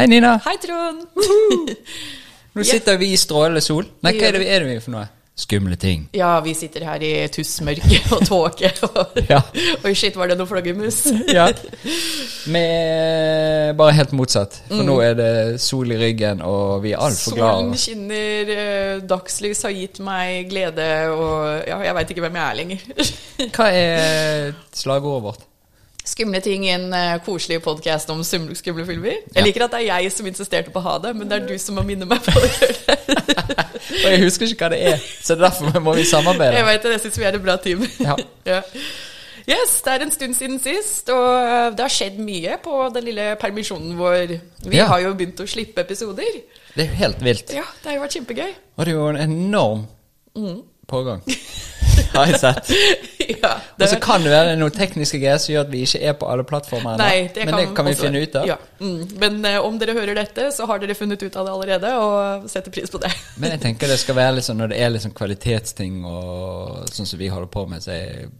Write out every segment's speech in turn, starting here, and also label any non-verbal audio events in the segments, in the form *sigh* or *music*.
Hei, Nina. Hei, Trond! *laughs* Nå sitter vi i strålende sol. Nei, hva er det, er det vi for noe? Skumle ting. Ja, vi sitter her i tussmørke *laughs* og tåke. Og... Ja. Oi, shit, var det noe flaggermus? *laughs* Ja. Med bare helt motsatt. For nå er det sol i ryggen, og vi er altfor Solen glade. skinner, eh, dagslys har gitt meg glede, og ja, jeg veit ikke hvem jeg er lenger. Hva er slagordet vårt? Skumle ting i en uh, koselig podkast om skumle filmer. Ja. Jeg liker at det er jeg som insisterte på å ha det, men det er du som må minne meg på det. *laughs* Og jeg husker ikke hva det er, så derfor må vi Jeg samarbeide. vet det, jeg syns vi er et bra team. Ja. *laughs* Ja. Yes, det er en stund siden sist, og eh, det har skjedd mye på den lille permisjonen vår. Vi Ja. har jo begynt å slippe episoder. Det er jo helt vilt. Ja, det har jo vært kjempegøy. Og det er jo en enorm Mm. pågang. *laughs* Har jeg sett. *laughs* ja, Og så kan det være noen tekniske greier som gjør at vi ikke er på alle plattformer. Nei, det Men det kan vi også- finne ut av. Ja. Mm. Men uh, om dere hører dette, så har dere funnet ut av det allerede, og setter pris på det. *laughs* Men jeg tenker det skal være sånn når det er sånn kvalitetsting og sånn som vi holder på med, så er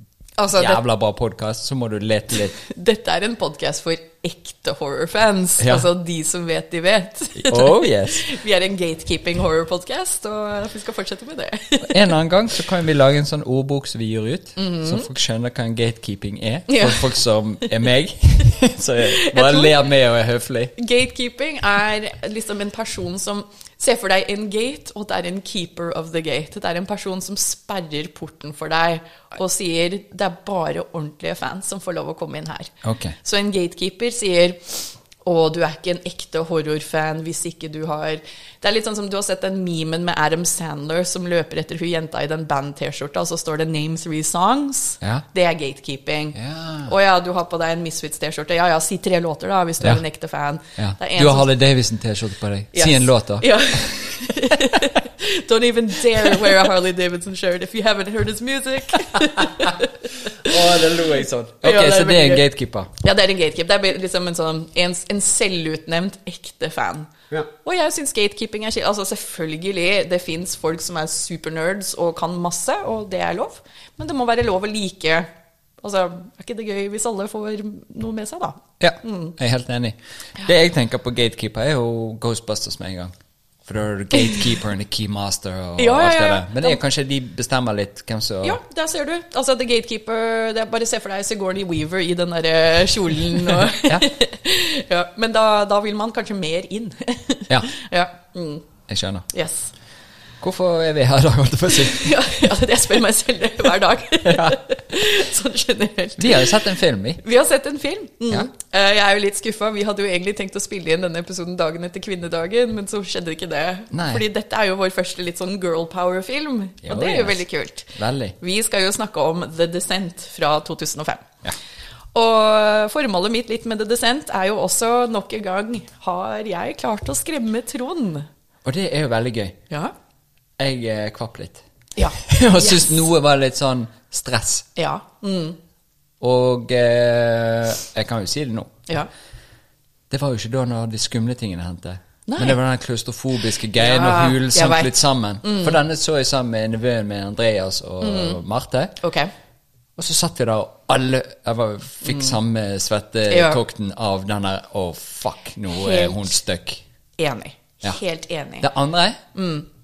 Altså, jævla bra podkast, så må du lete litt. *laughs* dette er en podkast for ekte horrorfans. Ja. Altså de som vet, de vet. Oh yes. *laughs* Vi er en gatekeeping horror-podkast, og vi skal fortsette med det. En annen gang så kan vi lage en sånn ordbok som vi gir ut, så folk skjønner hva en gatekeeping er. Mhm. Ja. For folk som er meg. *laughs* så jeg bare tror- ler med og er høflig. Gatekeeping er liksom en person som Se for deg en gate, og det er en keeper of the gate. Det er en person som sperrer porten for deg og sier det er bare ordentlige fans som får lov å komme inn her. Okay. Så en gatekeeper sier å, du er ikke en ekte horrorfan hvis ikke du har Det er litt sånn som du har sett den memen med Adam Sandler som løper etter hun jenta i den band-T-skjorta, og så står det 'Name three songs'. Ja. Det er gatekeeping. Ja. Å ja, du har på deg en Misfits-T-skjorte. Ja ja, si tre låter, da, hvis du Ja. er en ekte fan. Du har Harley Davidson-T-skjorte på deg. Si en låt, da. Ja. *laughs* *laughs* *laughs* Don't even dare wear a Harley Davidson shirt if you haven't heard his music. *laughs* Å, det lo jeg sånn. Ok, Ja, det så det er en gøy. gatekeeper. ja, det er en gatekeeper. Det er liksom en, sånn, en, en selvutnevnt ekte fan. Ja. Og jeg syns gatekeeping er skikkelig Altså Selvfølgelig, det fins folk som er supernerds og kan masse, og det er lov. Men det må være lov å like Altså, er ikke det gøy hvis alle får noe med seg, da? Ja, jeg er helt enig. Det jeg tenker på gatekeeper, er jo Ghostbusters med en gang. For da er keymaster og Ja, alt det der. Men det er kanskje de bestemmer litt hvem som Ja, der ser du. Altså, The Gatekeeper det er Bare se for deg Sigourney Weaver i den derre kjolen *laughs* og Ja. *laughs* ja. Men da, da vil man kanskje mer inn. Ja. *laughs* ja. Mm. Jeg skjønner. Yes. Hvorfor er vi her *laughs* holdt jeg på å si? Ja, ja, det jeg spør meg selv *laughs* hver dag. *laughs* sånn generelt. Vi har jo sett en film, vi. Vi har sett en film. Mm. Ja. Eh, Jeg er jo litt skuffa. Vi hadde jo egentlig tenkt å spille inn denne episoden dagen etter kvinnedagen, men så skjedde ikke det. Nei. Fordi dette er jo vår første litt sånn girl power-film, og det er jo yes. veldig kult. Veldig. Vi skal jo snakke om The Descent fra 2005. Ja. Og formålet mitt litt med The Descent er jo også nok en gang Har jeg klart å skremme Trond? Og det er jo veldig gøy. Ja. Jeg eh, kvapp litt. Ja. *laughs* Og syns noe var litt sånn stress. Ja. Mm. Og eh, jeg kan jo si det nå. ja. Det var jo ikke da når de skumle tingene hendte. Nei. Men det var den klaustrofobiske greien Ja, og hulen sank litt sammen. For denne så jeg sammen med nevøen min Andreas og Marte. Ok. Og så satt vi der, og alle var, fikk samme svettekokten av den der Å, fuck, nå er hun stuck. Enig. Ja. Helt enig. Det andre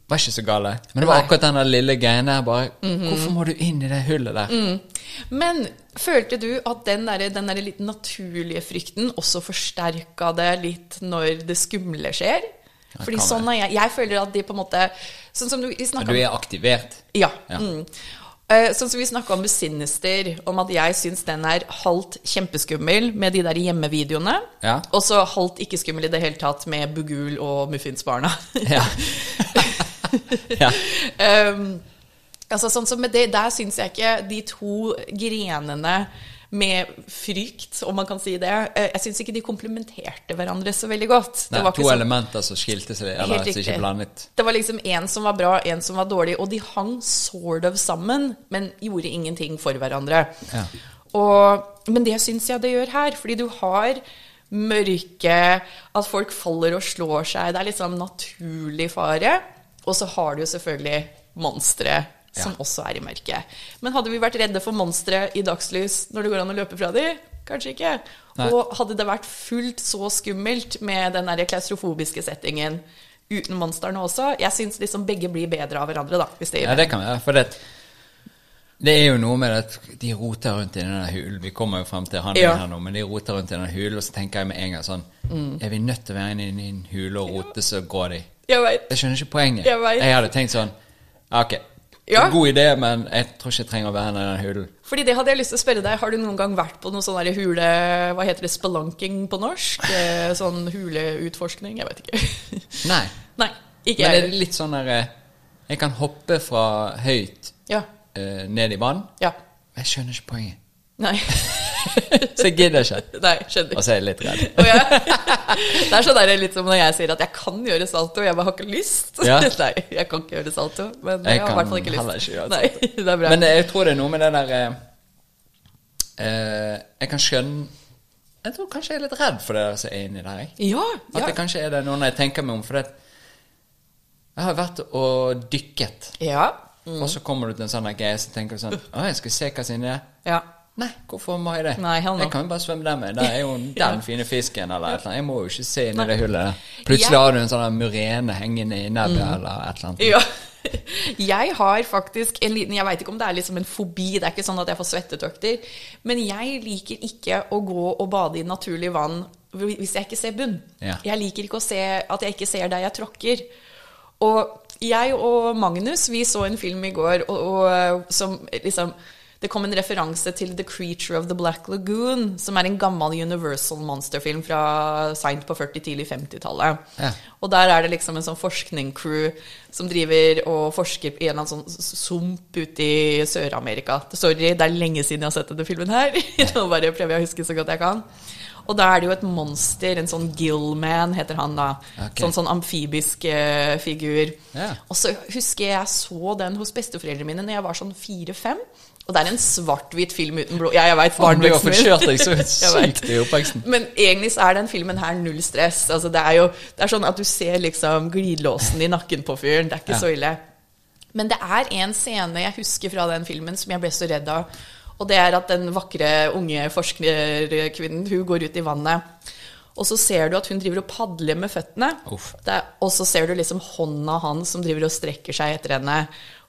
var ikke så gale. Men det var akkurat den der lille greien der. Bare, Hvorfor må du inn i det hullet der? Men følte du at den der, den der litt naturlige frykten også forsterka det litt når det skumle skjer? Fordi sånn er jeg. Jeg føler at de på en måte Sånn som du, vi om snakka du er aktivert. Ja. Ja. Mm. Eh, sånn som vi snakka om Sinister, om at jeg syns den er halvt kjempeskummel med de der hjemmevideoene, Ja. og så halvt ikke skummel i det hele tatt med Bugul og Muffinsbarna. Ja. *laughs* *laughs* ja. um, altså sånn som med det, Der syns jeg ikke de to grenene med frykt, om man kan si det eh, Jeg syns ikke de komplementerte hverandre så veldig godt. Nei, det var to sånn- elementer som skilte seg, eller som ikke blandet. Det var liksom en som var bra, en som var dårlig, og de hang sort of sammen, men gjorde ingenting for hverandre. Ja. Og, men det syns jeg det gjør her, fordi du har mørke, at folk faller og slår seg, det er sånn naturlig fare. Og så har du jo selvfølgelig monstre som Ja. også er i mørket. Men hadde vi vært redde for monstre i dagslys når det går an å løpe fra dem? Kanskje ikke. Nei. Og hadde det vært fullt så skummelt med den der klaustrofobiske settingen uten monstrene også Jeg syns liksom begge blir bedre av hverandre, da. Hvis det gir Ja, det kan være. For det, det er jo noe med at de roter rundt i den hulen. Vi kommer jo frem til handlingen Ja. her nå, men de roter rundt i den hulen, og så tenker jeg med en gang sånn Mm. Er vi nødt til å være inne i en hule og rote, så går de. Jeg vet. Jeg skjønner ikke poenget. Jeg vet. hadde tenkt sånn Ok, Ja. god idé, men jeg tror ikke jeg trenger å være i den hulen. Fordi det hadde jeg lyst til å spørre deg. Har du noen gang vært på noe sånn der hule... Hva heter det? Spelunking på norsk? *sighs* Eh, Sånn huleutforskning? Jeg vet ikke. *laughs* Nei. Nei, ikke Men er jeg. det litt sånn der eh, Jeg kan hoppe fra høyt Ja. eh, ned i vann. Ja. Jeg skjønner ikke poenget. Nei. *laughs* Så jeg gidder ikke. *laughs* Nei, skjønner. Og så er jeg litt redd. Oh, ja. det er sånn der litt som når jeg sier at jeg kan gjøre salto, jeg bare har ikke lyst. Ja. *laughs* Nei, jeg kan ikke gjøre salto, men Jeg jeg, har i hvert fall ikke lyst. heller ikke gjøre Nei, *laughs* det er bra. Men jeg tror det er noe med det der eh, eh, Jeg kan skjønne Jeg tror kanskje jeg er litt redd for det som er inni der. Jeg. ja, At det kanskje er det noe når jeg tenker meg om. For det, jeg har vært og dykket, Ja. og så kommer du til en sånn greie så tenker du sånn Å, jeg skal se hva som er inni der. ja. Nei, hvorfor må jeg det? Nei, no. Jeg kan jo bare svømme der med. Der er jo *laughs* den Ja. fine fisken eller et eller annet. Jeg må jo ikke se inn i det hullet der. Plutselig har du en sånn murene hengende i nebbet eller et eller annet. Ja. *laughs* Jeg har faktisk en liten Jeg veit ikke om det er liksom en fobi, det er ikke sånn at jeg får svettetøkter, Men jeg liker ikke å gå og bade i naturlig vann hvis jeg ikke ser bunn. Ja. Jeg liker ikke å se at jeg ikke ser der jeg tråkker. Og jeg og Magnus, vi så en film i går og, og, som liksom det kom en referanse til The Creature of the Black Lagoon, som er en gammel Universal Monster-film fra seint på 40-, tidlig 50-tallet. Ja. Og der er det liksom en sånn forskning-crew som driver og forsker i en eller annen sånn sump ute i Sør-Amerika. Sorry, det er lenge siden jeg har sett denne filmen her. *laughs* Nå bare prøver jeg å huske så godt jeg kan. Og da er det jo et monster, en sånn Gillman heter han da. Okay. Sånn, sånn amfibisk eh, figur. Ja. Og så husker jeg jeg så den hos besteforeldrene mine når jeg var sånn fire-fem. Og det er en svart-hvit film uten blod. Ja, jeg veit barnevoksen min. forkjørt deg så sykt i oppveksten. Men egentlig så er den filmen her null stress. Altså, det er jo det er sånn at du ser liksom glidelåsen i nakken på fyren. Det er ikke Ja. så ille. Men det er en scene jeg husker fra den filmen som jeg ble så redd av. Og det er at den vakre unge forskerkvinnen hun går ut i vannet. Og så ser du at hun driver og padler med føttene. Er, og så ser du liksom hånda hans som driver og strekker seg etter henne.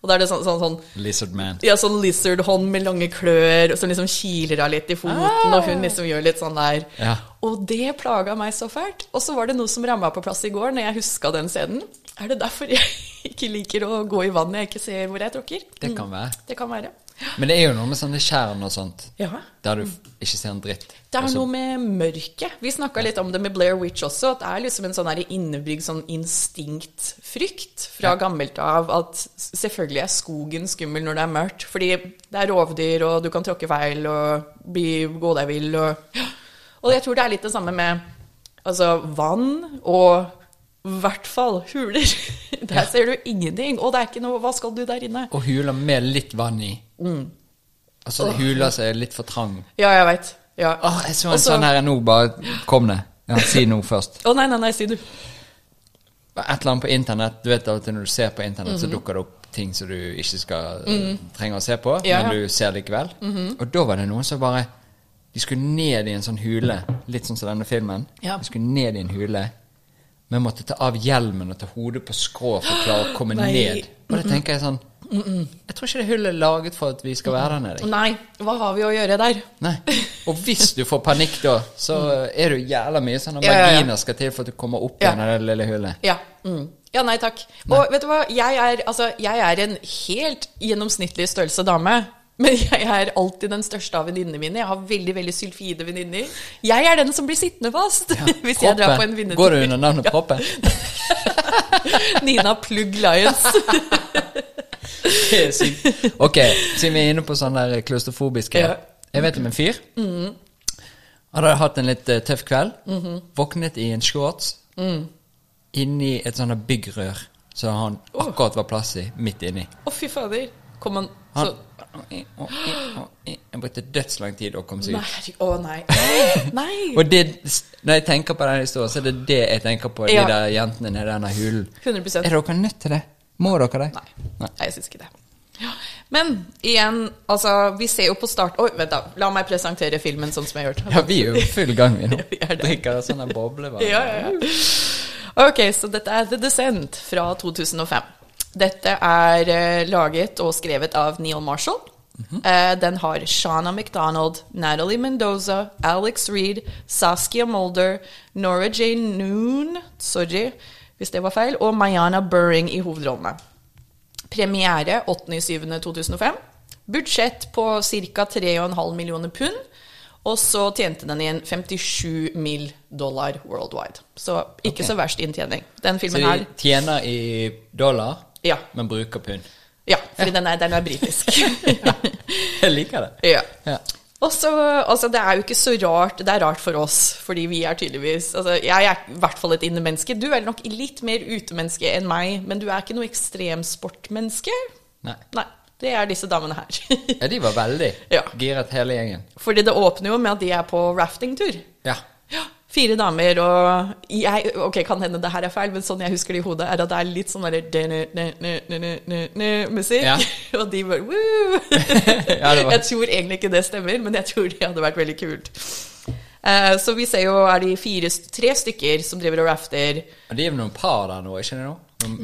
Og da er det sånn, sånn, sånn Lizard Man. ja, sånn lizard-hånd med lange klør, som liksom kiler av litt i foten, og hun liksom gjør litt sånn der. Ja. Og det plaga meg så fælt. Og så var det noe som ramma på plass i går, når jeg huska den scenen. Er det derfor jeg *laughs* ikke liker å gå i vann jeg ikke ser hvor jeg tråkker? Det kan være. Det kan være. Men det er jo noe med sånne tjern og sånt, Ja. der du ikke ser en dritt. Det er noe med mørket. Vi snakka litt om det med Blair Witch også. At det er liksom en sånn innebygd sånn instinktfrykt fra Ja. gammelt av at selvfølgelig er skogen skummel når det er mørkt. Fordi det er rovdyr, og du kan tråkke feil og bli, gå deg vill. Og, og jeg tror det er litt det samme med altså, vann og i hvert fall huler. *laughs* Der ser du ingenting. Og det er ikke noe Hva skal du der inne? Og huler med litt vann i. Mm. Altså huler som er litt for trang. Ja, jeg veit. Ja. Oh, jeg så en Også- sånn her nå, bare kom det. Ja, si noe først. Å nei, nei, nei, si du. Et eller annet på internett. Du vet at når du ser på internett, Mhm. så dukker det opp ting som du ikke skal trenge å se på, Ja, Mhm. men du ser likevel. Og da var det noen som bare De skulle ned i en sånn hule, litt sånn som denne filmen. Ja. De skulle ned i en hule, men måtte ta av hjelmen og ta hodet på skrå for å klare å komme *gasps* Nei. ned. Og da tenker jeg sånn Jeg tror ikke det hullet er laget for at vi skal være der nede. Nei, hva har vi å gjøre der? Nei. Og hvis du får panikk da, så *laughs* er det jo jævla mye sånne Ja, ja, ja. skal til for at du kommer opp Ja. igjen av det lille hullet. Ja. Mm. Ja, nei takk. Og vet du hva, jeg er, altså, jeg er en helt gjennomsnittlig størrelse dame. Men jeg er alltid den største av venninnene mine. Jeg har veldig veldig sylfide venninner. Jeg er den som blir sittende fast *laughs* hvis jeg drar på en vinnertur. Går du under navnet Proppe? *laughs* Nina Plugg Lions. *laughs* Det er sykt. Ok, siden vi er inne på sånn der klaustrofobiske Ja. Jeg vet om en fyr. Hadde hatt en litt eh, tøff kveld. Våknet i en shorts inni et sånt byggrør som han akkurat var plass i, midt inni. Å, fy fader. Kom han Han så Jeg brukte dødslang tid å komme seg ut. Å, nei. Nei. *laughs* nei. Og det, når jeg tenker på den historien, så er det det jeg tenker på, Ja. de der jentene nedi denne hulen. 100 Er dere nødt til det? Må dere det? Nei. Nei, jeg syns ikke det. Ja. Men igjen, altså, vi ser jo på start Oi, vent, da. La meg presentere filmen sånn som jeg har gjort. Ja, vi er jo i full gang, vi nå. *laughs* Vi er. Drikker sånne boblevann. Ja, ja, ja. Ok, så dette er The Descent fra 2005. Dette er uh, laget og skrevet av Neil Marshall. Eh, den har Shana McDonald, Natalie Mendoza, Alex Reed, Saskia Mulder, Nora J. Noon Sorry hvis det var feil. Og Mayana Burring i hovedrollene. Premiere 8.7.2005. Budsjett på ca. 3,5 millioner pund. Og så tjente den igjen 57 mill. dollar worldwide. Så ikke okay. så verst inntjening. Den Så de her tjener i dollar, Ja. men bruker pund. Ja, fordi den er, den er britisk. *laughs* Jeg liker det. ja. Ja. Også, altså Det er jo ikke så rart. Det er rart for oss, fordi vi er tydeligvis altså Jeg er i hvert fall et innemenneske. Du er nok litt mer utemenneske enn meg, men du er ikke noe ekstremsportmenneske. Nei. Nei, det er disse damene her. Ja, de var veldig *laughs* Ja. giret, hele gjengen. fordi det åpner jo med at de er på raftingtur. Ja. Fire damer, og jeg, Ok, kan hende det her er feil, men sånn jeg husker det i hodet, er at det er litt sånn derre musikk. Ja. *laughs* Og de bare woo! *laughs* Ja, var- Jeg tror egentlig ikke det stemmer, men jeg tror det hadde vært veldig kult. Uh, så vi ser jo er de fire, tre stykker som driver og rafter. Og de er noen par der nå, ikke det nå?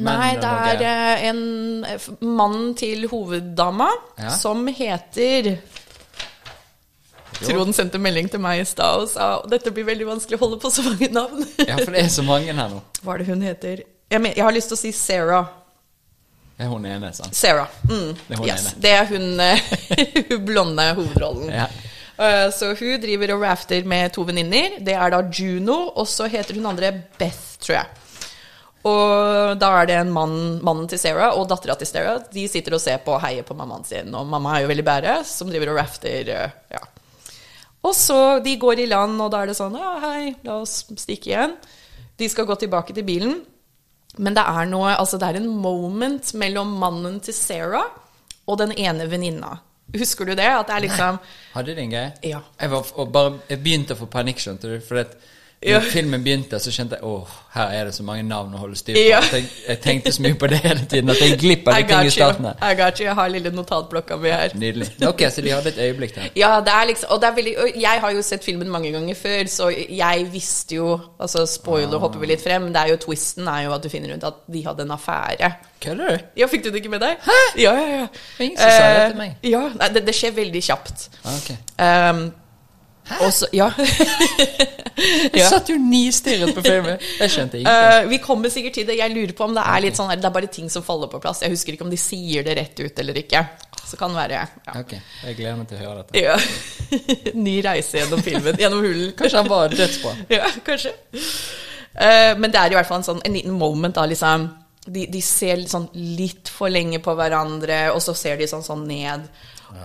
Nei, det er eh, en mann til hoveddama Ja. som heter. Trond sendte melding til meg i stad og sa dette blir veldig vanskelig å holde på så mange navn. *laughs* Ja, for det er så mange her nå. Hva er det hun heter? Jeg, jeg har lyst til å si Sarah. Det er hun ene, sant? Sarah. Mm. Det er hun yes. Det er hun, eh, *laughs* hun blonde hovedrollen. Ja. Eh, Så hun driver og rafter med to venninner. Det er da Juno, og så heter hun andre Beth, tror jeg. Og da er det en mann, mannen til Sarah og dattera til Sarah. De sitter og ser på og heier på mammaen sin, og mamma er jo veldig bære, som driver og rafter. eh, Ja. Og så de går i land, og da er det sånn Ja, hei, la oss stikke igjen. De skal gå tilbake til bilen. Men det er noe Altså, det er en moment mellom mannen til Sarah og den ene venninna. Husker du det? At det er liksom Hadde de en greie? Ja. Jeg, var, og bare, jeg begynte å få panikk, skjønte du. For at Ja. når filmen begynte, så kjente jeg åh, her er det så mange navn å holde styr på. Ja. Jeg, jeg tenkte så mye på det hele tiden at jeg glipper av litt ting i starten. I got you. Jeg har lille notatblokka mi her. Nydelig. Ok, så de hadde et øyeblikk der. Ja, det er liksom Og det er veldig og Jeg har jo sett filmen mange ganger før, så jeg visste jo Altså, spoiler hopper vi litt frem. Det er jo Twisten er jo at du finner ut at de hadde en affære. Kødder du? Ja, fikk du det ikke med deg? Hæ? Ja, ja, ja. Ingen som sa det Eh, til meg. Ja, nei, det, det skjer veldig kjapt. Ah, Ok. Um, og så Ja. *laughs* Ja. satt jo nistirret på filmen. Jeg skjønte ikke. Uh, vi kommer sikkert til det. Jeg lurer på om det er litt sånn her, Det er bare ting som faller på plass. Jeg husker ikke om de sier det rett ut eller ikke. Så kan det være ja. Ok, jeg gleder meg til å høre dette. ja. *laughs* Ny reise gjennom filmen. Gjennom hulen. Kanskje han var dødsbra. *laughs* Ja, kanskje. Uh, men det er i hvert fall en, sånn, en liten moment, da, liksom. De, de ser sånn, litt for lenge på hverandre, og så ser de sånn, sånn ned.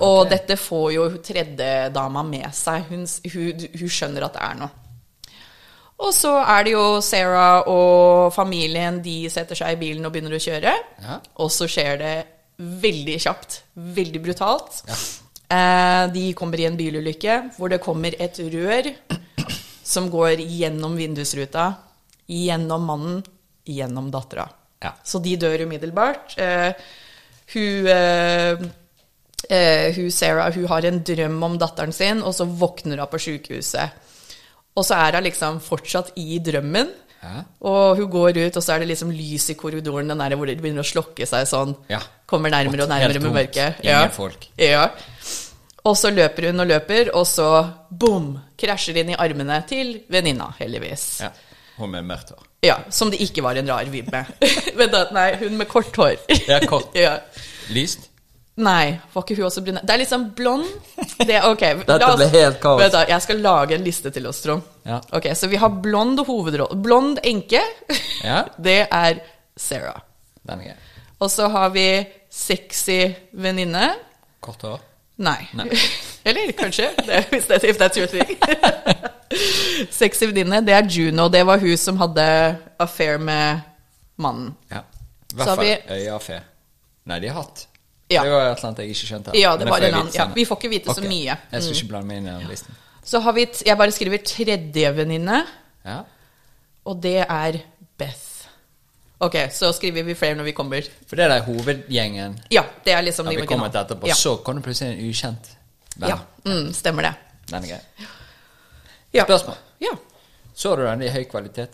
Og dette får jo tredjedama med seg. Hun, hun, hun skjønner at det er noe. Og så er det jo Sarah og familien, de setter seg i bilen og begynner å kjøre. Ja. Og så skjer det veldig kjapt, veldig brutalt. Eh, de kommer i en bilulykke hvor det kommer et rør som går gjennom vindusruta, gjennom mannen, gjennom dattera. Ja. Så de dør umiddelbart. Eh, hun, eh, eh, hun Sarah hun har en drøm om datteren sin, og så våkner hun på sykehuset. Og så er hun liksom fortsatt i drømmen. Hæ? Og hun går ut, og så er det liksom lys i korridoren, den der hvor det begynner å slokke seg sånn. Ja. Kommer nærmere og nærmere med mørket. Ingen folk. Ja. Og så løper hun og løper, og så boom! Krasjer inn i armene til venninna, heldigvis. Ja. Hun med mørkt hår. Ja, Som det ikke var en rar vibb med. *laughs* Nei, hun med kort hår. Ja, kort. *laughs* ja. Lyst? Nei, var ikke hun også brunett? Det er liksom blond. Det, ok, *laughs* Dette ble helt kaos. Da, Jeg skal lage en liste til oss, Trond. Ja. Ok, Så vi har blond hovedrolle. Blond enke. Ja. *laughs* Det er Sarah. Den er gøy. Og så har vi sexy venninne. Kort hår? Nei. Nei. *laughs* Eller kanskje, det, hvis det, if that's your thing. Sexy venninne, det er Juno. Det var hun som hadde affair med mannen. Ja. I hvert fall vi- Nei, de har hatt. Ja. Det var et eller annet jeg ikke skjønte. Ja, det var en annen. Ja, vi får ikke vite så mye. mye. Jeg skal Mm. ikke blande meg inn i den listen. Så har vi Jeg bare skriver tredje venninne, Ja. og det er Beth. Ok, så skriver vi flere når vi kommer. For det er hovedgjengen Ja, det er liksom ja, vi originale. kommet etterpå. Ja, Så kan det plutselig en ukjent venn. ja. Mm, stemmer det. Den er grei. Ja. Spørsmål. Ja. Så du den i høy kvalitet?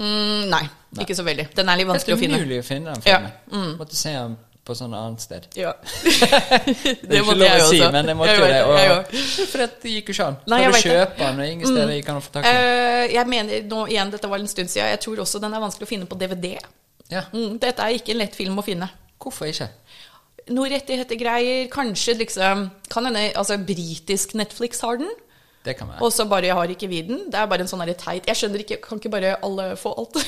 Mm, nei, ikke så veldig. Den er litt vanskelig å finne. umulig å finne den Ja, Mm. Måtte se den på sånn annet sted. Ja. *laughs* Det det måtte jeg å si, også. men jeg måtte Jeg det. det, jeg Og, *laughs* for det gikk jo ikke an. Nei, Kan du kjøpe den, og ingen steder jeg å få tak i den? Eh, jeg mener nå igjen, dette var en stund siden, jeg tror også den er vanskelig å finne på DVD. Ja. Mm, dette er ikke en lett film å finne. Hvorfor ikke? Noe rettigheter-greier, kanskje liksom Kan hende altså britisk Netflix har den. Det kan være. Og så bare jeg har ikke vi den. Det er bare en sånn teit Jeg skjønner ikke, kan ikke bare alle få alt?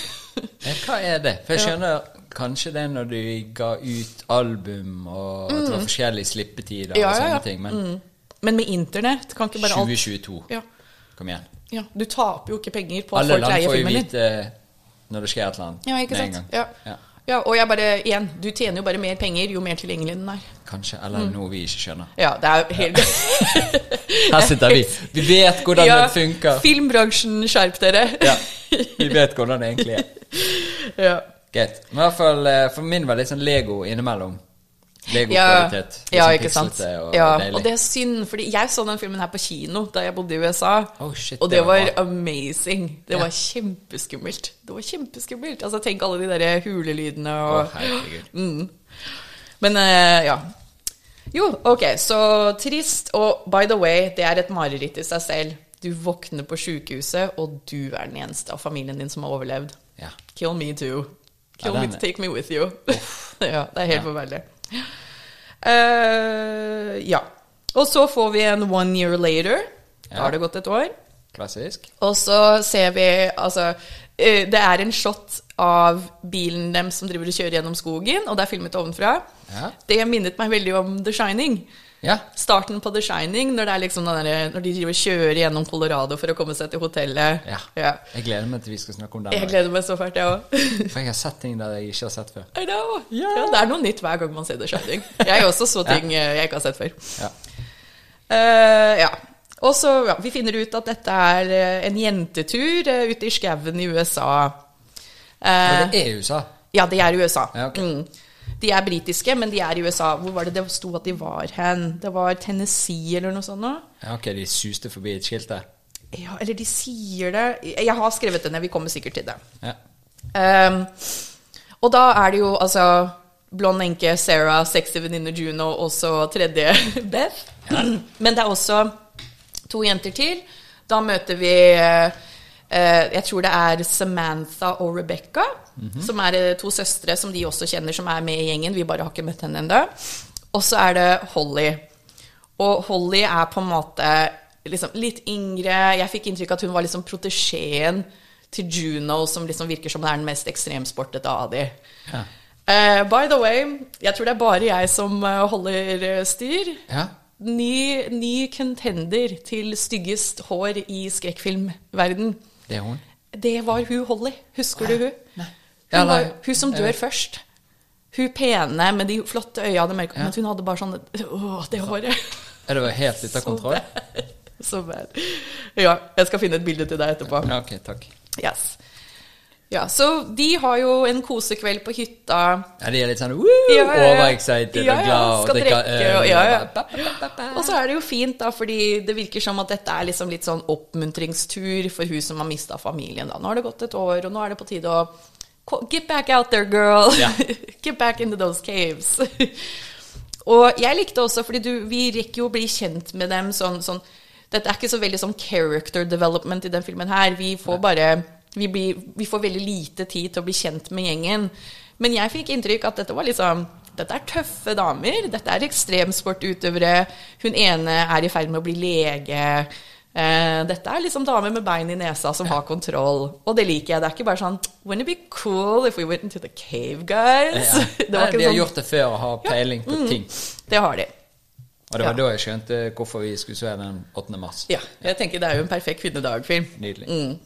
Hva er det? For jeg skjønner kanskje det når du ga ut album, og at det var forskjellige slippetider Ja, og sånne ting, men Mm. Men med internett kan ikke bare alt 2022 ja, Kom igjen. ja, Du taper jo ikke penger på at folk leier filmen din. Alle land får jo vite når det skjer et eller annet. Ja, ikke sant? Ja. Ja. ja. Og jeg bare, igjen, du tjener jo bare mer penger jo mer tilgjengelig den er. Kanskje. Eller Mm. noe vi ikke skjønner. Ja, det er helt *laughs* Her sitter vi. Vi vet hvordan det funker. Filmbransjen, skjerp dere. Ja. Vi vet hvordan det egentlig er. *laughs* ja. Greit. Men i hvert fall eh, for min var litt sånn Lego innimellom. Lego-kvalitet. Ja, ja, sånn ikke sant. Og ja, deilig. og det er synd, fordi jeg så den filmen her på kino da jeg bodde i USA. Oh, shit, og det det var var amazing. Det Ja. var kjempeskummelt. Det var kjempeskummelt. Altså, tenk alle de der hulelydene og herregud. *laughs* mm. Men uh, ja. Jo, ok, så trist. Og by the way, det er et mareritt i seg selv. Du våkner på sjukehuset, og du er den eneste av familien din som har overlevd. Ja. Kill me too. Kill Ja, me, to take me with you. *laughs* ja, det er helt Ja. forferdelig. Uh, ja. Og så får vi en one year later. Da har det gått et år. Klassisk. Og så ser vi altså eh, Det er en shot av bilen dem som driver og kjører gjennom skogen, og det er filmet ovenfra. Ja. Det minnet meg veldig om The Shining. Ja. Starten på The Shining, når, det liksom der, når de driver kjører gjennom Colorado for å komme seg til hotellet. ja. Ja. Jeg gleder meg til vi skal snakke om den. Jeg gleder meg så fælt, jeg òg. For jeg har sett ting der jeg ikke har sett før. I know. Ja, det er noe nytt hver gang man ser The Shining. Jeg også så ting eh, jeg ikke har sett før. Ja. Uh, ja. Og så ja, vi finner ut at dette er eh, en jentetur ute i skauen i USA. Uh, Og det er USA. ja, det er USA. Ja, okay. mm. De er britiske, men de er i USA. Hvor var det det sto at de var hen? Det var Tennessee eller noe sånt nå? Ja, ok, de suste forbi et skilt der. Ja, eller de sier det Jeg har skrevet det ned, vi kommer sikkert til det. Ja. Um, og da er det jo altså blond enke Sarah, sexy venninne Juno og så tredje *laughs* Beth. Men det er også to jenter til. Da møter vi eh, Jeg tror det er Samantha og Rebecca, som er eh, to søstre som de også kjenner, som er med i gjengen. Vi bare har ikke møtt henne ennå. Og så er det Holly. Og Holly er på en måte liksom litt yngre. Jeg fikk inntrykk av at hun var liksom protesjeen til Juno, som liksom virker som det er den mest ekstremsportete av de. Ja. Uh, by the way, jeg tror det er bare jeg som eh, holder eh, styr. ja. Ny, ny contender til styggest hår i skrekkfilmverden. Det er hun. Det var hun Holly. Husker du hun? Nei. Hun, Ja, var, hun som dør først. Hun pene med de flotte øya, det mørke, Ja. men hun hadde bare sånn Åh, det håret. Er det helt ute av *laughs* kontroll? *laughs* Så bad. Ja, jeg skal finne et bilde til deg etterpå. Ja, ok, takk. Yes. Ja, så de har jo en kosekveld på hytta. Ja, de er litt sånn woo, Ja, ja, ja. overexcited Ja, og glad og drikker drikke, og- så er det jo fint, da, fordi det virker som at dette er liksom litt sånn oppmuntringstur for hun som har mista familien. da. Nå har det gått et år, og nå er det på tide å Get back out there, girl! *laughs* Get back into those caves. *laughs* og jeg likte også, fordi du, vi rekker jo å bli kjent med dem sånn, sånn Dette er ikke så veldig sånn character development i den filmen her. Vi får bare vi, blir, vi får veldig lite tid til å bli kjent med gjengen. Men jeg fikk inntrykk at dette var liksom dette er tøffe damer. Dette er ekstremsportutøvere. Hun ene er i ferd med å bli lege. Eh, dette er liksom damer med bein i nesa som har kontroll. Og det liker jeg. Det er ikke bare sånn Wouldn't it be cool if we went into the cave, guys? Ja. *laughs* Det Nei, de har sånn- gjort det før og har peiling på ting. Det har de. Og det var Ja. da jeg skjønte hvorfor vi skulle se den 8. mars. Ja. Jeg tenker det er jo en perfekt kvinnedagfilm. Nydelig. Mm.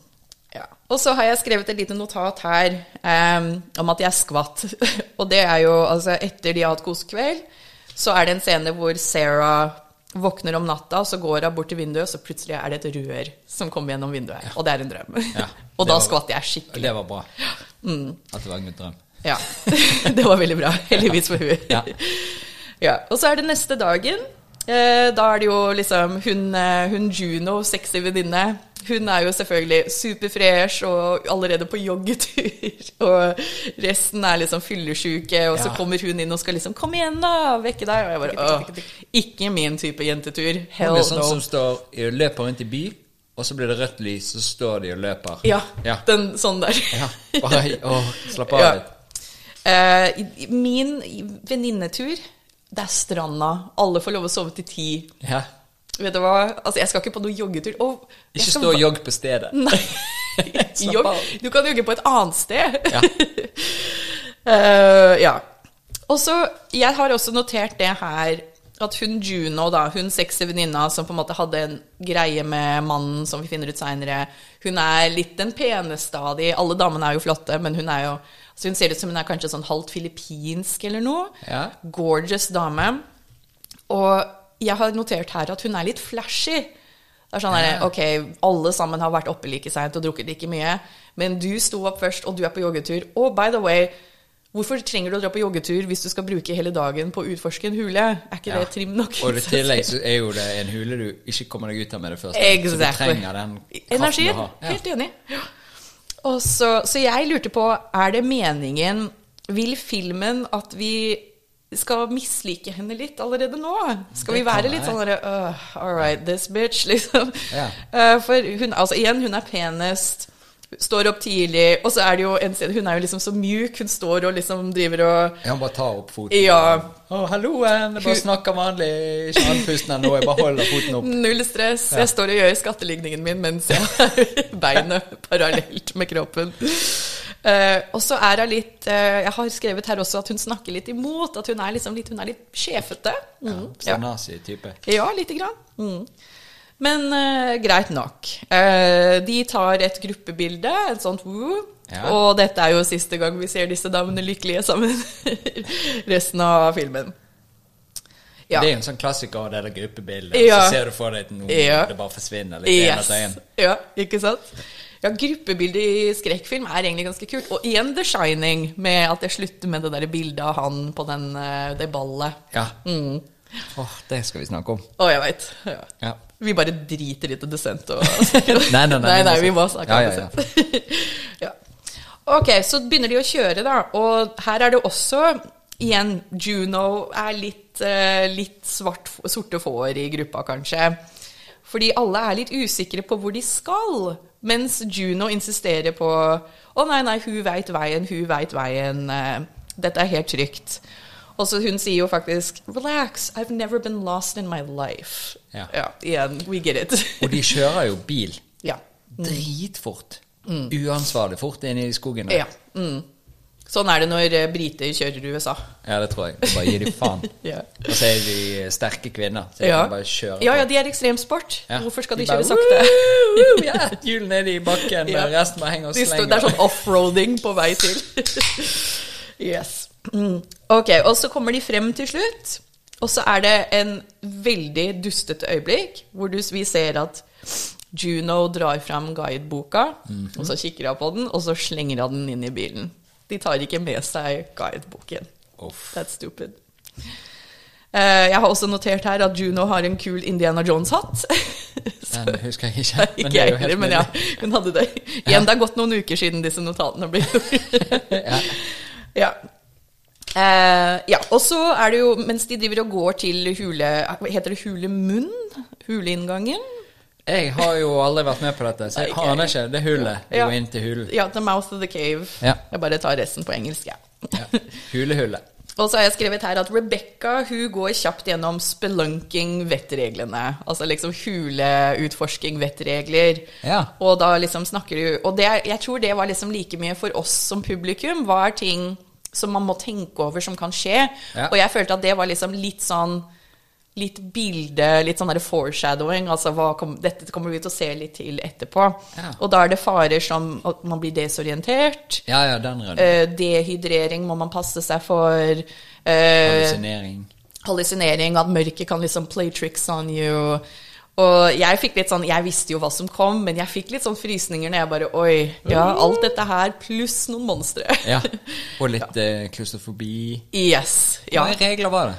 Ja. Og så har jeg skrevet et lite notat her um, om at jeg skvatt. *laughs* og det er jo altså etter de har hatt kosekveld, så er det en scene hvor Sarah våkner om natta, og så går hun bort til vinduet, og så plutselig er det et rør som kommer gjennom vinduet. Og det er en drøm. Ja, *laughs* og da var- skvatt jeg skikkelig. det var bra. *gasps* At det var en drøm. Ja. *laughs* Det var veldig bra. Heldigvis for hun. Ja. Ja, Og så er det neste dagen. Eh, da er det jo liksom hun, eh, hun Juno, sexy venninne. Hun er jo selvfølgelig superfresh og allerede på joggetur. *laughs* Og resten er liksom fyllesyke, og så kommer hun inn og skal liksom 'Kom igjen, da! Vekke deg.' Og jeg bare åh, Ikke min type jentetur. Hun Hell er sånn no. som står og løper rundt i by, og så blir det rødt lys, så står de og løper. Ja, Ja. den sånn der. *laughs* ja. Bare å, slapp av litt. Ja. i- min venninnetur, det er stranda. Alle får lov å sove til ti. Ja. Vet du hva? Altså, jeg skal ikke på noe joggetur. Og Ikke stå og jogg på stedet. Nei. *laughs* Jogg. Du kan jogge på et annet sted. Ja. uh, *laughs* ja. Og så, Jeg har også notert det her at hun Juno, da, hun sexy venninna som på en måte hadde en greie med mannen, som vi finner ut seinere, hun er litt den peneste av de. Alle damene er jo flotte, men hun er jo så Hun ser ut som hun er kanskje sånn halvt filippinsk eller noe. Ja. Gorgeous dame. Og jeg har notert her at hun er litt flashy. Det er sånn der, Ok, alle sammen har vært oppe like seint og drukket like mye, men du sto opp først, og du er på joggetur. Og by the way, hvorfor trenger du å dra på joggetur hvis du skal bruke hele dagen på å utforske en hule? Er ikke Ja. det trim nok? Og i tillegg så er jo det en hule du ikke kommer deg ut av med det første. Så du trenger den kraften Energien. du har. Ja. Helt enig. Og så, så jeg lurte på, er det meningen Vil filmen at vi skal mislike henne litt allerede nå? Skal vi være litt sånn derre uh, All right, this bitch, *laughs* liksom. Ja. Uh, for hun, altså igjen, hun er penest. Står opp tidlig, og så er det jo en scene Hun er jo liksom så mjuk. Hun står og liksom driver og Ja, hun bare tar opp foten. Ja. Å, halloen! Jeg bare snakker vanlig. Ikke andpusten nå. Jeg bare holder foten opp. *laughs* Null stress. Jeg står og gjør skatteligningen min mens jeg *laughs* har beinet parallelt med kroppen. Eh, og så er hun litt uh, Jeg har skrevet her også at hun snakker litt imot. At hun er liksom litt, hun er litt sjefete. Mm, ja. Nazi-type. ja, lite grann. Mm. Men uh, greit nok. De tar et gruppebilde, et sånt woo. Ja. Og dette er jo siste gang vi ser disse damene lykkelige sammen. *laughs* Resten av filmen. Ja. Det er jo en sånn klassiker, det der gruppebildet. Ja. Så ser du for deg at noen Ja. det bare forsvinner litt Yes. Ja, ikke sant? Ja, gruppebildet i skrekkfilm er egentlig ganske kult. Og igjen The Shining, med at jeg slutter med det der bildet av han på den, eh, det ballet. Ja. Mm. Åh, det skal vi snakke om. Å, jeg veit. Ja. Ja. Vi bare driter i The Descent og *laughs* Nei, nei, nei, nei, nei, vi må må snakke- om. Descent. *laughs* ja. Ok, så begynner de å kjøre, da. Og her er det også Igjen, Juno er litt, eh, litt svart, sorte får i gruppa, kanskje. Fordi alle er litt usikre på hvor de skal. Mens Juno insisterer på Å, nei, nei, hun veit veien, hun veit veien. eh, Dette er helt trygt. Og så hun sier jo faktisk Relax, I've never been lost in my life. Ja. ja igjen, we get it. *laughs* Og de kjører jo bil ja. dritfort. Uansvarlig fort inn i skogen. der. ja. Mm. Sånn er det når eh, briter kjører i USA. Ja, det tror jeg. Det Bare gi dem faen. *laughs* Ja. Og så er de sterke kvinner. Så de Ja. bare kjøre ja, ja, de er ekstremsport. Ja. Hvorfor skal de, de kjøre sakte? «Woo, woo, Ja, hjul ned i bakken, Ja. resten bare henger og De slenger. det er sånn offroading på vei til. *laughs* yes. Mm. Ok, og så kommer de frem til slutt. Og så er det en veldig dustete øyeblikk hvor du, vi ser at Juno drar fram guideboka, Mhm. og så kikker hun på den, og så slenger hun den inn i bilen. De tar ikke med seg guideboken. Off. That's stupid. Eh, jeg har også notert her at Juno har en kul Indiana Jones-hatt. *laughs* Den husker jeg ikke. Ikke er jeg heller, men ja, hun hadde det. Igjen, det har gått noen uker siden disse notatene ble gjort. *laughs* Ja. ja. Eh, ja, og så er det jo, mens de driver og går til hule Heter det hulemunn? Huleinngangen? Jeg har jo aldri vært med på dette, så jeg okay. aner ikke. Det hullet. Ja. inn til hulen. Ja, The Mouth of the Cave. Ja. Jeg bare tar resten på engelsk, jeg. Ja. Hulehullet. *laughs* Og så har jeg skrevet her at Rebecca hun går kjapt gjennom spelunking vettreglene. Altså liksom huleutforsking vettregler. Ja. Og da liksom snakker du Og det, jeg tror det var liksom like mye for oss som publikum. Hva er ting som man må tenke over som kan skje? Ja. Og jeg følte at det var liksom litt sånn Litt bilde, litt sånn foreshadowing. Altså kom, dette kommer vi til å se litt til etterpå. Ja. Og da er det farer som at man blir desorientert. Ja, ja, den. Eh, dehydrering må man passe seg for. Eh, Hallusinering. hallusinering, at mørket kan liksom play tricks on you. Og jeg fikk litt sånn Jeg visste jo hva som kom, men jeg fikk litt sånn frysninger når jeg bare Oi, ja, alt dette her pluss noen monstre. Ja. Og *laughs* litt eh, klaustrofobi. Yes. Ja. Hvilke regler var det?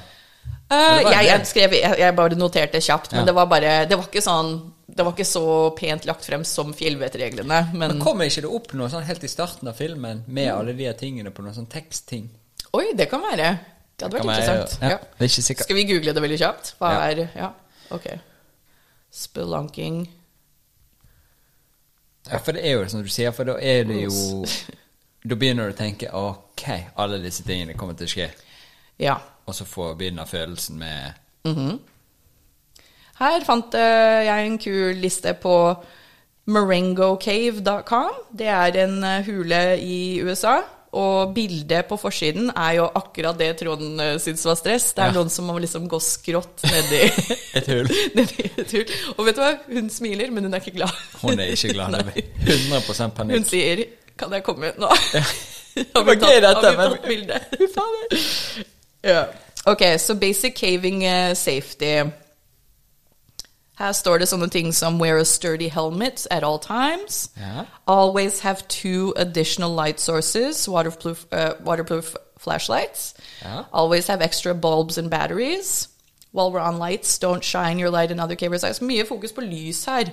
Det var jeg, jeg, skrev, jeg, jeg bare noterte kjapt, men Ja. det var bare Det var ikke sånn Det var ikke så pent lagt frem som fjellvettreglene, men Men Kommer ikke det opp noe sånn helt i starten av filmen med alle de tingene på noen sånn tekstting? Oi, det kan være. Det hadde vært Kan være- interessant. Ja, Ja. det ikke. Skal vi google det veldig kjapt? Hva er Ja, ok. Spelunking Ja, for det er jo som du sier, for da er det jo Da begynner du å tenke ok, alle disse tingene kommer til å skje. Ja. Og så får begynner følelsen med Her fant eh, jeg en kul liste på marengocave.com. Det er en eh, hule i USA. Og bildet på forsiden er jo akkurat det Trond uh, syntes var stress. Det er Ja. noen som må liksom gå skrått nedi *laughs* Et hull. *laughs* nedi et hull. Og vet du hva? Hun smiler, men hun er ikke glad. Hun er ikke glad. Det er 100 Hun panikk. sier 'Kan jeg komme ut nå?' *laughs* Det var gøy, dette, Har vi tatt bilde? Ja. Ok, så basic caving uh, safety. Her står det sånne ting som wear a sturdy helmet at all times. Yeah. Always have two additional light sources, waterproof, uh, waterproof flashlights. Yeah. Always have extra bulbs and batteries. While we're on lights, don't shine your light in other cave sites. Mye fokus på lys her.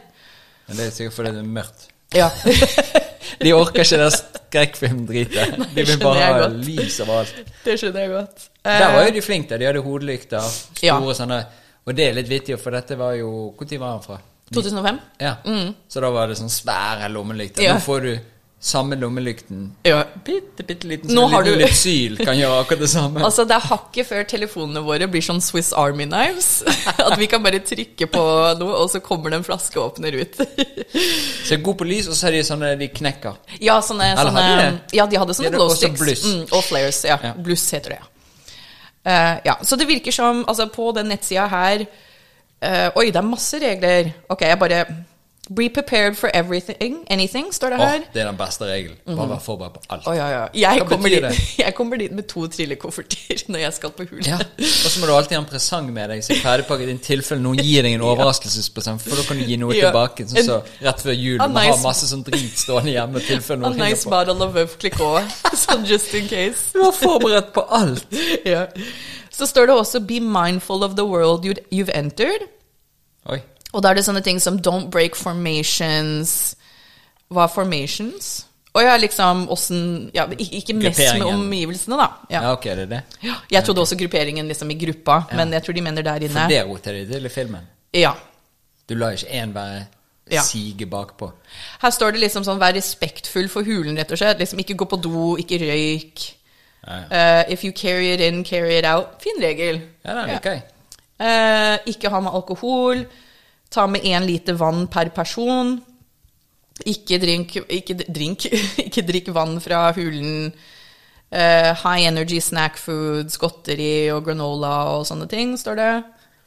Men det er sikkert fordi det er mørkt. Ja. *laughs* De orker ikke det skrekkfilmdritet. De vil bare ha lys lys overalt. det skjønner jeg godt. Der var Eh, jo de flinke. De hadde hodelykter, store Ja. sånne Og det er litt vittig, for dette var jo Når var han fra? 2005? Ja. Så da var det sånn svære lommelykter. Mm. Ja. Nå får du samme lommelykten. Ja. Bitte, bitte liten. Har liten du- lypsyl kan gjøre akkurat det samme. *laughs* Altså, det er hakket før telefonene våre blir sånn Swiss Army knives. *laughs* At vi kan bare trykke på noe, og så kommer det en flaskeåpner ut. *laughs* Så god på lys, og så er de sånne de knekker. Ja, sånne, Eller sånne de det? Ja, de hadde sånne De glow også sticks. bluss. Mm, og flares, ja. Ja. Bluss heter det, ja. Uh, ja. Så det virker som Altså, på den nettsida her uh, Oi, det er masse regler. Ok, jeg bare Be prepared for everything. Anything, står det her. Oh, det er den beste regelen. Bare vær forberedt på alt. Oh, ja, ja. Jeg kommer, dit, jeg kommer dit med to trillekofferter *laughs* når jeg skal på hulet Ja. Og så må du alltid ha en presang med deg som er ferdigpakket i tilfelle noen gir deg en *laughs* overraskelsespresang, for da kan du gi noe tilbake. Sånn så rett før jul. A Du må ha masse sånn drit stående hjemme i tilfelle noen ringer nice på. bottle of Veuve Clicquot, *laughs* sånn just in case. Du var forberedt på alt. ja. Så står det også 'be mindful of the world you've entered'. Oi. Og da er det sånne ting som 'don't break formations'. Hva er formations? Og ja, liksom åssen ja, Ikke mest med omgivelsene, da. Ja, Ja. ok, det er det. Ja. Jeg trodde også grupperingen liksom i gruppa, men jeg tror de mener der inne. For det roter de til i filmen. Ja. Du lar ikke én være Ja. sige bakpå. Her står det liksom sånn 'vær respektfull for hulen', rett og slett. Liksom Ikke gå på do, ikke røyk. Ja, Eh, if you carry it in, carry it out. Fin regel. ja den liker jeg. Uh, ikke ha med alkohol. Ta med én liter vann per person. Ikke drink, ikke drink, *laughs* ikke drikk vann fra hulen. Uh, high energy snack foods, godteri og granola og sånne ting, står det.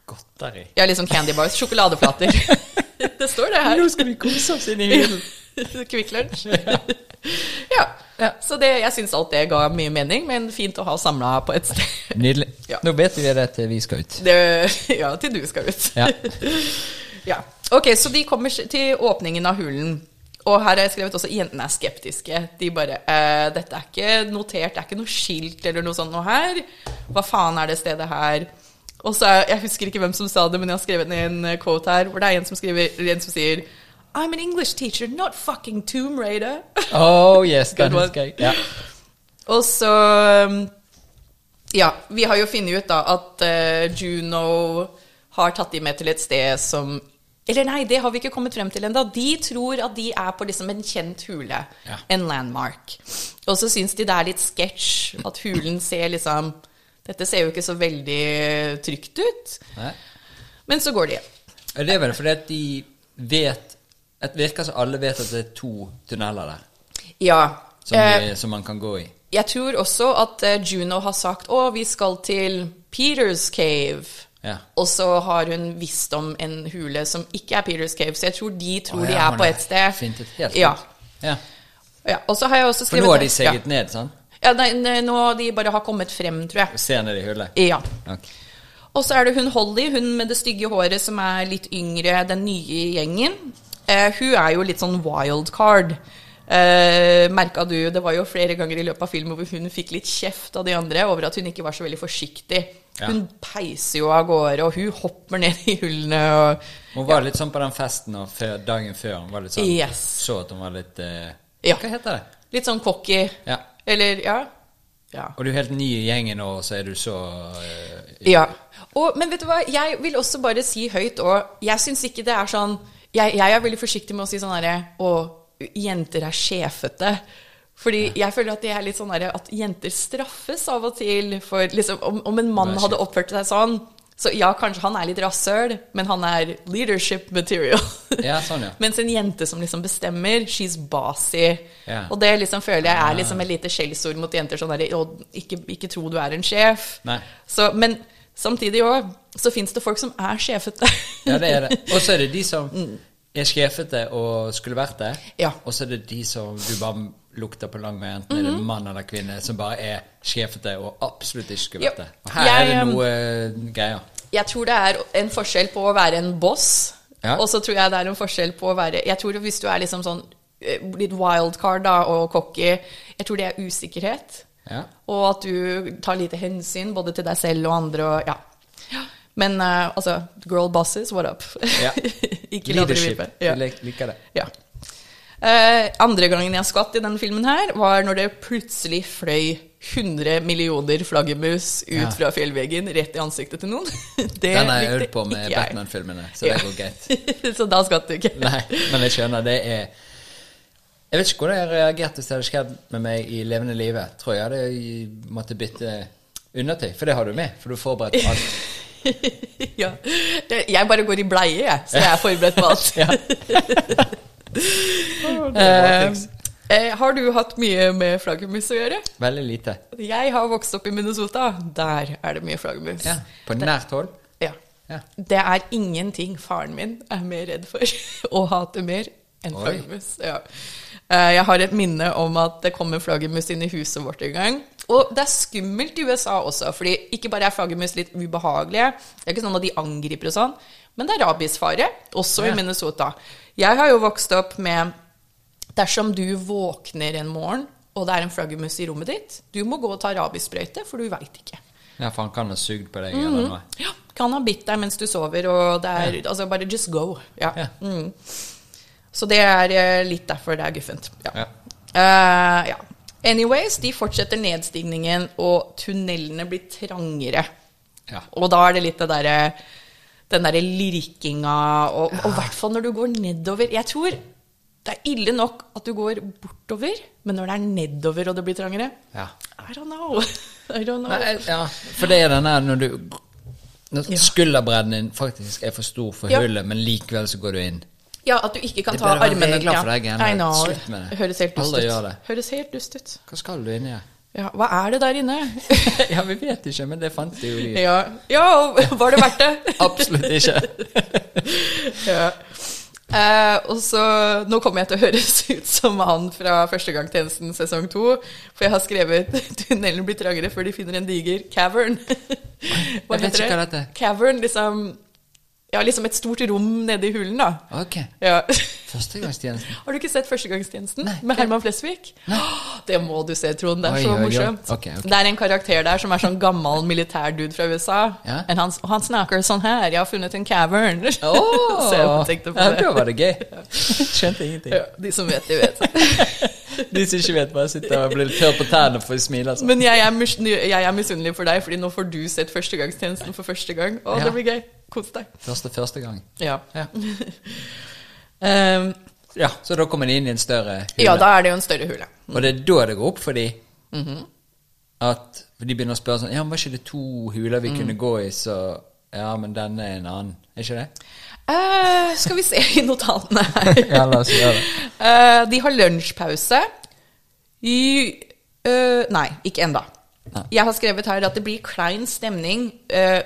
Godteri. Ja, liksom candy bars. Sjokoladeflater. *laughs* det står det her. Nå skal vi kose oss inn i *laughs* hulen. Kvikk Lunsj. ja. Så det, jeg syns alt det ga mye mening, men fint å ha samla på et sted. Nydelig. Ja. Nå vet vi det til vi skal ut. Det, ja, til du skal ut. Ja. Ja. Ok, så de kommer til åpningen av hulen. Og her har jeg skrevet også jentene er skeptiske. De bare eh, 'Dette er ikke notert, det er ikke noe skilt eller noe sånt noe her. Hva faen er det stedet her?' Og så er, Jeg husker ikke hvem som sa det, men jeg har skrevet ned en eh, quote her hvor det er en som, skriver, en som sier I'm an English teacher, not fucking Tomb Raider. *laughs* Oh yes, den great husker jeg. Ja. Og så um, Ja, vi har jo funnet ut da at uh, Juno har tatt de med til et sted som Eller nei, det har vi ikke kommet frem til ennå. De tror at de er på liksom en kjent hule. Ja. En landmark. Og så syns de det er litt sketsj at hulen ser liksom Dette ser jo ikke så veldig trygt ut. Nei. Men så går de. Og Det er vel fordi at de vet Det virker som alle vet at det er to tunneler der Ja. som, eh, som man kan gå i. jeg tror også at eh, Juno har sagt å, vi skal til Peters Cave. Ja. Og så har hun visst om en hule som ikke er Peters Cave, så jeg tror de tror Å, de er på ett et sted. Fint, helt ja. ut. Ja. ja. Og så har jeg også For nå har de ja. seget ned, sånn? Ja, nei, nei, nå de bare har kommet frem, tror jeg. Senere i hullet? Ja. Okay. Og så er det hun Holly, hun med det stygge håret som er litt yngre, den nye gjengen. Eh, hun er jo litt sånn wildcard. Eh, Merka du Det var jo flere ganger i løpet av filmen hvor hun fikk litt kjeft av de andre over at hun ikke var så veldig forsiktig. Ja. Hun peiser jo av gårde, og hun hopper ned i hullene og Hun var litt sånn på den festen og før, dagen før. Hun var litt sånn, Yes. Så at hun var litt eh, Ja. Hva heter det? Litt sånn cocky. Ja. Eller ja. Ja. Og du er helt ny i gjengen, og så er du så eh, Ja. Og, men vet du hva, jeg vil også bare si høyt òg Jeg syns ikke det er sånn jeg, jeg er veldig forsiktig med å si sånn herre Å, jenter er sjefete. Fordi jeg føler at det er litt sånn at jenter straffes av og til for liksom Om, om en mann hadde oppført seg sånn, så ja, kanskje han er litt rasshøl, men han er leadership material. Ja, sånn, ja. *laughs* Mens en jente som liksom bestemmer, she's bossy. Ja. Og det liksom føler jeg er liksom et lite skjellsord mot jenter. Sånn der, ikke, ikke tro du er en sjef. Så, men samtidig òg så fins det folk som er sjefete. Ja, det er det. *laughs* Og så er det de som er sjefete og skulle vært det. Mm. Ja. Og så er det de som du bare lukter på lang vei, enten er det Mhm. mann eller kvinne, som bare er sjefete og absolutt ikke skulle vært det. Og her Jeg, er det um, noe eh, greier. Jeg tror det er en forskjell på å være en boss, Ja. og så tror jeg det er en forskjell på å være Jeg tror hvis du er liksom sånn eh, litt wildcard da, og cocky, jeg tror det er usikkerhet. Ja. Og at du tar lite hensyn både til deg selv og andre. Og, ja. Men uh, altså, girl bosses, what up? Ja. *laughs* Ikke Leadership. Ja. Jeg liker det. Ja. Uh, andre gangen jeg skvatt i denne filmen her, var når det plutselig fløy 100 millioner flaggermus ut Ja. fra fjellveggen rett i ansiktet til noen. *laughs* Det Den har jeg hørt øvd på med. Batman-filmene, så det går greit. *laughs* så da skvatt du ikke. Nei, men jeg skjønner, det er Jeg vet ikke hvordan jeg reagerte hvis det hadde skjedd med meg i levende livet. Tror jeg hadde måttet bytte undertøy, for det har du med, for du forberedte alt. *laughs* ja. Jeg bare går i bleie, jeg, så jeg er forberedt på alt. *laughs* *laughs* Eh, eh, har du hatt mye med flaggermus å gjøre? Veldig lite. Jeg har vokst opp i Minnesota. Der er det mye flaggermus. Ja, på nært hold. Ja. Ja. Det er ingenting faren min er mer redd for og hater mer enn flaggermus. Ja. Eh, Jeg har et minne om at det kom en flaggermus inn i huset vårt en gang. Og det er skummelt i USA også, fordi ikke bare er flaggermus litt ubehagelige, det er ikke sånn at de angriper og sånn, men det er rabiesfare, også Ja. i Minnesota. Jeg har jo vokst opp med Dersom du våkner en morgen, og det er en flaggermus i rommet ditt, du må gå og ta rabiessprøyte, for du veit ikke. Ja, for han kan ha sugd på deg Mhm. eller noe. Ja, kan ha bitt deg mens du sover, og det er Altså, bare just go. Ja. Ja. Mm. Så det er eh, litt derfor det er guffent. Ja. Ja. Eh, ja. Anyways, de fortsetter nedstigningen, og tunnelene blir trangere. Ja. Og da er det litt det derre Den derre lirkinga, og i i hvert fall når du går nedover. Jeg tror det er ille nok at du går bortover, men når det er nedover og det blir trangere Ja. I don't know. *laughs* I don't know. Nei, ja, for det er den der når du Når Ja. skulderbredden din faktisk er for stor for Ja. hullet, men likevel så går du inn. Ja, at du ikke kan ta armene Anne. Slutt med det. Høres helt dust ut. Høres helt dust ut. Hva skal du inni her? Ja, hva er det der inne? *laughs* ja, vi vet ikke, men det fant de jo i ja, ja, var det verdt det? *laughs* Absolutt ikke. *laughs* ja. Eh, og så Nå kommer jeg til å høres ut som han fra Førstegangstjenesten sesong to. For jeg har skrevet 'Tunnelen blir trangere før de finner en diger cavern'. Jeg vet ikke hva dette er. Cavern, liksom Ja, liksom et stort rom nede i hulen, da. Ok. Ja. Førstegangstjenesten. *laughs* Har du ikke sett Førstegangstjenesten Nei. med Herman Flesvig? Det må du se, Trond. Det er Oi, så oi, oi. morsomt. okay. ok. Det er en karakter der som er sånn gammel militærdude fra USA. Ja. Han, og han snakker sånn her. 'Jeg har funnet en cavern'. Åh! *laughs* så jeg tenkte på ja, det. da var det gøy. *laughs* Skjønte ingenting. Ja, de som vet, de vet. De som ikke vet, bare sitter og blir tørr på tærne for å smile. Altså. Men jeg er, jeg er misunnelig for deg, Fordi nå får du sett Førstegangstjenesten for første gang. Å, Ja. det blir gøy. Kos deg. Første, første gang. Ja. Ja. Um, *laughs* ja, så da kommer de inn i en større hule. ja, da er det jo en større hule. Og det er da det går opp for de Mhm. at de begynner å spørre sånn Ja, men var ikke det to huler Mm. vi kunne gå i, så Ja, men denne er en annen. Er ikke det? Eh, skal vi se i notatene her. *laughs* Ja, la oss gjøre det. Uh, de har lunsjpause i uh, Nei, ikke enda. Jeg har skrevet her at det blir klein stemning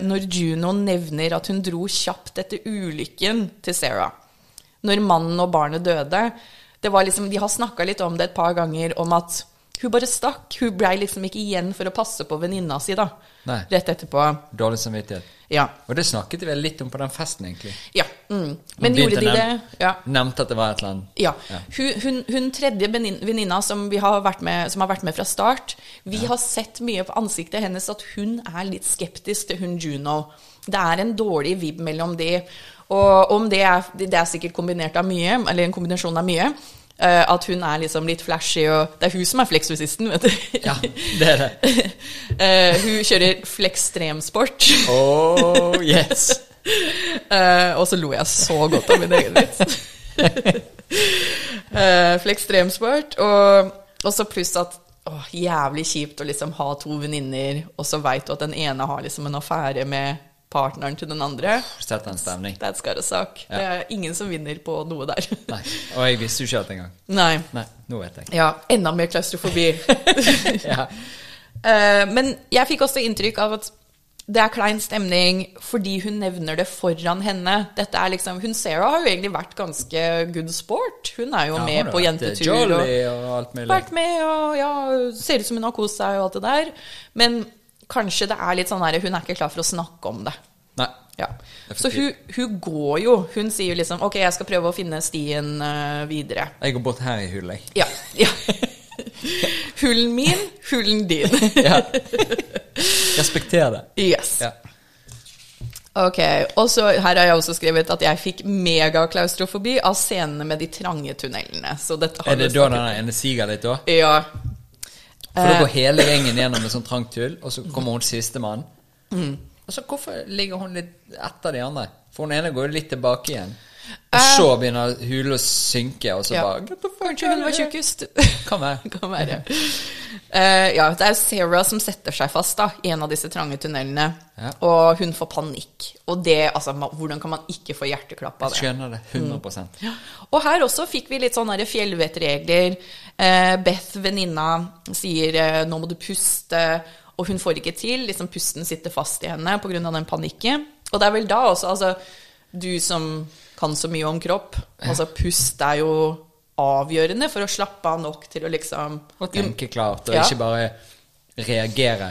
når Juno nevner at hun dro kjapt etter ulykken til Sarah. Når mannen og barnet døde. Det var liksom, De har snakka litt om det et par ganger, om at hun bare stakk. Hun blei liksom ikke igjen for å passe på venninna si, da. Nei. Rett etterpå. Dårlig samvittighet. Ja. Og det snakket vi vel litt om på den festen, egentlig. ja. Mm. Men gjorde de det? Ja. Nevnte at det var et eller annet Ja. Ja. Hun, hun, hun tredje venninna som, vi har vært med, som har vært med fra start, vi har sett mye på ansiktet hennes at hun er litt skeptisk til hun Juno. Det er en dårlig vib mellom de. Og om det er, det er sikkert kombinert av mye, eller en kombinasjon av mye, at hun er liksom litt flashy, og det er hun som er flexresisten, vet du. Ja, det er det. *laughs* Eh, hun kjører flekstremsport. Oh, yes. *laughs* Eh, og så lo jeg så godt av min egen vits. *laughs* Flekstremsport. Og, og så pluss at åh, jævlig kjipt å liksom ha to venninner, og så veit du at den ene har liksom en affære med partneren til den andre. Sett en stemning. That's got a suck. Det er ingen som vinner på noe der. Nei. Og jeg visste jo ikke alt engang. Nei. Nei, nå vet jeg. Ja, enda mer klaustrofobi. *laughs* Ja. Eh, men jeg fikk også inntrykk av at det er klein stemning fordi hun nevner det foran henne. Dette er liksom, Hun Sarah har jo egentlig vært ganske good sport. Hun er jo Ja, med på eh, jentetur. Jolly og alt mulig. vært med og ja, ser ut som hun har kost seg og alt det der. Men kanskje det er litt sånn her, hun er ikke klar for å snakke om det. Nei. Ja. Så hun, hun går jo. Hun sier liksom OK, jeg skal prøve å finne stien uh, videre. Jeg går bort her i hullet, jeg. Ja. ja. *laughs* Hullen min, hullen din. *laughs* Ja. *laughs* Respekter det. Yes. Ja. Ok, og så her har jeg også skrevet at jeg fikk megaklaustrofobi av scenene med de trange tunnelene. Så dette har Er det da den ene siger litt, da? Ja. For da Eh. går hele gjengen gjennom et sånt trangt hull, og så kommer hun sistemann. Mm. Og så hvorfor ligger hun litt etter de andre? For hun ene går jo litt tilbake igjen. Og Eh. så begynner hullet å synke, og så Ja. bare Kanskje hun var tjukkest. Kan være. *laughs* kan være. Uh, ja, det er Sarah som setter seg fast da, i en av disse trange tunnelene. Ja. Og hun får panikk. Og det, altså, hvordan kan man ikke få hjerteklapp av Jeg det? skjønner det 100 Ja. Og her også fikk vi litt sånne fjellvettregler. Uh, Beth, venninna, sier uh, 'nå må du puste', og hun får ikke til. Liksom Pusten sitter fast i henne pga. den panikken. Og det er vel da også, altså Du som kan så mye om kropp, altså pust er jo avgjørende for å slappe av nok til å liksom Og tenke klart, og Ja. ikke bare reagere,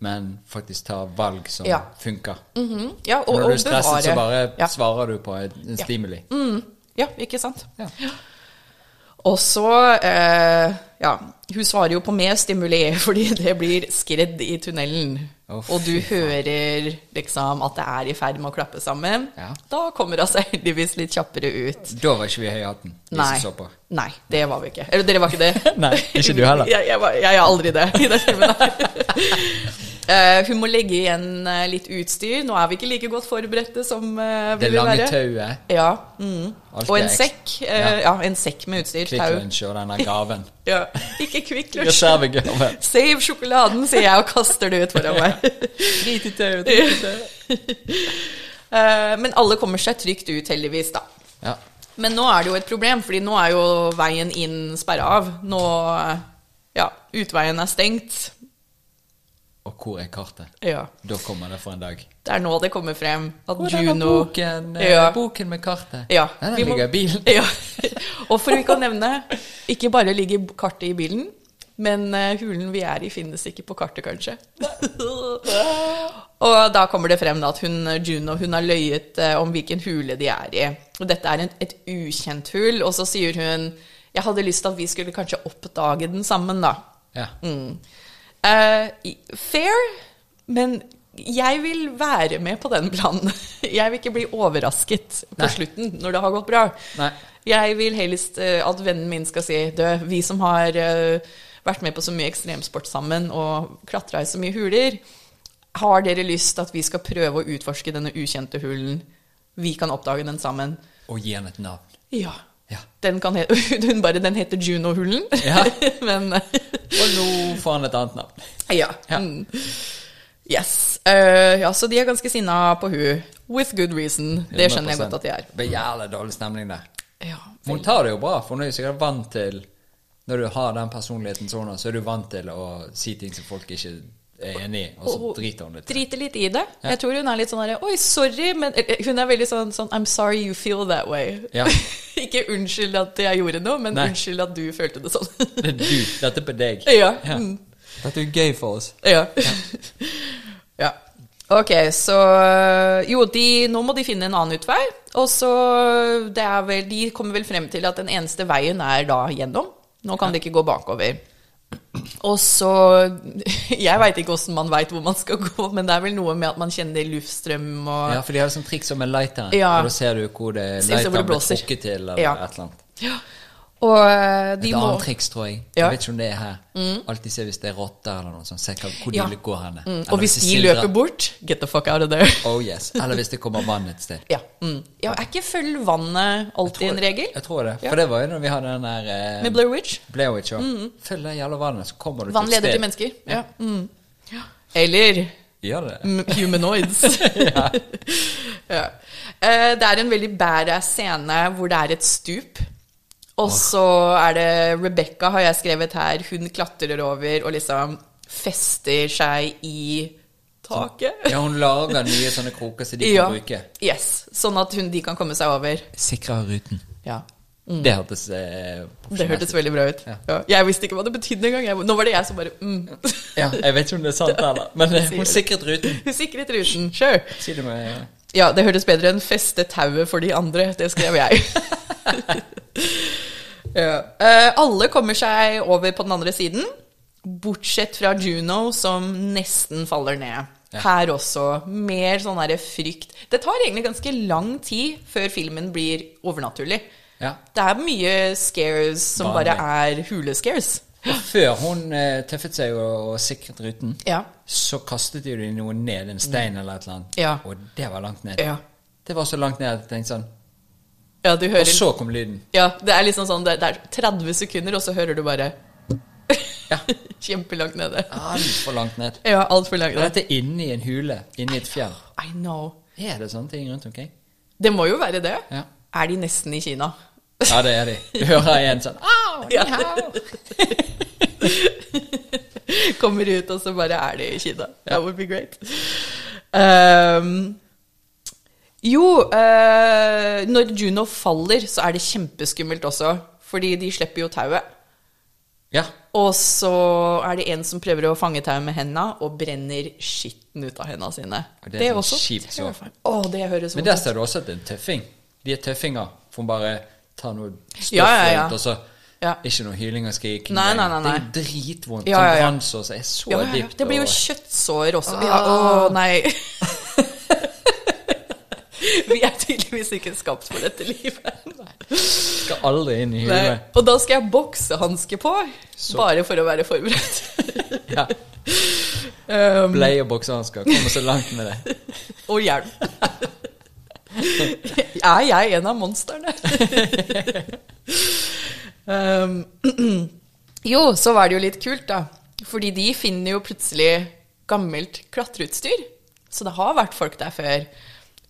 men faktisk ta valg som Ja. funker. Mhm, Ja, og, Når du er stresset, så bare svarer du på en stimuli. ja, ikke sant? Ja. Og så eh, Ja, hun svarer jo på mer stimuli, *laughs* fordi det blir skredd i tunnelen. Å, og du hører liksom at det er i ferd med å klappe sammen. Ja. Da kommer det seg heldigvis litt kjappere ut. Da var ikke vi i hatten, vi Nei. som så på. Nei, det var vi ikke. Eller dere var ikke det? *laughs* Nei, ikke du heller. *laughs* Jeg, jeg, var, jeg er aldri det i den filmen *laughs* Eh, hun må legge igjen uh, litt utstyr. Nå er vi ikke like godt forberedte som uh, vi Det vil lange være. tauet, Ja. Mm. Og en sekk. eh, ja, en sekk med utstyr. Kvikk Lunsj og denne gaven. *laughs* Ja. Ikke Kvikk Lunsj. *laughs* Save sjokoladen, sier jeg og kaster det ut foran meg. *laughs* Drit i tauet, Men alle kommer seg trygt ut, heldigvis, da. Ja. Men nå er det jo et problem, fordi nå er jo veien inn sperra av. Nå Ja, utveien er stengt. Og hvor er kartet? Ja. Da kommer det for en dag. Det er nå det kommer frem at Hvor Juno boken, eh, Ja. boken med kartet? Ja, Den vi må- ligger i bilen. *laughs* Ja. Og for ikke å nevne, ikke bare ligger kartet i bilen, men eh, hulen vi er i, finnes ikke på kartet, kanskje. *laughs* Og da kommer det frem at hun, Juno hun har løyet eh, om hvilken hule de er i. Og dette er en, et ukjent hull. Og så sier hun jeg hadde lyst til at vi skulle kanskje oppdage den sammen, da. Ja. Eh, i- fair, men jeg vil være med på den planen. *laughs* Jeg vil ikke bli overrasket på Nei. slutten når det har gått bra. Nei. Jeg vil helst uh, at vennen min skal si Du, vi som har uh, vært med på så mye ekstremsport sammen og klatra i så mye huler, har dere lyst at vi skal prøve å utforske denne ukjente hulen? Vi kan oppdage den sammen. Og gi henne et navn. Ja. Ja. Den, kan he *laughs* hun bare, den heter Juno-hulen. Ja. *laughs* Men eh, *laughs* Og nå får han et annet navn. Ja. Ja. Mm. Yes. Uh, ja, så de er ganske sinna på hun. With good reason. Det skjønner jeg 100%. godt at de er. Det jævlig dårlig stemning der. Ja, Hun vel. tar det jo bra, for hun er sikkert vant til Når du har den personligheten sånn, så er du vant til å si ting som folk ikke er enig og så Og- driter hun litt. Driter litt i det. Jeg tror hun er litt sånn herre Oi, sorry, men eh, Hun er veldig sånn, sånn I'm sorry you feel that way. Ja. *laughs* Ikke unnskyld at jeg gjorde noe, men Nei. unnskyld at du følte det sånn. Det er du. Dette er på deg. *laughs* Ja. Ja. Mm. Dette er gøy for oss. Ja. ja. *laughs* Ok, så Jo, de, nå må de finne en annen utvei. Og så det er vel, De kommer vel frem til at den eneste veien er da gjennom. Nå kan de ikke gå bakover. Og så *laughs* Jeg veit ikke åssen man veit hvor man skal gå, men det er vel noe med at man kjenner luftstrøm og Ja, for de har sånn triks som en lighter, Ja. Og da ser du hvor det lighteren blir trukket til, eller Ja. et eller annet. Og eh, de Et må annet triks, tror jeg. Ja. Jeg vet ikke om det er her. Alltid se hvis det er rotter eller noe sånt. Se hvor de Ja. går hen. mm, Og hvis de løper bort, get the fuck out of there. Oh yes. Eller hvis det kommer vann et sted. Ja. Mm. ja er ikke følg vannet alltid en regel? Jeg tror det. For det var jo når vi hadde den der eh, Med Blair Witch? Blair Witch òg. Følg det jævla vannet, så kommer du Vann til et leder til mennesker. Ja. Mm. *laughs* Ja. Eller mm, humanoids. *laughs* ja. Eh, Det er en veldig badass scene hvor det er et stup. Og så er det Rebecca, har jeg skrevet her. Hun klatrer over og liksom fester seg i taket. Ja, hun lager nye sånne kroker som de Ja. kan bruke. Yes. Sånn at hun, de kan komme seg over. Sikre ruten. Ja. Det hørtes eh, Det hørtes veldig bra ut. Ja. Ja. Jeg visste ikke hva det betydde engang. Nå var det jeg som bare mm. Ja, jeg vet ikke om det er sant *laughs* eller. men eh, hun sikret ruten. Hun sikret ruten. Sure. Si det med Ja, det hørtes bedre enn 'feste tauet for de andre'. Det skrev jeg. *laughs* ja. Eh, alle kommer seg over på den andre siden, bortsett fra Juno, som nesten faller ned. Ja. Her også. Mer sånn derre frykt. Det tar egentlig ganske lang tid før filmen blir overnaturlig. Ja. Det er mye scares som bare, bare er hulescares. Og før hun eh, tøffet seg og, og sikret ruten, Ja. så kastet de noe ned, en stein eller et eller annet. Ja. Og det var langt ned. Ja. Det var så langt ned at jeg tenkte sånn Ja, du hører Og så kom lyden. Ja, det er liksom sånn, det det er 30 sekunder, og så hører du bare Ja. *laughs* Kjempelangt nede. Altfor langt ned. Ja, altfor langt Og nede. dette er inni en hule, inni et fjell. I know. Er det sånne ting rundt omkring? Det må jo være det. Ja. Er de nesten i Kina? Ja, det er de. Du hører en sånn Au, ni Ja. hao. *laughs* Kommer ut, og så bare er de i Kina. That would be great. Um, jo, uh, når Juno faller, så er det kjempeskummelt også. Fordi de slipper jo tauet. Ja. Og så er det en som prøver å fange tauet med henda, og brenner skitten ut av hendene sine. Og det er også kjipt så. Å, det høres Men der ser du også at det er en tøffing. De er tøffinger. For hun bare tar noe stoff Ja, ja, ja. rundt, og så Ja. Ikke noe hyling og skrik. Nei, nei, nei, nei. Det er dritvondt. Ja, ja, ja. Sånn brannsår er så Ja, dypt. Det blir jo kjøttsår også. Ja, å, nei. *laughs* Vi er tydeligvis ikke skapt for dette livet. Skal aldri inn i Nei. huet. Og da skal jeg boksehanske på, Så. bare for å være forberedt. *laughs* Ja. Um, Bleie og boksehansker. Kommer så langt med det. og hjelm. Er jeg en av monstrene? um, *clears throat* jo, så var det jo litt kult, da. Fordi de finner jo plutselig gammelt klatreutstyr. Så det har vært folk der før.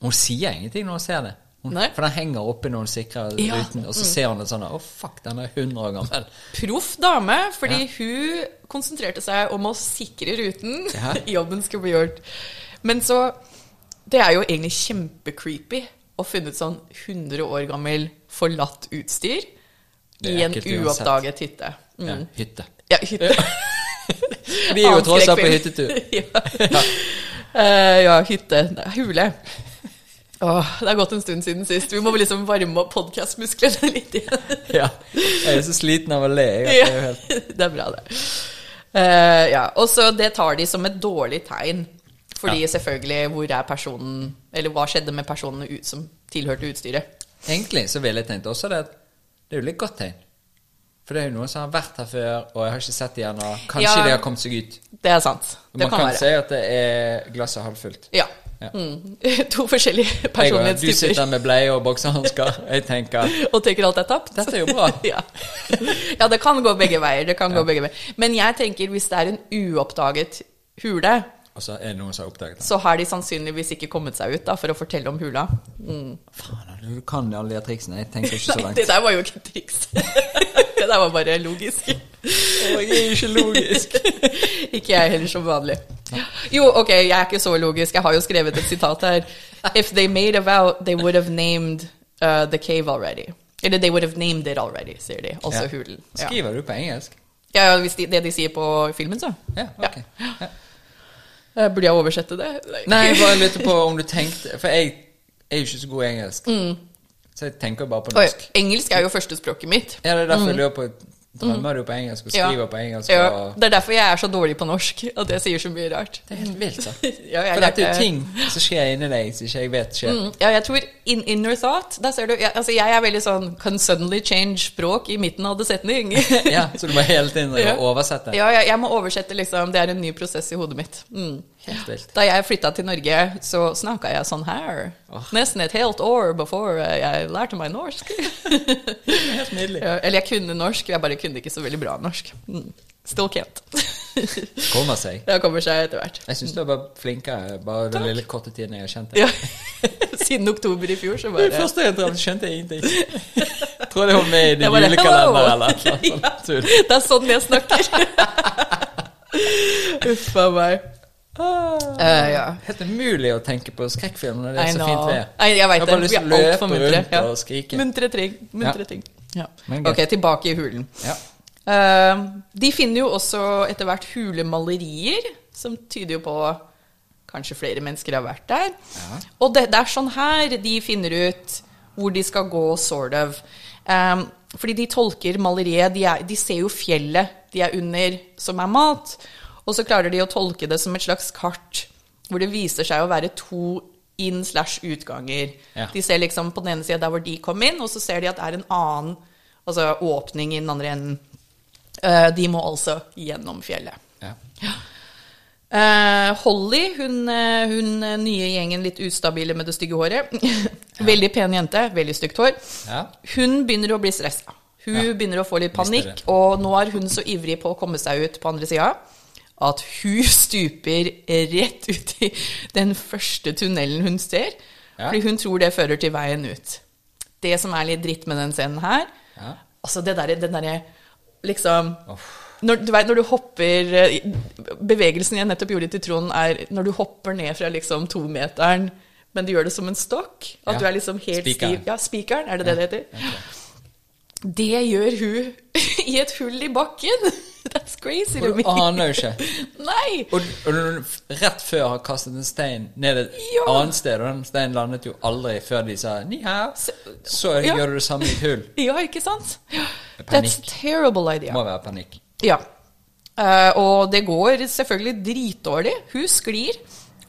Hun sier ingenting når hun ser det. Hun, for den henger oppi noen sikre sikrer Ja. Ruten, og så ser hun det sånn Å, fuck, den er 100 år gammel. Proff dame, fordi hun konsentrerte seg om å sikre ruten. Ja. *laughs* Jobben skulle bli gjort. Men så Det er jo egentlig kjempecreepy å funnet sånn 100 år gammel forlatt utstyr i en uoppdaget hytte. Mm. Ja, hytte. Ja, hytte. *laughs* Vi er jo tross alt på hyttetur. *laughs* ja. Uh, ja, hytte. Hule. Åh, det er gått en stund siden sist. Vi må vel liksom varme opp podkastmusklene *laughs* litt igjen. Ja. Jeg er så sliten av å le. Jeg, det er helt... det er bra, det. Uh, ja, Og så det tar de som et dårlig tegn. Fordi selvfølgelig, hvor er personen Eller hva skjedde med personene ut, som tilhørte utstyret? Egentlig så ville jeg tenkt også det at det er jo litt godt tegn. For det er jo noen som har vært her før, og jeg har ikke sett igjen, og kanskje Ja. de har kommet seg ut. Det er sant. Det Man kan, kan, si at det er glasset halvfullt. Ja. Ja. Mm. *laughs* To forskjellige personlighetstyper. du sitter med bleie og boksehansker. Jeg tenker *laughs* Og tenker alt er tapt. Dette er jo bra. *laughs* ja. ja, det kan gå begge veier. Det kan gå begge veier. Men jeg tenker hvis det er en uoppdaget hule, Og så er det noen som har oppdaget det. så har de sannsynligvis ikke kommet seg ut da, for å fortelle om hula. Mm. Faen, du kan alle de triksene. Jeg tenker ikke så langt. Nei, det der var jo ikke et triks. *laughs* det der var bare logisk. jeg er ikke logisk. *laughs* ikke jeg heller som vanlig. Jo, ok, jeg er ikke så logisk. Jeg har jo skrevet et sitat her. If they made a vow, they would have named uh, the cave already. Eller they would have named it already, sier de. Altså Ja. hulen. Ja. Skriver du på engelsk? Ja, hvis de, det de sier på filmen, så. Ja, ok. Ja. Eh, Burde jeg oversette det? Nei, jeg bare lurte på *laughs* om du tenkte For jeg er jo ikke så god i engelsk. Så jeg tenker bare på norsk. Oi, engelsk er jo førstespråket mitt. Ja, det er derfor jeg lurer på Drømmer du på engelsk og skriver Ja. på engelsk? Ja, det er derfor jeg er så dårlig på norsk, at jeg sier så mye rart. Det er helt vilt, sant? *laughs* Ja, For dette er jo ting som skjer inni deg som ikke jeg vet skjer. Mm, Ja, jeg tror in inner thought Der ser du jeg, Altså, jeg er veldig sånn Can suddenly change språk i midten av det setning. *laughs* Ja, Så du må hele tiden *laughs* oversette? ja, jeg, jeg må oversette, liksom. Det er en ny prosess i hodet mitt. Mm. Da jeg flytta til Norge, så snakka jeg sånn her. Oh. Nesten et helt år before jeg lærte meg norsk. *laughs* Helt nydelig. Eller jeg kunne norsk, jeg bare kunne ikke så veldig bra norsk. Mm. Still can't. *laughs* Kommer seg. Det kommer seg etter hvert. Jeg syns du er bare flinkere bare den lille korte tiden jeg har kjent deg. Ja. *laughs* Siden oktober i fjor, så Det bare første jeg traff, skjønte jeg ingenting. Tror det var med i din julekalender eller noe sånt. Ja. Det er sånn jeg snakker. Uff a meg. Eh, ja. Helt umulig å tenke på skrekkfilm når det I er så fint vær. Jeg Jeg har bare lyst til å løpe rundt muntre. rundt og skrike. Muntre ting. Muntre Ja. ting. Ja. Ok, tilbake i hulen. Ja. Eh, de finner jo også etter hvert hulemalerier, som tyder jo på kanskje flere mennesker har vært der. Ja. Og det, det er sånn her de finner ut hvor de skal gå, sort of. Um, fordi de tolker maleriet de, er, de ser jo fjellet de er under, som er mat. Og så klarer de å tolke det som et slags kart, hvor det viser seg å være to inn slash utganger. Ja. De ser liksom på den ene sida der hvor de kom inn, og så ser de at det er en annen altså åpning i den andre enden. Uh, de må altså gjennom fjellet. Ja. Uh, Holly, hun, eh, hun nye gjengen litt ustabile med det stygge håret. *laughs* veldig pen jente, veldig stygt hår. Ja. Hun begynner å bli stressa. Hun begynner å få litt panikk, og nå er hun så ivrig på å komme seg ut på andre sida at hun *laughs* stuper rett ut i den første tunnelen hun ser. Ja. Fordi hun tror det fører til veien ut. Det som er litt dritt med den scenen her, Ja. altså det derre der, liksom når, du vet, når du hopper eh, Bevegelsen jeg nettopp gjorde til Trond, er når du hopper ned fra liksom tometeren, men du gjør det som en stokk. At Ja. du er liksom helt Spikeren. stiv. Ja, spikeren, er det det det heter? Det gjør hun *laughs* i et hull i bakken! *laughs* That's crazy to Og me. du aner jo ikke. *laughs* Nei! Og, og rett før har kastet en stein ned et Ja. annet sted, og den steinen landet jo aldri før de sa ni hao, så Ja. gjør du det samme i et hull. *laughs* Ja, ikke sant? Panikk. That's terrible idea. Må være panikk. Ja. Uh, og det går selvfølgelig dritdårlig. Hun sklir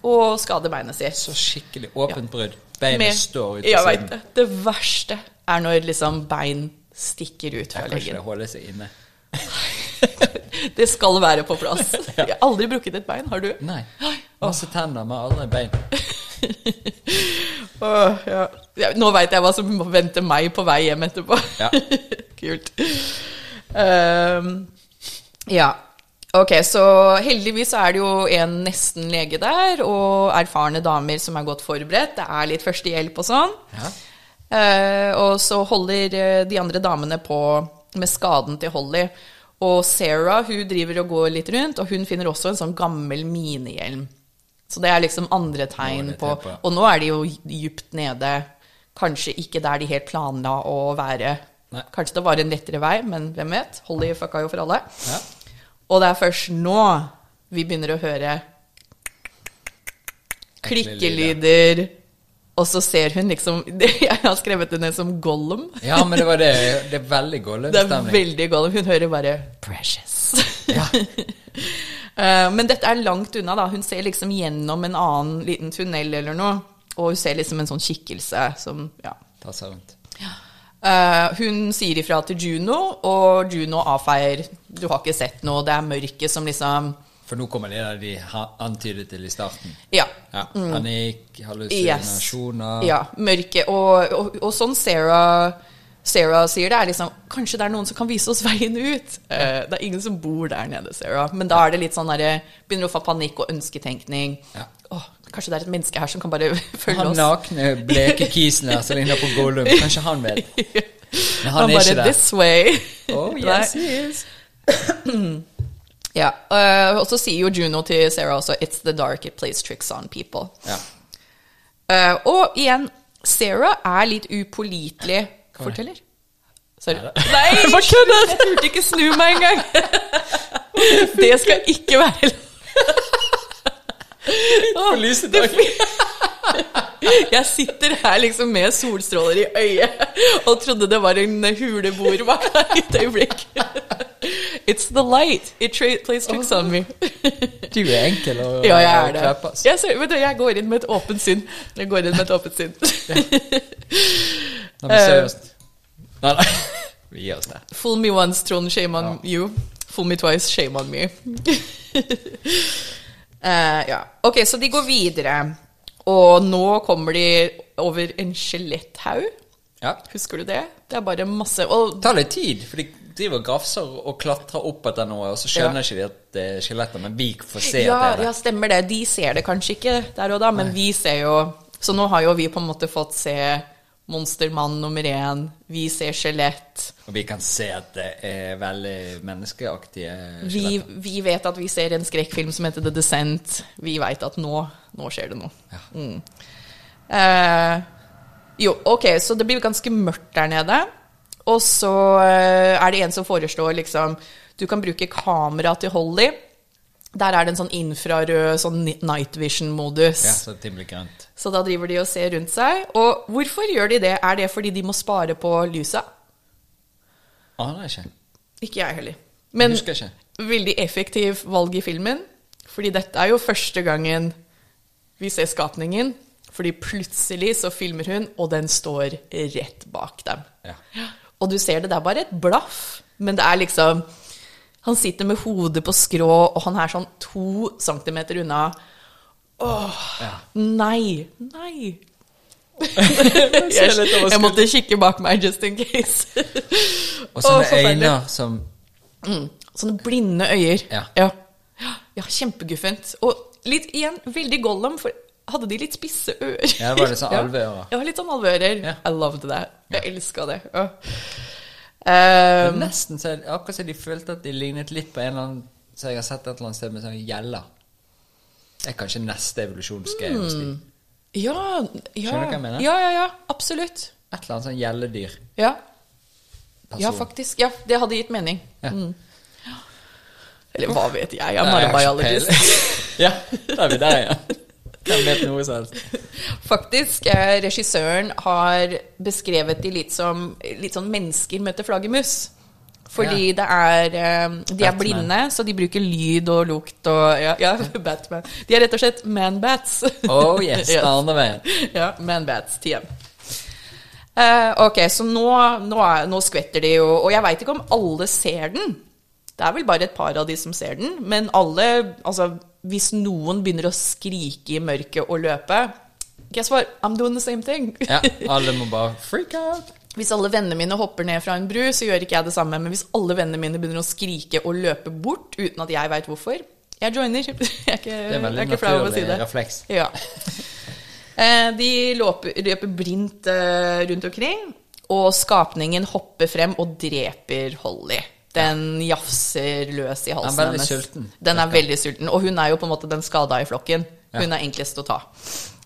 og skader beinet sitt. Så skikkelig åpent brudd. Beinet Med- står ut Ja, vet siden. det. Det verste er når liksom bein stikker ut fra leggen. kanskje det holder seg inne. Det skal være på plass. *laughs* Jeg har aldri brukket et bein, har du? Nei. Masse tenner, men aldri bein. *laughs* oh, ja. Ja, nå veit jeg hva som venter meg på vei hjem etterpå. Ja. *laughs* Kult. Um, ja. Ok, så heldigvis er det jo en nesten lege der, og erfarne damer som er godt forberedt. Det er litt førstehjelp og sånn. Ja. Uh, og så holder eh, de andre damene på med skaden til Holly. Og Sarah hun driver og går litt rundt, og hun finner også en sånn gammel minehjelm. Så det er liksom andre tegn på. Og nå er de jo djupt nede. Kanskje ikke der de helt planla å være. Nei. Kanskje det var en lettere vei, men hvem vet? Holly fucka jo for alle. Ja. Og det er først nå vi begynner å høre klikkelyder. Og så ser hun liksom *laughs* Jeg har skrevet det ned som Gollum. ja, men det var det. Det er veldig *laughs* Gollum. Det er veldig Gollum. Hun hører bare 'precious'. Ja. *laughs* Eh, Men dette er langt unna, da. Hun ser liksom gjennom en annen liten tunnel eller noe. Og hun ser liksom en sånn kikkelse som Ja. Ta seg rundt. Eh, hun sier ifra til Juno, og Juno avfeier. Du har ikke sett noe, det er mørket som liksom For nå kommer det der de antydet til i starten. Ja. Ja. Panikk, hallusinasjoner Ja, mørke. Og, og, og sånn Sarah, Sarah sier det, er liksom Kanskje det er noen som kan vise oss veien ut? Eh, det er ingen som bor der nede, Sarah. Men da er det litt sånn derre Begynner å få panikk og ønsketenkning. Ja. Åh, kanskje det er et menneske her som kan bare *laughs* følge Han oss. nakne, bleke kisen der som ligner på Gollum. *laughs* Kanskje han vet. Men han, Han er bare ikke der. This way. Oh, *laughs* yes, he is. *clears throat* Ja, Uh, Og så sier jo Juno til Sarah også It's the dark, it plays tricks on people. Ja. Uh, og igjen, Sarah er litt upålitelig Hva er forteller. Sorry. Nei, *laughs* Bare kødder jeg turte ikke snu meg engang. *laughs* Det skal ikke være lov. For lyset *laughs* dag. Jeg sitter her liksom med solstråler i øyet og trodde det var en huleboer *laughs* bak der et øyeblikk. It's the light. It plays tricks on me. Du er enkel å Ja, jeg er det. Jeg, ser, vet du, jeg går inn med et åpent sinn. Jeg går inn med et åpent sinn. Nei, men seriøst. Nei, nei. Vi gir oss det. Fool me once, Trond, shame on you. Fool me twice, shame on me. Uh, *laughs* ja. Ok, så de går videre. Og nå kommer de over en skjeletthaug. Ja. Husker du det? Det er bare masse Og Det tar litt tid, for de driver og grafser og klatrer opp etter noe, og så skjønner ikke de at det er skjeletter, men vi får se ja, at det er det. ja, stemmer det. De ser det kanskje ikke der og da, men vi ser jo Så nå har jo vi på en måte fått se Monstermann nummer én. Vi ser skjelett. Og vi kan se at det er veldig menneskeaktige Vi, skjeletter. vi vet at vi ser en skrekkfilm som heter The Descent. Vi veit at nå, nå skjer det noe. Mm. Eh, jo, ok, så det blir ganske mørkt der nede. Og så eh, er det en som foreslår liksom Du kan bruke kamera til Holly. Der er det en sånn infrarød sånn night vision-modus. Ja, så ting blir grønt. Så da driver de og ser rundt seg. Og hvorfor gjør de det? Er det fordi de må spare på lysa? Aner ikke. Ikke jeg heller. Men jeg ikke. veldig effektiv valg i filmen. Fordi dette er jo første gangen vi ser skapningen. Fordi plutselig så filmer hun, og den står rett bak dem. Ja. Og du ser det, det er bare et blaff, men det er liksom Han sitter med hodet på skrå, og han er sånn to centimeter unna. Åh, nei, nei. jeg, jeg måtte kikke bak meg just in case. Og sånne Å, forferdelig. øyne som Sånne blinde øyer. Ja. ja. Ja, kjempeguffent. Og litt igjen, veldig Gollum, for hadde de litt spisse ører? Ja, det var litt sånn *laughs* alveører. Ja, litt sånn alveører. Ja. I loved that. Jeg elska det. Ja. Um, Nesten så akkurat som de følte at de lignet litt på en eller annen som jeg har sett et eller annet sted med sånn gjeller. Det er kanskje neste evolusjonsgreie hos de. ja, ja. Skjønner du hva jeg mener? Ja, ja, ja. Absolutt. Et eller annet sånn gjelledyr. Ja. Person. ja, faktisk. Ja, det hadde gitt mening. Ja. Eller hva vet jeg, jeg er peiling. *laughs* ja, da er vi der igjen. Hvem vet noe som helst? *laughs* Faktisk, eh, regissøren har beskrevet de litt som litt sånn mennesker møter flaggermus. Fordi det er eh, De er Batman. blinde, så de bruker lyd og lukt og Ja, ja *laughs* Batman. De er rett og slett man-bats. Oh yes, *laughs* andre man ja, man-bats. TM. Eh, ok, så nå, nå, er, nå skvetter de jo, og jeg veit ikke om alle ser den. Det er vel bare et par av de som ser den, men alle Altså, hvis noen begynner å skrike i mørket og løpe Guess what? I'm doing the same thing. Ja, *laughs* alle må bare freak out. Hvis alle vennene mine hopper ned fra en bru, så gjør ikke jeg det samme. Men hvis alle vennene mine begynner å skrike og løpe bort uten at jeg veit hvorfor, jeg joiner. *laughs* Jeg er ikke, Det er jeg er ikke flau over å si det. refleks. *laughs* Ja. Eh, De løper, løper blindt eh, rundt omkring, og skapningen hopper frem og dreper Holly. Den jafser løs i halsen Den er veldig hennes. sulten, Den er veldig sulten. Og hun er jo på en måte den skada i flokken. Hun er enklest å ta.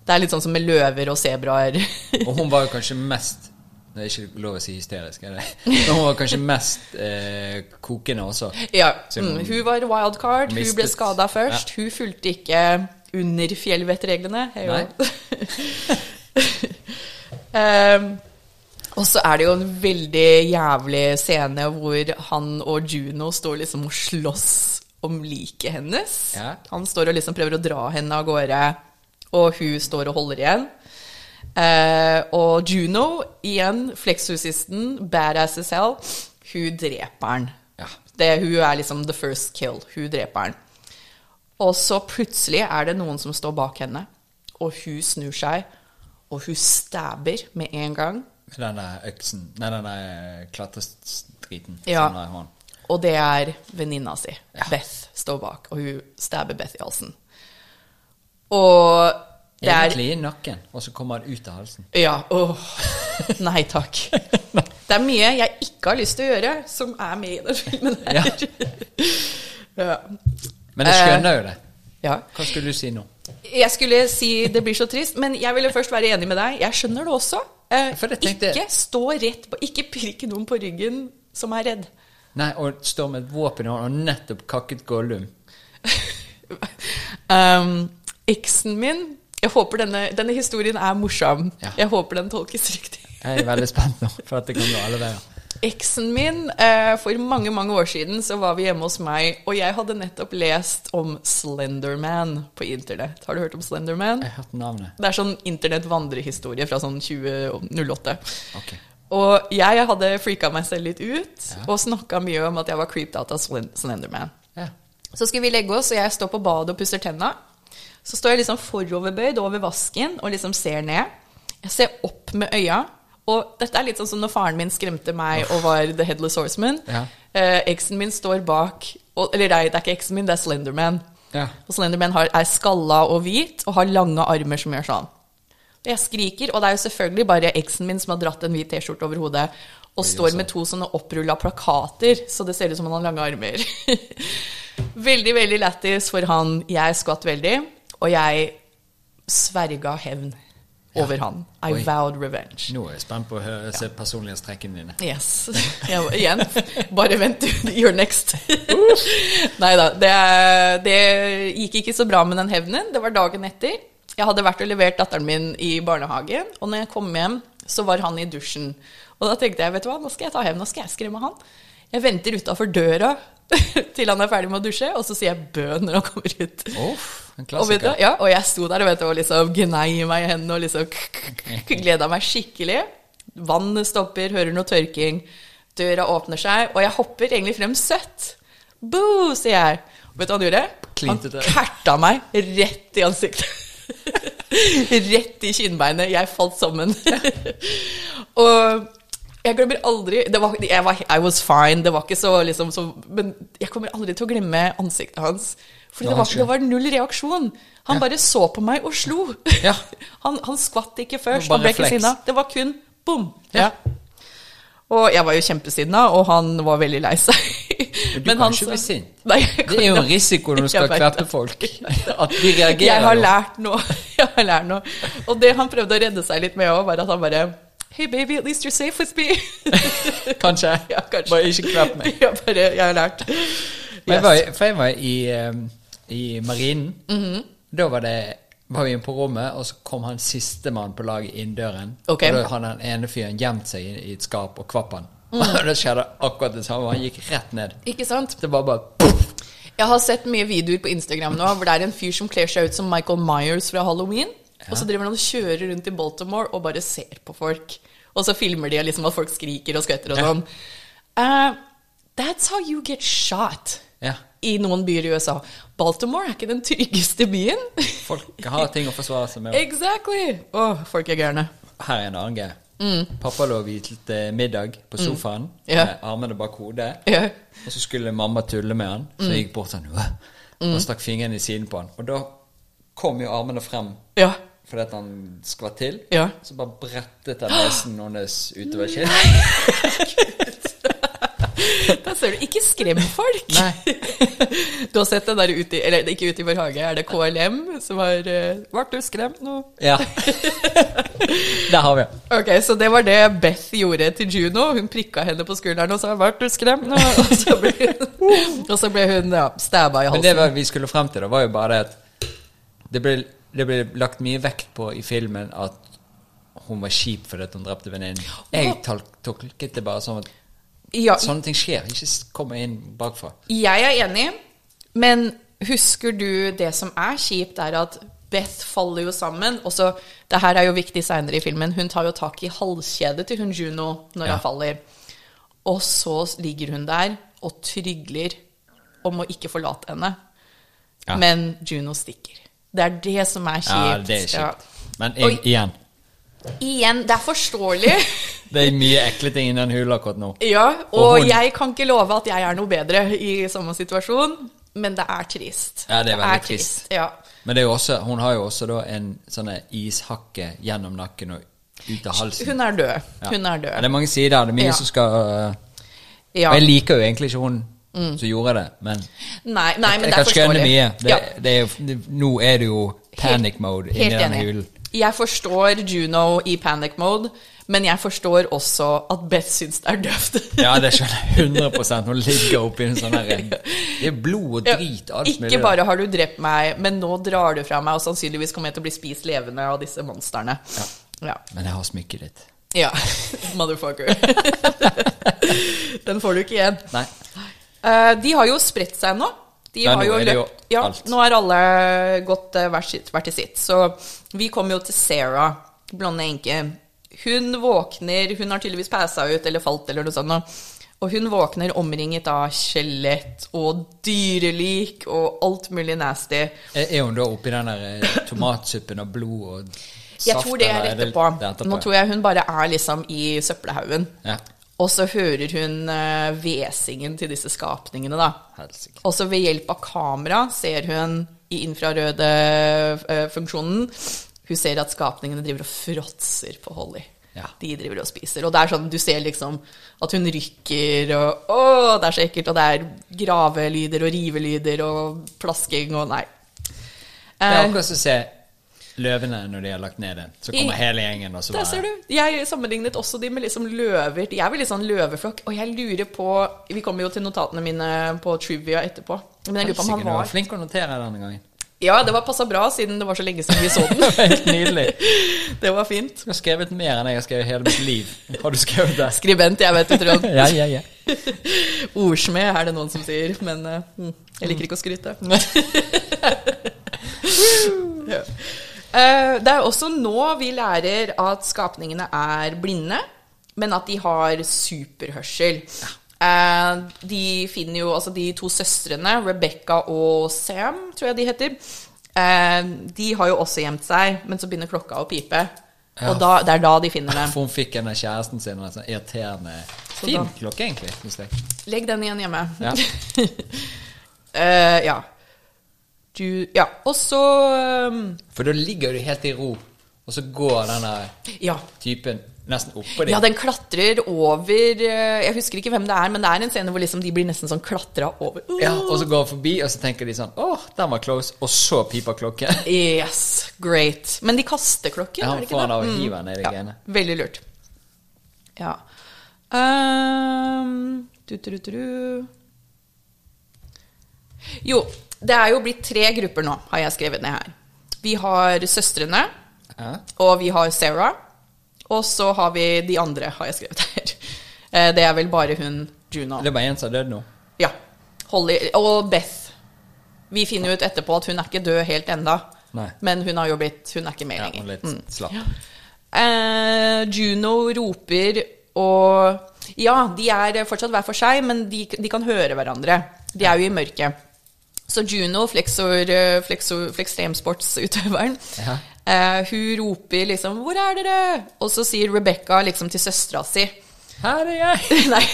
Det er litt sånn som med løver og sebraer. Og hun var jo kanskje mest Det er ikke lov å si hysterisk, er det? Men hun var kanskje mest eh, kokende også. Ja, mm, hun hun var wildcard. Hun ble skada først. Hun fulgte ikke under fjellvettreglene. Nei. jo. *laughs* *laughs* Og så er det jo en veldig jævlig scene hvor han og Juno står liksom og slåss om liket hennes. Ja. Han står og liksom prøver å dra henne av gårde, og hun står og holder igjen. Eh, og Juno, igjen, flexusisten, badass as hell, hun dreper han. Ja. Det, hun er liksom the first kill. Hun dreper han. Og så plutselig er det noen som står bak henne, og hun snur seg, og hun stabber med en gang. Den denne øksen Nei, denne klatrestriten. Ja. som er i hånden. Og det er venninna si. Ja. Beth står bak, og hun stabber Beth i halsen. Og det er Egentlig i nakken, og så kommer han ut av halsen. Ja. Åh. Nei takk. *laughs* Det er mye jeg ikke har lyst til å gjøre, som er med i den filmen her. Ja. *laughs* Men jeg skjønner jo det. ja. Hva skulle du si nå? Jeg skulle si det blir så trist, men jeg ville først være enig med deg. Jeg skjønner det også. Eh, tenkte- Ikke stå rett på Ikke pirke noen på ryggen som er redd. Nei, og står med et våpen i hånden og nettopp kakket Gollum. *laughs* Um, Eksen min Jeg håper denne, denne historien er morsom. Ja. Jeg håper den tolkes riktig. Jeg er veldig spent nå, for at det kan gå alle veier. Eksen min, eh, for mange mange år siden så var vi hjemme hos meg, og jeg hadde nettopp lest om Slenderman på internett. Har du hørt om Slenderman? Jeg har hørt navnet. Det er sånn internettvandrehistorie fra sånn 2008. Okay. Og jeg hadde freaka meg selv litt ut og snakka mye om at jeg var creeped out av Slenderman. Ja. Så skal vi legge oss, og jeg står på badet og pusser tenna. Så står jeg liksom foroverbøyd over vasken og liksom ser ned. Jeg ser opp med øya. Og dette er litt sånn som når faren min skremte meg og var The Headless Horseman. Ja. Eh, eksen min står bak og, Eller nei, det er ikke eksen min, det er Slenderman. Ja. Og Slenderman har, er skalla og hvit og har lange armer som gjør sånn. Og jeg skriker, og det er jo selvfølgelig bare eksen min som har dratt en hvit T-skjorte over hodet og står med to sånne opprulla plakater, så det ser ut som han har lange armer. *laughs* veldig, veldig lættis for han. Jeg skvatt veldig, og jeg sverga hevn over han. I Oi. vowed revenge. Nå er jeg spent på å høre, se personlighetstrekkene dine. Yes. *laughs* Ja, igjen. Bare vent. *laughs* You're next. *laughs* Nei da. Det, det gikk ikke så bra med den hevnen. Det var dagen etter. Jeg hadde vært og levert datteren min i barnehagen, og når jeg kom hjem, så var han i dusjen. Og da tenkte jeg, vet du hva, nå skal jeg ta hevn, nå skal jeg skremme han. Jeg venter utafor døra til han er ferdig med å dusje, og så sier jeg bø når han kommer ut. En Og, vet du, ja, og jeg sto der du, og liksom gnei meg i hendene og liksom gleda meg skikkelig. Vannet stopper, hører noe tørking. Døra åpner seg, og jeg hopper egentlig frem søtt. Boo, sier jeg. Og vet du hva han gjorde? Klintet Han kerta meg rett i ansiktet. *laughs* rett i kinnbeinet. Jeg falt sammen. *laughs* og jeg glemmer aldri det var, jeg var, I was fine, det var ikke så liksom så, Men jeg kommer aldri til å glemme ansiktet hans. Fordi Ja, det var, det var null reaksjon. Han bare så på meg og slo. Ja. *laughs* Han, han skvatt ikke først. Han ble ikke sinna. Det var kun bom. Ja. Og jeg var jo kjempesinna, og han var veldig lei seg. du Men kan han ikke bli sint. *laughs* Nei, Det er jo en risiko når du *laughs* skal det. folk. At de reagerer. Jeg har lært noe. Jeg har lært noe. Og det han prøvde å redde seg litt med òg, var at han bare Hey baby, at least you're safe with me. *laughs* Kanskje. *laughs* Ja, kanskje. Bare ikke kvepp meg. *laughs* Ja, bare, jeg har lært. Yes. jeg var, for jeg var i, um, i marinen. Mhm. Da var det var vi inne på rommet, og så kom han sistemann på laget inn døren. Okay. Og da hadde den ene fyren gjemt seg i, i et skap og kvapp han. Mm. Og da skjedde akkurat det samme. Han gikk rett ned. Ikke sant? Det var bare poff! Jeg har sett mye videoer på Instagram nå hvor det er en fyr som kler seg ut som Michael Myers fra Halloween. Og så driver han og kjører rundt i Baltimore og bare ser på folk. Og så filmer de liksom at folk skriker og skvetter og Ja. sånn. Eh, that's how you get shot Ja. i noen byer i USA. Baltimore er ikke den tryggeste byen. Folk har ting å forsvare seg med. exactly! Å, folk er gærne. Her er en annen greie. Pappa lå og hvilte middag på sofaen Mm. yeah. med armene bak hodet. Ja. Og så skulle mamma tulle med han, så Mm. jeg gikk bort sånn «Åh», og stakk fingeren i siden på han. Og da kom jo armene frem Ja. fordi at han skvatt til. Ja. Så bare brettet jeg nesen hennes utover kinn. Da ser du. Ikke skrem folk! *laughs* Du har sett det der ute i Eller ikke ute i vår hage, er det KLM som har uh, Ble du skremt nå? Ja. det har vi. Ok, Så det var det Beth gjorde til Juno. Hun prikka henne på skulderen og sa 'Ble du skremt nå?' *laughs* Og så ble og så ble hun ja, stabba i Men det vi skulle frem til, da, var jo bare det at det ble, det ble lagt mye vekt på i filmen at hun var kjip fordi hun drepte venninnen. Jeg tol- tolket det bare som at Ja, sånne ting skjer. Ikke kom inn bakfra. jeg er enig, men husker du det som er kjipt, er at Beth faller jo sammen. Og så, det her er jo viktig seinere i filmen. Hun tar jo tak i halskjedet til hun Juno når Ja. han faller. Og så ligger hun der og trygler om å ikke forlate henne. Ja. Men Juno stikker. Det er det som er kjipt. Ja, det er Ja. Men jeg, igjen, Igjen, det er forståelig. *laughs* det er mye ekle ting i den hula akkurat nå. ja, Og og hun- jeg kan ikke love at jeg er noe bedre i samme situasjon, men det er trist. Ja, det er veldig trist. Ja. Men det er jo også, hun har jo også da en sånn ishakke gjennom nakken og ut av halsen. Hun er død. Ja. Hun er Ja, det er mange sider. Det er mye Ja. som skal uh, Ja. Og jeg liker jo egentlig ikke hun som gjorde jeg det, men Nei, nei, men jeg er kan skjønne mye. Det, Ja. det er det, nå er det jo panic mode helt, Helt den enig. hulen. Jeg forstår Juno i panic mode, Men jeg forstår også at Beth syns det er døvt. *laughs* Ja, det skjønner jeg 100% Hun ligger oppi en sånn her *laughs* Det er blod og drit. alt mulig. Ikke bare har du drept meg, men nå drar du fra meg, og sannsynligvis kommer jeg til å bli spist levende av disse monstrene. Ja. Men jeg har smykket ditt. ja. *laughs* Motherfucker. Den får du ikke igjen. Nei. Eh, de har jo spredt seg nå. De Nei, har nå jo er det jo løpt Ja, alt. nå har alle gått uh, hvert, sitt, hvert til sitt. Så vi kommer jo til Sarah, blonde enke. Hun våkner Hun har tydeligvis passa ut eller falt eller noe sånt. Og Og hun våkner omringet av skjelett og dyrelik og alt mulig nasty. Er hun da oppi den der eh, tomatsuppen og blod og saft? Jeg tror det er etterpå? Nå tror jeg hun bare er liksom i søppelhaugen. Ja. Og så hører hun hvesingen til disse skapningene, da. Og så ved hjelp av kamera ser hun i infrarøde eh, funksjonen Hun ser at skapningene driver og fråtser på Holly. Ja. De driver og spiser. Og det er sånn, du ser liksom at hun rykker, og å, det er så ekkelt. Og det er gravelyder og rivelyder og plasking og nei. Det er Eh, akkurat som å se løvene når de har lagt ned det. Så kommer I- hele gjengen, og så Der ser du. Jeg sammenlignet også de med liksom løver. De er vel litt sånn løveflokk. Og jeg lurer på Vi kommer jo til notatene mine på trivia etterpå. Men jeg lurer på om han du var var flink å notere denne gangen. Ja, det var passa bra, siden det var så lenge siden vi så *laughs* den. Helt nydelig. *laughs* Det var fint. Du har skrevet mer enn jeg har skrevet hele mitt liv. Har du skrevet det? Skribent, jeg vet du, Trond. *laughs* Ja, ja, ja. Ordsmed er det noen som sier, men mm, jeg liker ikke å skryte. ja. Eh, det er også nå vi lærer at skapningene er blinde, men at de har superhørsel. Eh, de finner jo altså de to søstrene, Rebecca og Sam, tror jeg de heter. eh, de har jo også gjemt seg, men så begynner klokka å pipe. Ja. Og da, det er da de finner dem. For hun fikk en av kjæresten sin en sånn irriterende Så Fin da- klokke, egentlig. Legg den igjen hjemme. Ja. uh, *laughs* ja. Du Ja. Og så um, For da ligger du helt i ro, og så går denne Ja. typen nesten oppå deg. Ja, den klatrer over eh, Jeg husker ikke hvem det er, men det er en scene hvor liksom de blir nesten sånn klatra over. Ja, og så går han forbi, og så tenker de sånn Åh, den var close. Og så piper klokken. *laughs* Yes, great. Men de kaster klokken, Ja, er det ikke det? av å hive den i ja, greiene. veldig lurt. Ja. Um, du, du, du, du. Jo, det er jo blitt tre grupper nå, har jeg skrevet ned her. Vi har søstrene, Ja. og vi har Sarah. Og så har vi de andre, har jeg skrevet her. Eh, Det er vel bare hun Juno. Det er bare en som er død nå. Ja. Holly og Beth. Vi finner ut etterpå at hun er ikke død helt enda. Nei. Men hun har jo blitt Hun er ikke med Ja, lenger. litt Mm. slapp. Eh, Juno roper og Ja, de er fortsatt hver for seg, men de, de kan høre hverandre. De er jo i mørket. Så Juno, flexor, eh, flexor, flekstremsportsutøveren, Ja. eh, hun roper liksom 'Hvor er dere?' Og så sier Rebecca liksom til søstera si Her er jeg! *laughs* Nei,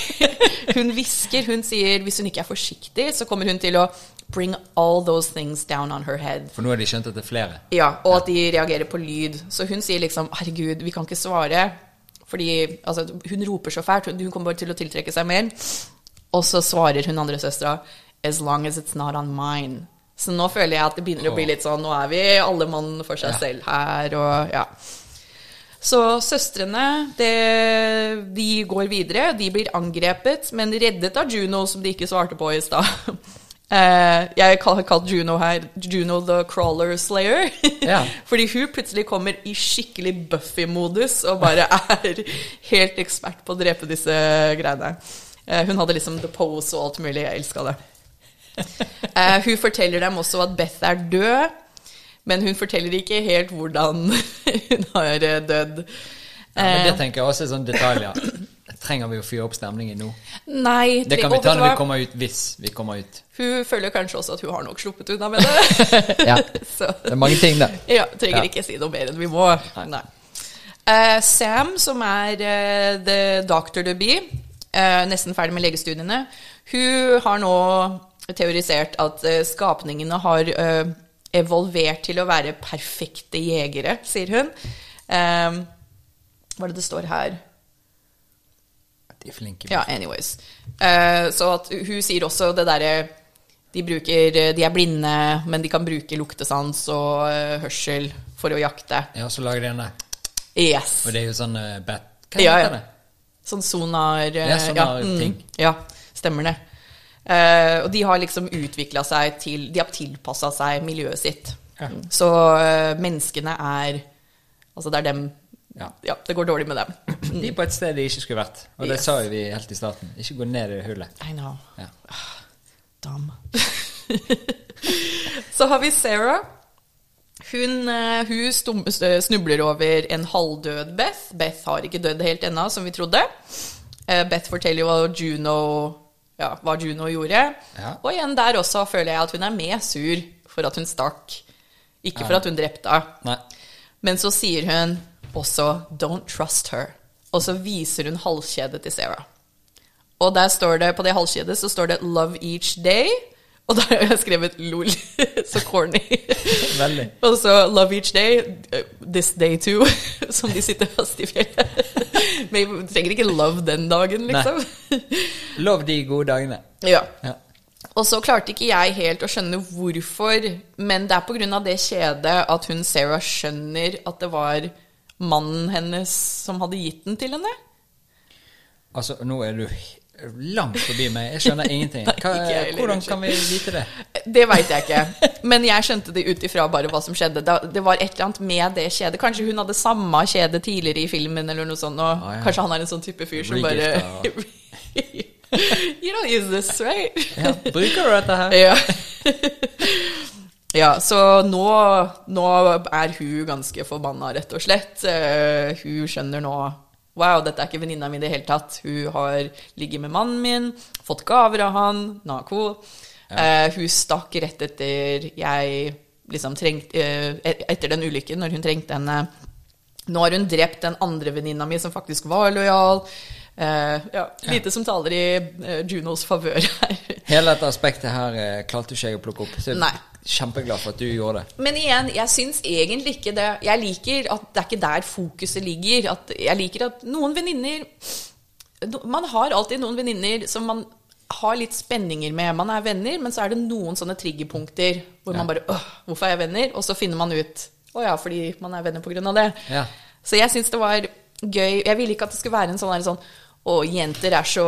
hun hvisker. Hun sier hvis hun ikke er forsiktig, så kommer hun til å bring all those things down on her head. For nå har de skjønt at det er flere. Ja, Og at de reagerer på lyd. Så hun sier liksom 'herregud, vi kan ikke svare'. Fordi altså, hun roper så fælt. Hun kommer bare til å tiltrekke seg mer. Og så svarer hun andre søstera 'as long as it's not on mine'. Så nå føler jeg at det begynner å bli litt sånn Nå er vi alle mann for seg Ja. selv her, og ja. Så søstrene, det, de går videre. De blir angrepet, men reddet av Juno, som de ikke svarte på i stad. Uh, *laughs* jeg har kalt Juno her Juno the Crawler Slayer. *laughs* Ja. Fordi hun plutselig kommer i skikkelig Buffy-modus og bare *laughs* er helt ekspert på å drepe disse greiene. Uh, hun hadde liksom the pose og alt mulig. Jeg elska det. *laughs* Eh, hun forteller dem også at Beth er død, men hun forteller ikke helt hvordan *laughs* hun har eh, dødd. Ja, men Eh, det tenker jeg også er sånne detaljer. Trenger vi å fyre opp stemningen nå. Nei, Det kan vi ta når vi kommer ut, hvis vi kommer ut. Hun føler kanskje også at hun har nok sluppet unna med det. *laughs* Ja. Så Det er mange ting, da. ja, trenger Ja. ikke si noe mer enn vi må. Nei. Uh, Sam, som er uh, the doctor to be, uh, nesten ferdig med legestudiene, hun har nå teorisert at eh, skapningene har eh, evolvert til å være perfekte jegere, sier hun. Eh, hva er det det står her? De er flinke. Ja, anyways. Eh, så hun sier også det derre de, bruker, de er blinde, men de kan bruke luktesans og hørsel for å jakte. Ja, så lager de den der. Yes. Og det er jo sånn bat Hva heter ja. det? Sånn sonar... Ja, sonar-ting. mm, ja, stemmer det. Eh, og de har liksom utvikla seg til De har tilpassa seg miljøet sitt. Ja. Så eh, menneskene er Altså, det er dem Ja. Ja, det går dårlig med dem. De er på et sted de ikke skulle vært. Og det Yes. sa jo vi helt i starten. Ikke gå ned i det hullet. I know. Ja. Dum. *laughs* Så har vi Sarah. Hun, eh, hun snubler over en halvdød Beth. Beth har ikke dødd helt ennå, som vi trodde. Beth forteller jo hva Juno, ja, hva Juno gjorde. Ja. Og igjen der også føler jeg at hun er mer sur for at hun stakk. Ikke for at hun drepte henne. Men så sier hun også 'don't trust her'. Og så viser hun halskjedet til Sarah. Og der står det, på det halskjedet så står det 'love each day'. Og da har jeg skrevet 'lol'. *laughs* så corny. Veldig. Og så 'love each day', 'this day too', *laughs* som de sitter fast i fjellet. Men vi trenger ikke love den dagen, liksom. Love de gode dagene. ja. Ja. Og så klarte ikke jeg helt å skjønne hvorfor, men det er av det kjedet at hun Sarah skjønner at det var mannen hennes som hadde gitt den til henne. Altså, nå er du langt forbi meg. Jeg skjønner *laughs* ingenting. Hva, jeg hvordan kan vi vite det? *laughs* Det veit jeg ikke, men jeg skjønte det ut ifra bare hva som skjedde. Det var et eller annet med det kjedet. Kanskje hun hadde samme kjede tidligere i filmen, eller noe sånt, og Ah, ja. kanskje han er en sånn type fyr som bare *laughs* You don't use this, right? Ja, bruker du dette her? Ja. ja, så nå, nå er hun ganske forbanna, rett og slett. Uh, hun skjønner nå Wow, dette er ikke venninna mi i det hele tatt. Hun har ligget med mannen min, fått gaver av han, Nako. Eh, hun stakk rett etter jeg liksom trengte uh, Etter den ulykken, når hun trengte henne. Nå har hun drept den andre venninna mi, som faktisk var lojal. Uh, ja, lite som taler i eh, Junos favør her. Hele dette aspektet her klarte ikke jeg å plukke opp. Så Nei. Kjempeglad for at du gjorde det. Men igjen, jeg syns egentlig ikke det Jeg liker at det er ikke der fokuset ligger. At jeg liker at noen venninner Man har alltid noen venninner som man har litt spenninger med. Man er venner, men så er det noen sånne triggerpunkter hvor man bare Åh, hvorfor er jeg venner? Og så finner man ut Å ja, fordi man er venner på grunn av det. Ja. Så jeg syns det var gøy. Jeg ville ikke at det skulle være en sånn, sånn og jenter er så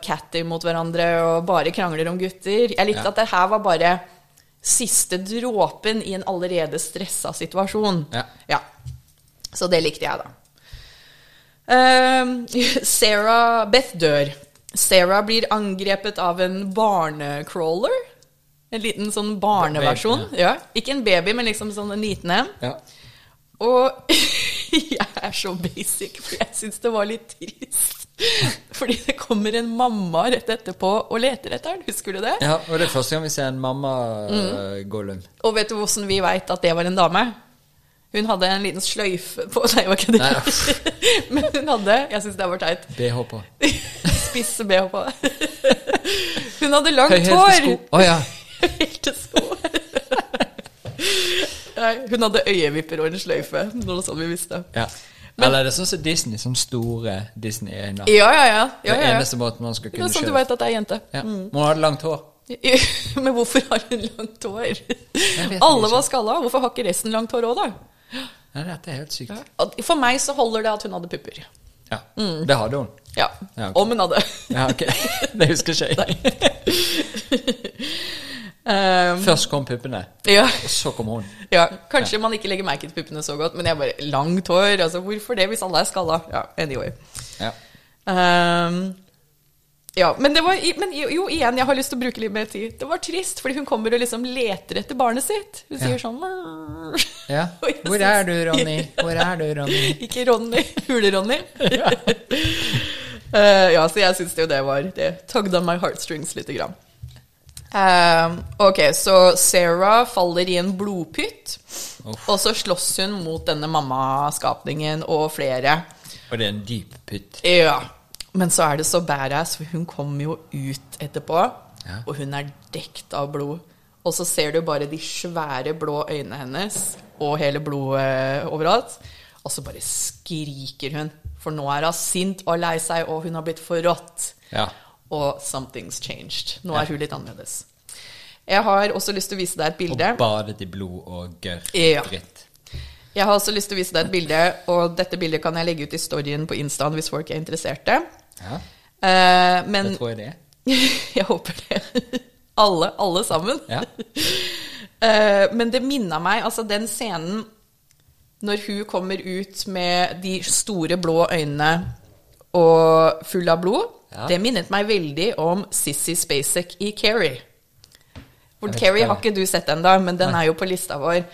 catty mot hverandre og bare krangler om gutter. Jeg likte Ja. at det her var bare siste dråpen i en allerede stressa situasjon. Ja. Så det likte jeg, da. Uh, *laughs* Sarah Beth dør. Sarah blir angrepet av en barnecrawler. En liten sånn barneversjon. Baby, Ja. Ikke en baby, men liksom sånn en liten en. Ja. Og *laughs* jeg er så basic, for jeg syns det var litt trist. *laughs* Fordi det kommer en mamma rett etterpå og leter etter den. Husker du det? ja, og det er første gang vi ser en mamma Mm. uh, Gollum. Og vet du hvordan vi veit at det var en dame? Hun hadde en liten sløyfe på Nei, det var ikke det. Nei. *laughs* Men hun hadde Jeg syns det var teit. BH på. *laughs* Spisse BH på. Hun hadde langt hår. Å ja. Høyhælte sko. Nei, hun hadde øyevipper og en sløyfe. Noe sånt vi visste. ja. Eller er det sånn som Disney? Sånn store Disney-øyne? Ja, ja, ja. ja, ja, Det eneste måten man skal Det er sånn du vet at det er jente. Ja. Men hun ha langt hår. *laughs* Men hvorfor har hun langt hår? Alle var skalla. Hvorfor har ikke resten langt hår òg, da? Ja, dette er helt sykt. Ja. For meg så holder det at hun hadde pupper. Ja, det hadde hun. Ja. Ja, okay. Om hun hadde. Ja, ok. *laughs* Det husker ikke *laughs* jeg. Um, Først kom puppene, ja, og så kom hun. ja. Kanskje man ikke legger merke til puppene så godt, men jeg bare Langt hår, altså hvorfor det hvis alle er skalla? Ja, anyway. Ja. Um, ja, men det var Men jo, jo, igjen, jeg har lyst til å bruke litt mer tid. Det var trist, fordi hun kommer og liksom leter etter barnet sitt. Hun sier Ja. sånn ja. *laughs* Hvor er du, Ronny? Hvor er du, Ronny? *laughs* Ikke Ronny. Hule-Ronny. *laughs* Eh, ja, så jeg syns jo det var Det on my heartstrings lite grann. Eh, ok, så Sarah faller i en blodpytt, Uff. og så slåss hun mot denne mammaskapningen og flere. Og det er en dyp pytt. Ja. Men så er det så badass, for hun kommer jo ut etterpå, Ja. og hun er dekt av blod. Og så ser du bare de svære blå øynene hennes og hele blodet overalt. Og så bare skriker hun, for nå er hun sint og lei seg, og hun har blitt forrådt. Ja. Og something's changed. Nå er hun litt annerledes. Jeg har også lyst til å vise deg et bilde. Og badet i blod og gørr. Ja. Dritt. Jeg har også lyst til å vise deg et bilde, og dette bildet kan jeg legge ut i storyen på Instaen hvis folk er interesserte. Ja, Uh, men det tror jeg det jeg håper det. Alle, alle sammen. Ja. uh, *laughs* men det minna meg, altså den scenen når hun kommer ut med de store blå øynene og full av blod, Ja. det minnet meg veldig om Sissy Spacek i Carrie. Keri Carrie har ikke du sett ennå, men den er jo på lista vår.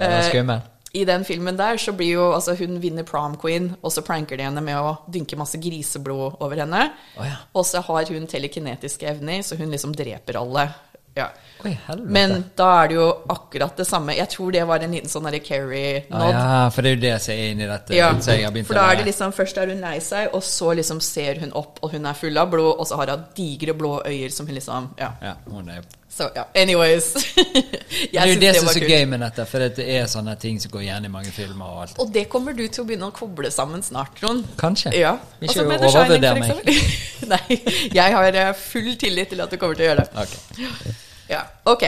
Skummel. I den filmen der så blir jo altså hun vinner prom queen, og så pranker de henne med å dynke masse griseblod over henne. Oh, ja. Og så har hun telekinetiske evner, så hun liksom dreper alle. Ja. Oi. Men da er det jo akkurat det samme. Jeg tror det var en liten sånn derre Ah, Carrie-nod. ja, for det er jo det jeg ser inn i dette. Ja, for da er det liksom Først er hun lei seg, og så liksom ser hun opp, og hun er full av blod, og så har hun digre blå øyer som hun liksom Ja. Ja, hun er Så ja, anyways. *laughs* Det er jo det som er så kult. gøy med dette, for det er sånne ting som går igjen i mange filmer og alt. Og det kommer du til å begynne å koble sammen snart, Trond. Kanskje. Ja. Ikke Altså overvurder meg. *laughs* Nei, jeg har eh, full tillit til at du kommer til å gjøre det. Ok. Ja, ok.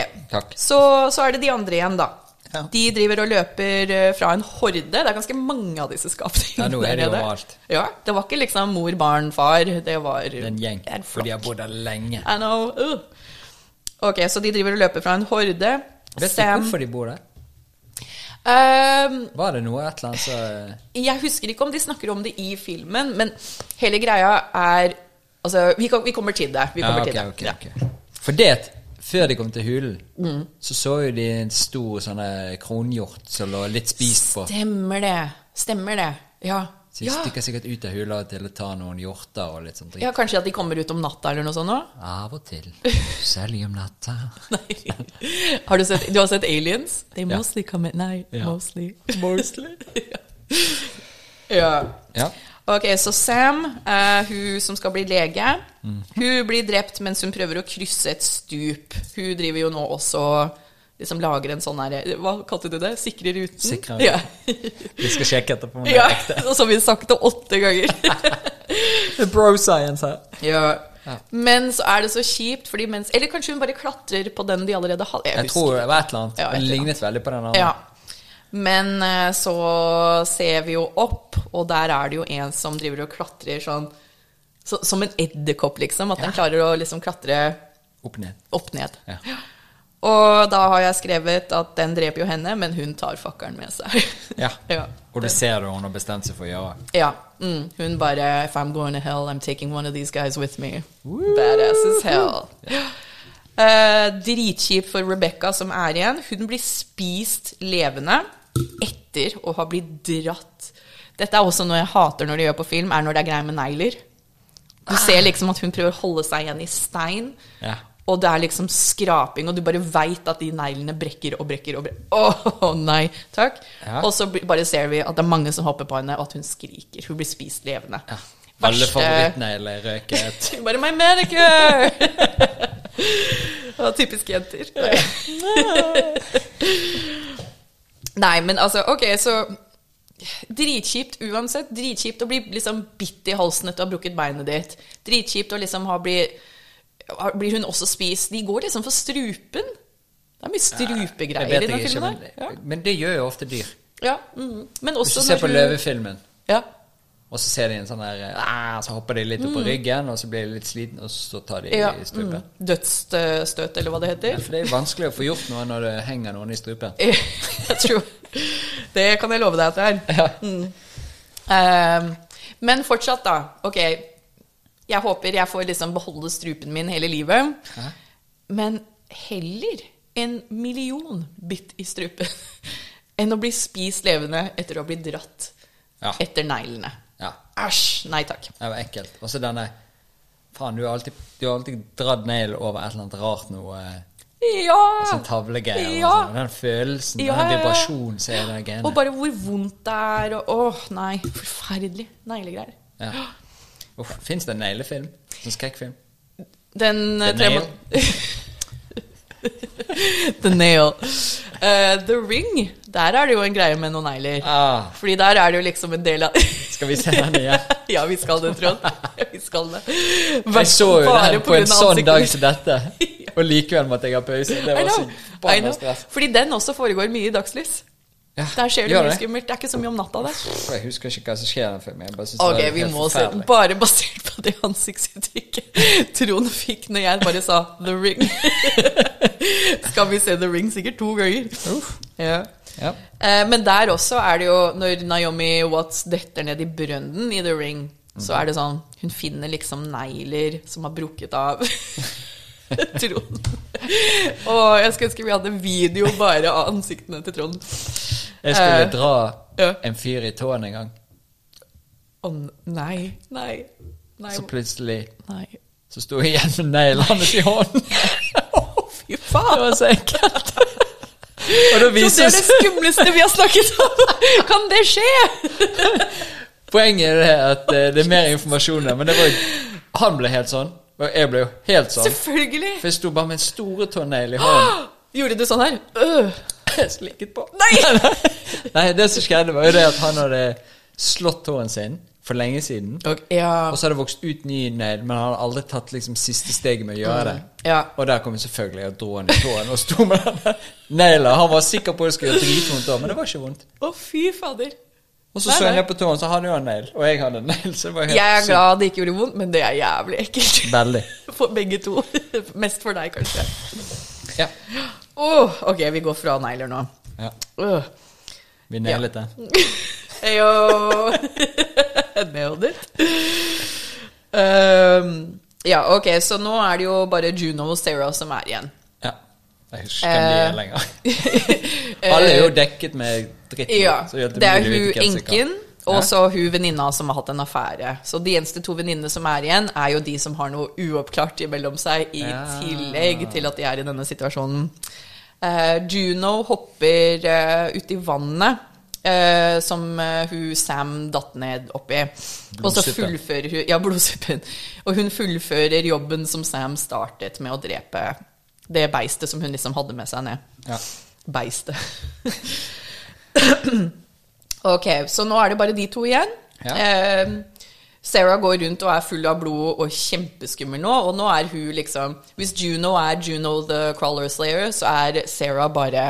Så, så er det de andre igjen, da. Ja. De driver og løper eh, fra en horde. Det er ganske mange av disse skapningene. Ja, nå er det jo alt. Ja, Det var ikke liksom mor, barn, far. Det var Det en gjeng, en for de har bodd der lenge. I know. Uh. Ok, så de driver og løper fra en horde. Vet du hvorfor de bor der? Um, Var det noe et eller annet så Jeg husker ikke om de snakker om det i filmen, men hele greia er Altså, vi, vi kommer til det. Vi kommer Ja, okay, til det. Okay, Ja. For det, før de kom til hulen, Mm. så så jo de en stor sånn eh, kronhjort som lå litt spist på. Stemmer det. Stemmer det. Ja. Så de ja. stikker sikkert ut av hula til å ta noen hjorter og litt sånn dritt. ja, kanskje at de kommer ut om natta eller noe sånt òg? *laughs* Av og til. *laughs* Særlig om natta. *laughs* Nei. Har du sett, du har sett Aliens? They mostly come at night. Mostly. Mostly. ja. Ja. Ok, så Sam, uh, hun som skal bli lege, Mm. hun blir drept mens hun prøver å krysse et stup. Hun driver jo nå også liksom lager en sånn her Hva kalte du det? Sikre ruten? Sikre. Ja. *laughs* Vi skal sjekke etterpå om det ja. *laughs* Og så har sagt det åtte ganger. *laughs* Bro science her. ja. Ja. Men så er det så kjipt, fordi mens Eller kanskje hun bare klatrer på den de allerede har Jeg, Jeg tror det var et eller annet. Ja, et det lignet veldig på den andre. Ja. Men eh, så ser vi jo opp, og der er det jo en som driver og klatrer sånn så, Som en edderkopp, liksom. At den klarer å liksom klatre Opp ned. opp ned. Ja. *gasps* Og da har jeg skrevet at den dreper jo henne, men hun tar fakkelen med seg. *laughs* Ja. ja. Og du ser det, hun har bestemt seg for å gjøre. Ja. Mm, hun bare If I'm going to hell, I'm taking one of these guys with me. Badass as hell. *gasps* Eh, dritkjipt for Rebecca som er igjen. Hun blir spist levende etter å ha blitt dratt. Dette er også noe jeg hater når de gjør på film, er når det er greier med negler. Du ser liksom at hun prøver å holde seg igjen i stein. Ja. Og det er liksom skraping, og du bare veit at de neglene brekker og brekker og brekker. Åh, nei, takk. Ja. Og så bare ser vi at det er mange som hopper på henne, og at hun skriker. Hun blir spist levende. ja. Alle favorittnegler røket. *laughs* Bare 'My manicure!' *laughs* Typisk jenter. *laughs* Nei, men altså, ok, så Dritkjipt uansett. Dritkjipt å bli liksom bitt i halsen etter å ha brukket beinet ditt. Dritkjipt å liksom ha bli Blir hun også spist? De går liksom for strupen. Det er mye strupegreier ja, i den filmen men, ja. men det gjør jo ofte dyr. Ja. mm. Men Hvis du ser på løvefilmen, Ja. Og så ser de en sånn der ah, Så hopper de litt opp på ryggen, og så blir de litt sliten, og så tar de Mm. ja. i strupen. Mm. Dødsstøt, eller hva det heter. Ja, for det er vanskelig å få gjort noe når det henger noen i strupen. *laughs* Jeg tror Det kan jeg love deg at det er. Mm. Ehm, men fortsatt, da. Ok, jeg håper jeg får liksom beholde strupen min hele livet. Men heller en million bitt i strupen *laughs* enn å bli spist levende etter å ha blitt dratt Ja. etter neglene. Æsj! Nei takk. det var ekkelt. Og så denne Faen, du har alltid, du har alltid dratt negl over et eller annet rart noe Ja! Sånn tavlegreier. Ja. sånn. Den følelsen, Ja, den vibrasjonen som er i. Og bare hvor vondt det er, og åh, nei. Forferdelig. Neglegreier. Ja. Uff, Fins det en neglefilm? En skrekkfilm? Den eh, The Nail? *laughs* The Nail. Eh, The Ring. Der er det jo en greie med noen negler. Ah, Fordi der er det jo liksom en del av *laughs* skal vi se den igjen? Ja, vi skal det, Trond. Vi skal det. Jeg så jo den på på en sånn dag som dette, *laughs* og likevel måtte jeg ha pause. Det var så forbanna stress. Fordi den også foregår mye i dagslys. Ja, Der skjer det mye skummelt. Det er ikke så mye om natta der. Jeg husker ikke hva som skjer i den filmen. Jeg bare synes Ok, det vi helt må se. den Bare basert på det ansiktsuttrykket Trond fikk når jeg bare sa 'The Ring'. *laughs* Skal vi se 'The Ring' sikkert to ganger. Ja. Ja. Eh, men der også er det jo Når Naomi Watts detter ned i brønnen i The Ring, så er det sånn Hun finner liksom negler som har brukket av. *laughs* *laughs* Trond. Og jeg skulle ønske vi hadde video bare av ansiktene til Trond. Jeg skulle Eh, dra ja. en fyr i tåen en gang, Å nei, nei, nei. så plutselig nei. så sto jeg igjen med neglen hans i hånden. *laughs* Fy faen! Det var så ekkelt. Og da Så det er det skumleste vi har snakket om! Kan det skje? Poenget er det at eh, det er mer informasjon der, men det var Han ble helt sånn, og jeg ble jo helt sånn. Selvfølgelig. For jeg sto bare med en store tånegl i hånden. *gasps* Gjorde du sånn her? Øh. Slikket på. *laughs* Nei! Nei, det som skjedde, var jo det at han hadde slått tåen sin for lenge siden. Og, ja. Og så hadde det vokst ut ny negl, men han hadde aldri tatt liksom siste steget med å gjøre det. ja. Og der kom jeg selvfølgelig og dro han i tåen og sto med den negla. Han var sikker på at det skulle gjøre dritvondt men det var ikke vondt. Å, fy fader. Og så så jeg ned på tåen, så hadde jo han negl, og jeg hadde negl. Så det var helt Jeg er glad det ikke gjorde vondt, men det er jævlig ekkelt. Veldig. *laughs* For begge to. *laughs* Mest for deg, kanskje. Ja. Oh, ok, vi går fra negler nå. ja. Uh. Vi nailet det. *laughs* Heyo! Nailed it. Um, ja, ok, så nå er det jo bare Juno og Sarah som er igjen. Jeg husker ikke hvem de er Eh. lenger. *laughs* Alle er jo dekket med dritt. Ja, så det er hun enken, og så hun venninna som har hatt en affære. Så de eneste to venninnene som er igjen, er jo de som har noe uoppklart imellom seg, i Ja. tillegg til at de er i denne situasjonen. Uh, Juno hopper uh, uti vannet. Uh, som eh, hun Sam datt ned oppi. Og så fullfører hun Ja, *laughs* blodsuppen. Og hun fullfører jobben som Sam startet med å drepe det beistet som hun liksom hadde med seg ned. Ja. Beistet. *clears throat* ok, så nå er det bare de to igjen. Ja. Eh, Sarah går rundt og er full av blod og kjempeskummel nå, og nå er hun liksom Hvis Juno er Juno the Crawler Slayer, så er Sarah bare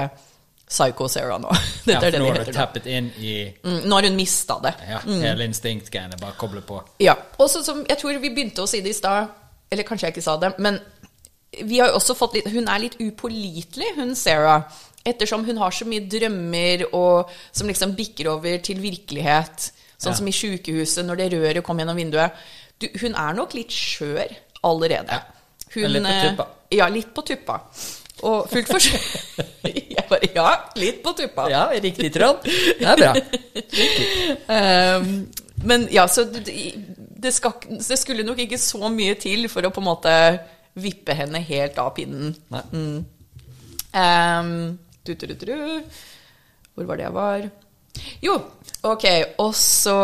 Psycho Sarah nå. *laughs* Ja, for det nå har du tappet inn i Mm, Nå har hun mista det. ja, hele instinktgreiene. Bare koble på. Ja. Og så som jeg tror vi begynte å si det i stad, eller kanskje jeg ikke sa det, men vi har jo også fått litt Hun er litt upålitelig, hun Sarah. Ettersom hun har så mye drømmer og som liksom bikker over til virkelighet. Sånn Ja. som i sjukehuset, når det røret kom gjennom vinduet. Du, hun er nok litt skjør allerede. Hun, Litt på eh, tuppa. Ja, litt på tuppa. Og fullt for *laughs* Jeg bare Ja, litt på tuppa. Ja, riktig, Trond. Det er bra. Ehm, men ja, så det, det, skal, det skulle nok ikke så mye til for å på en måte vippe henne helt av pinnen. Nei. Ehm, du, du, du. Hvor var det jeg var? Jo, ok, og så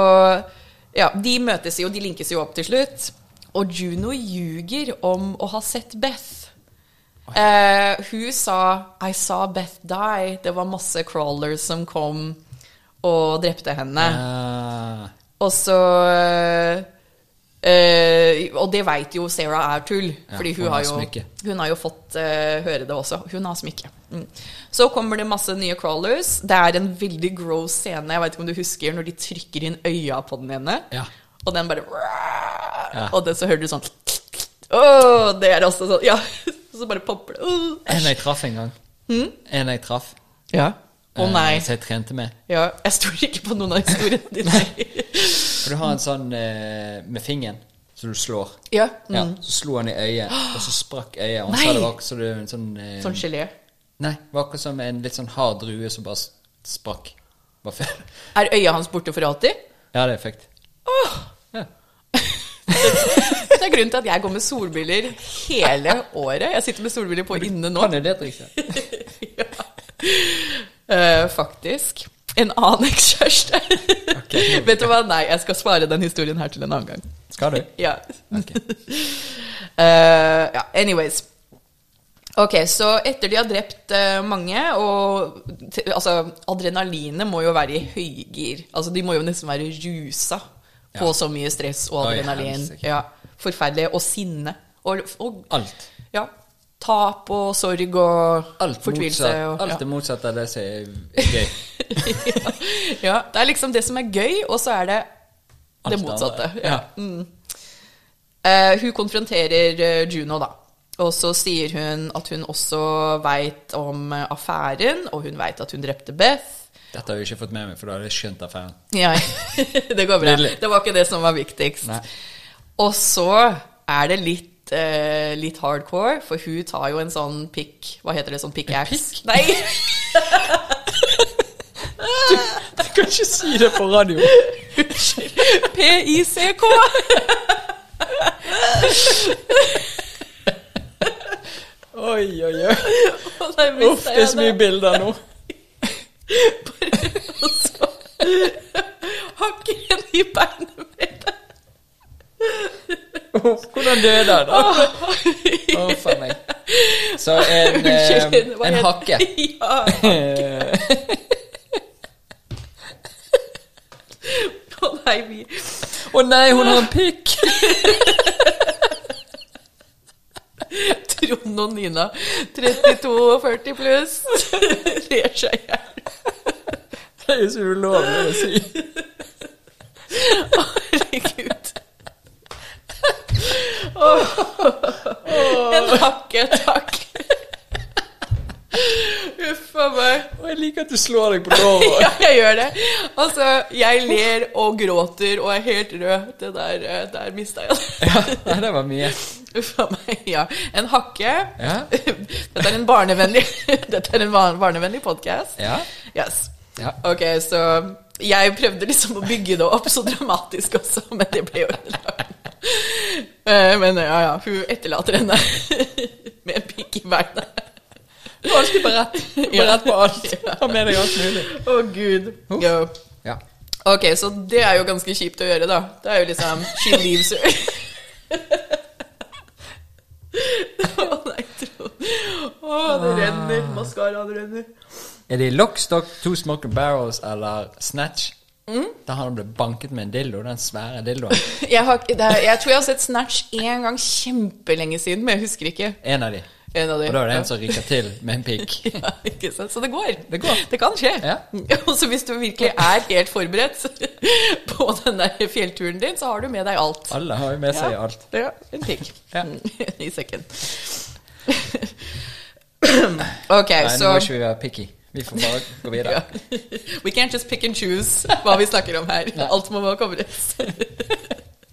Ja, de møtes jo, de linkes jo opp til slutt. Og Juno ljuger om å ha sett Beth. Uh, hun sa 'I saw Beth die'. Det var masse crawlers som kom og drepte henne. Ah, Og så eh, Og det veit jo Sarah er tull, Ja, fordi hun hun har, jo, hun har jo fått uh, høre det også. Hun har smykke. Mm. Så kommer det masse nye crawlers. Det er en veldig gross scene. Jeg vet ikke om du husker når de trykker inn øya på den ene, Ja. og den bare Ja. Og det, så hører du sånn oh, det er også sånn Ja. *laughs* Så bare popper det. Oh. En jeg traff en gang. En jeg traff. Ja. Å eh, nei. Som jeg trente med. Ja, jeg stoler ikke på noen av historiene dine. For du har en sånn eh, med fingeren som du slår. ja. Ja, Mm. så slo han i øyet, og så sprakk øyet. Og han sa det var som det en sånn eh, Sånn gelé. Nei, det var akkurat som en litt sånn hard drue som bare sprakk. Bare. *laughs* Er øyet hans borte for alltid? Ja, det er effekt. Ja. Det er grunnen til at jeg går med solbriller hele året. Jeg sitter med solbriller på inne nå. Kan jo det trikset? *laughs* Eh, faktisk. En annen *laughs* ekskjæreste. Vet du hva? Nei, jeg skal spare den historien her til en annen gang. Skal du? Ja. Okay. Uh, *laughs* ja, anyways. Ok, så etter de har drept uh, mange, og altså, adrenalinet må jo være i høygir. Altså, de må jo nesten være rusa på Ja. så mye stress og adrenalin. Oi, Ja, forferdelig. Og sinne. Og, og Alt. ja, tap og sorg og Alt, fortvilelse. motsatt, og, alt det motsatte av det som er gøy. *laughs* ja. ja. Det er liksom det som er gøy, og så er det det motsatte. Ja. Mm. Eh, hun konfronterer eh, Juno, da. Og så sier hun at hun også veit om affæren, og hun veit at hun drepte Beth. Dette har jeg ikke fått med meg, for da har jeg skjønt affæren. Ja, *laughs* det går bra. Det var ikke det som var viktigst. Nei. Og så er det litt, eh, litt hardcore, for hun tar jo en sånn pick Hva heter det? Sånn pickaxe? Nei! *laughs* Du kan ikke si det på radio. *laughs* P-I-C-K! Oi, oi, oi. Uff, det er så mye bilder nå. Og så hakker den i beinet mitt. Uff, Hvordan døde han? Å, faen meg. Så en, eh, *laughs* Unnskyld, en hakke. *laughs* Ja. Å nei, vi Å nei, hun har en pikk! *laughs* Trond og Nina, 32 og 40 pluss, ler seg i hjel. Det er jo så ulovlig å si. Herregud. Åh. En hakke, takk. Uff a meg. Og jeg liker at du slår deg på låret. *laughs* Ja, jeg gjør det. Altså, jeg ler og gråter og er helt rød. Det der, eh, der mista jeg det. Ja, det var mye. *laughs* Uff a meg. Ja. En hakke. Ja. *laughs* Dette er en barnevennlig Dette er en barnevennlig podkast. Ja. Yes. Ja. Ok, så jeg prøvde liksom å bygge det opp så dramatisk også, men det ble jo. Eh, Men ja, ja, hun etterlater henne med en pikk i beinet. Du alltid beredt. *laughs* Beredt på alt. *laughs* Ta med deg alt mulig. Å, gud. Yo. Ja. Ok, så det er jo ganske kjipt å gjøre, da. Det er jo liksom She leaves her. *laughs* Å nei, Trond. Å, det renner. Maskaraen renner. Er det Lockstock, Two Smoker Barrels eller Snatch? Da har han blitt banket med en dildo. Den svære dildoen. Jeg, har, det er, jeg tror jeg har sett Snatch én gang kjempelenge siden, men jeg husker ikke. En av de. En av de. Og da er det en som rykker til med en pikk. *laughs* Ja, ikke sant? Så det går. Det går. Det kan skje. Ja. *laughs* Og så hvis du virkelig er helt forberedt *laughs* på den der fjellturen din, så har du med deg alt. Alle har jo med seg alt. Ja, en pikk Ja. i sekken. *clears throat* ok, Nei, nå så må ikke vi være picky. Vi får bare gå videre. ja. We can't just pick and choose hva vi snakker om her. Alt må bare covres.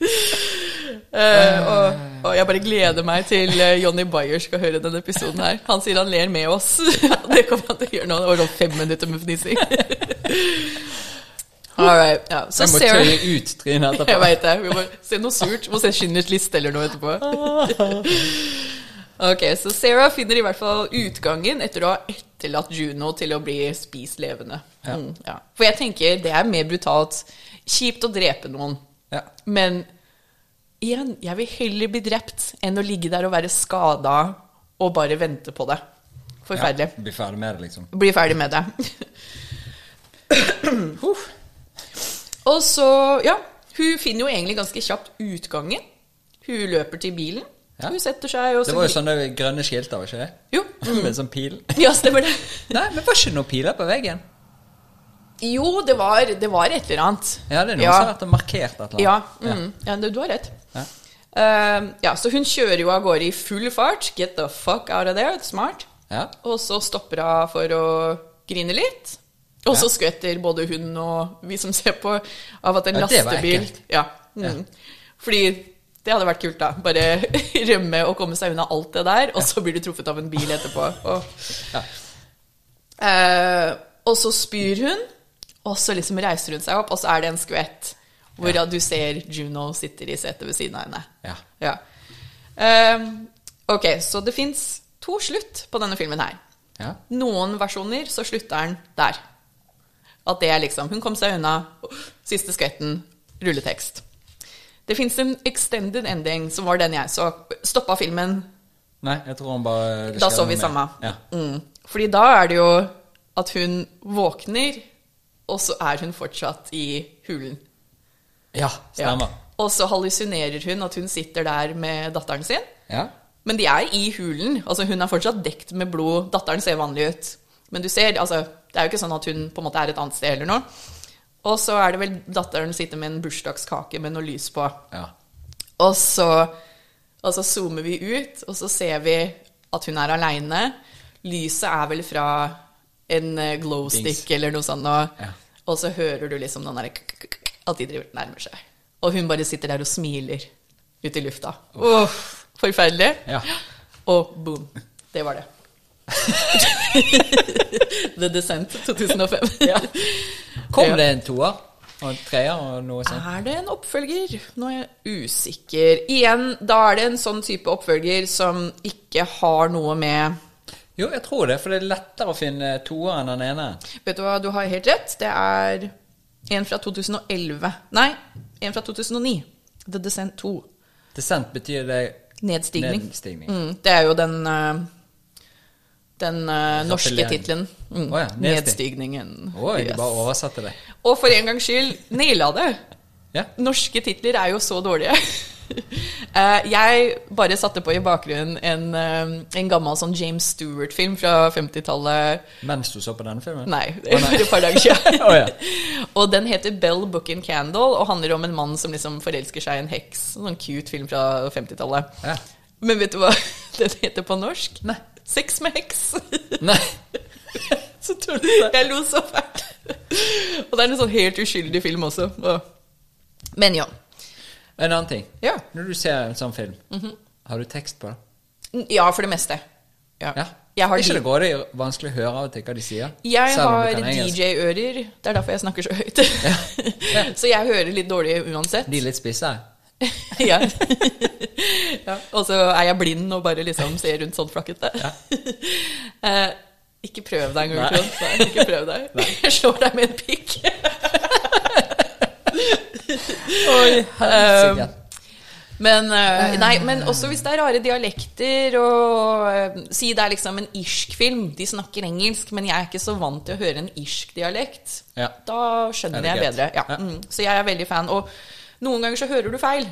Eh, og, og jeg bare gleder meg til Jonny Johnny Bayer skal høre denne episoden her. Han sier han ler med oss. *laughs* det kommer han til å gjøre nå. Det var sånn fem minutter med fnising. *laughs* All right. Ja. Så Jeg må Sarah tøye ut trynet Jeg etterpå. veit det. Vi må se noe surt. Vi Må se Schindlers liste eller noe etterpå. *laughs* Ok, så Sarah finner i hvert fall utgangen etter å ha etterlatt Juno til å bli spist levende. Ja. Mm, ja. For jeg tenker det er mer brutalt. Kjipt å drepe noen. Ja. Men igjen, jeg vil heller bli drept enn å ligge der og være skada og bare vente på det. Forferdelig. Ja, bli ferdig med det, liksom. Bli ferdig med det. *clears throat* og så, ja Hun finner jo egentlig ganske kjapt utgangen. Hun løper til bilen. Ja. Hun setter seg og Det var jo sånne grønne skilter, var ikke det? Jo. *laughs* Med en sånn pil. Ja, stemmer det. Nei, men var ikke noen piler på veggen? Jo, det var, det var et eller annet. Ja, det er noen Ja. som har markert et eller Ja, mm, ja du, du har rett. Ja. Eh, ja, så hun kjører jo av gårde i full fart. Get the fuck out of there. Smart. Ja. Og så stopper hun for å grine litt. Og så Ja. skvetter både hun og vi som ser på, av at en Ja, lastebil. Ja. Mm. Fordi det hadde vært kult, da. Bare *laughs* rømme og komme seg unna alt det der, og så blir du truffet av en bil etterpå. Og, Ja. eh, og så spyr hun, og så liksom reiser hun seg opp, og så er det en skvett hvor du ser Juno sitter i setet ved siden av henne. Ja. Ja. Um, ok, så det fins to slutt på denne filmen her. Ja. Noen versjoner så slutter den der. At det er liksom Hun kom seg unna. Siste skvetten. Rulletekst. Det fins en extended ending, som var den jeg så. Stoppa filmen. Nei, jeg tror han bare Da så vi samme. Ja. Mm. Fordi da er det jo at hun våkner, og så er hun fortsatt i hulen. ja, stemmer. Og så hallusinerer hun at hun sitter der med datteren sin. Ja. Men de er i hulen. Altså Hun er fortsatt dekt med blod. Datteren ser vanlig ut. Men du ser, altså, det er jo ikke sånn at hun på en måte er et annet sted eller noe. Og så er det vel datteren sitter med en bursdagskake med noe lys på. Ja. Og så, og så zoomer vi ut, og så ser vi at hun er aleine. Lyset er vel fra en eh, glow stick Dings. eller noe sånt. Og, Ja. og så hører du liksom den derre At de driver nærmer seg. Og hun bare sitter der og smiler ut i lufta. Åh, forferdelig. Ja. Og boom. Det var det. *laughs* The Descent 2005. *laughs* Kom det en toer? Og treer og noe sånt? Er det en oppfølger? Nå er jeg usikker. Igjen, da er det en sånn type oppfølger som ikke har noe med Jo, jeg tror det, for det er lettere å finne toer enn den ene. Vet du hva, du har helt rett. Det er en fra 2011. Nei, en fra 2009. The Descent 2. Descent betyr det Nedstigning. nedstigning. Mm, det er jo den eh, den eh, norske tittelen. Mm, oh, ja, nedstig- Nedstigningen. Oi, Yes. bare oversatte det. Og for en gangs skyld naila det. Ja. Norske titler er jo så dårlige. *laughs* Eh, jeg bare satte på i bakgrunnen en, eh, en gammel sånn James Stewart-film fra 50-tallet. Mens du så på denne filmen? Nei, det for et par dager siden. *laughs* oh, ja. *laughs* Og den heter Bell Book and Candle og handler om en mann som liksom forelsker seg i en heks. En sånn cute film fra 50-tallet. Ja. Men vet du hva den heter på norsk? Nei. Sex med heks. Nei. så tullete. Jeg lo så fælt. Og det er en sånn helt uskyldig film også. Men ja. En annen ting. Ja. Når du ser en sånn film, har du tekst på det? Ja, for det meste. Ja. Ja. Ikke det går det vanskelig å høre av til hva de sier? jeg har. DJ-ører. Det er derfor jeg snakker så høyt. *laughs* så jeg hører litt dårlig uansett. De er litt spisse? *laughs* ja. *laughs* ja. Og så er jeg blind og bare liksom ser rundt sånn flakkete. eh, ikke prøv deg engang. Trond. Ikke prøv deg. Jeg slår deg med en pikk. Oi, um, Men, eh, nei, men også hvis det er rare dialekter og eh, Si det er liksom en irsk film. De snakker engelsk, men jeg er ikke så vant til å høre en irsk dialekt. Ja. Da skjønner Er jeg bedre. Ja. Ja. Mm. Så jeg er veldig fan. Og noen ganger så hører du feil.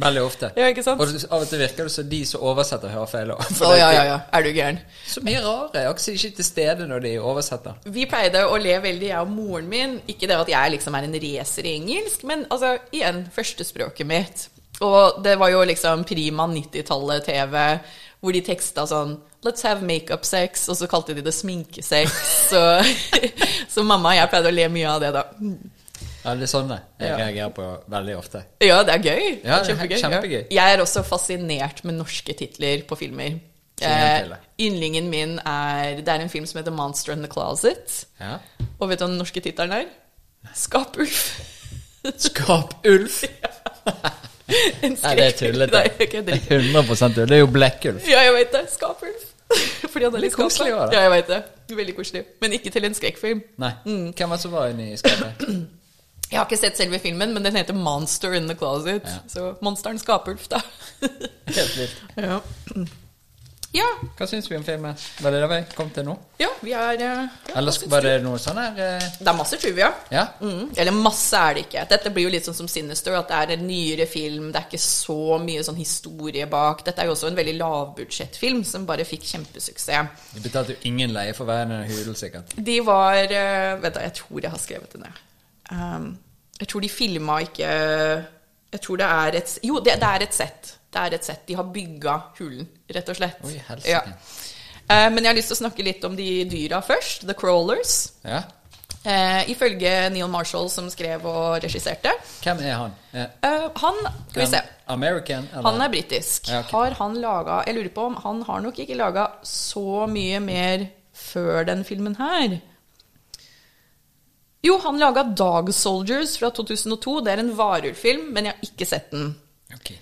Veldig ofte. *laughs* Ja, ikke sant? Og av og til virker det som de som oversetter, hører feil òg. Oh, ja, ja, ja. Er du gæren? Så mye rare. Jeg er ikke til stede når de oversetter. Vi pleide å le veldig, jeg og moren min. Ikke det at jeg liksom er en racer i engelsk, men altså, igjen, førstespråket mitt. Og det var jo liksom prima 90-tallet TV, hvor de teksta sånn Let's have makeup sex, og så kalte de det sminkesex. Så, *laughs* så mamma og jeg pleide å le mye av det, da. Ja, det er det? jeg Ja. reagerer på veldig ofte. Ja, det er gøy. Ja, det er kjempegøy. kjempegøy. Ja. Jeg er også fascinert med norske titler på filmer. Eh, yndlingen min er Det er en film som heter Monster in the Closet. Ja. Og vet du hva den norske tittelen er? Skapulf. *laughs* Skapulf! *laughs* En Nei, det er tullete. Nei, er kødder ikke. 100 tull. Det er jo Blekkulf. Ja, jeg vet det. Skapulf. *laughs* Fordi han er Litt koselig. Ja, jeg vet det. Veldig koselig. Men ikke til en skrekkfilm. Nei. Mm. Hvem var det som var inne i skapet? *clears throat* Jeg har ikke sett selve filmen, men den heter Monster in the Closet. Ja. Så monsteren Skapulf, da. *laughs* Helt vilt. ja. ja. Hva syns vi om filmen? Var det det vi kom til nå? Ja, vi er ja, Eller var det noe sånn her eh, Det er masse trivia. Ja? Mm. Eller masse er det ikke. Dette blir jo litt sånn som Sinister, at det er en nyere film. Det er ikke så mye sånn historie bak. Dette er jo også en veldig lavbudsjettfilm som bare fikk kjempesuksess. De betalte jo ingen leie for hver en hudel, sikkert. De var eh, Vent, da, jeg tror jeg har skrevet det ned. Um, jeg tror de filma ikke Jeg tror det er et Jo, det, det er et sett. Det er et sett. De har bygga hulen, rett og slett. Oi, ja. uh, men jeg har lyst til å snakke litt om de dyra først. The Crawlers. Ja? Uh, ifølge Neil Marshall, som skrev og regisserte. Hvem er han? Eh, han Skal vi se. American? Eller? Han er britisk. Ja, okay. Har han laga Jeg lurer på om han har nok ikke laga så mye mer før den filmen her. Jo, han laga Dog Soldiers fra 2002. Det er en varulvfilm, men jeg har ikke sett den. Ok.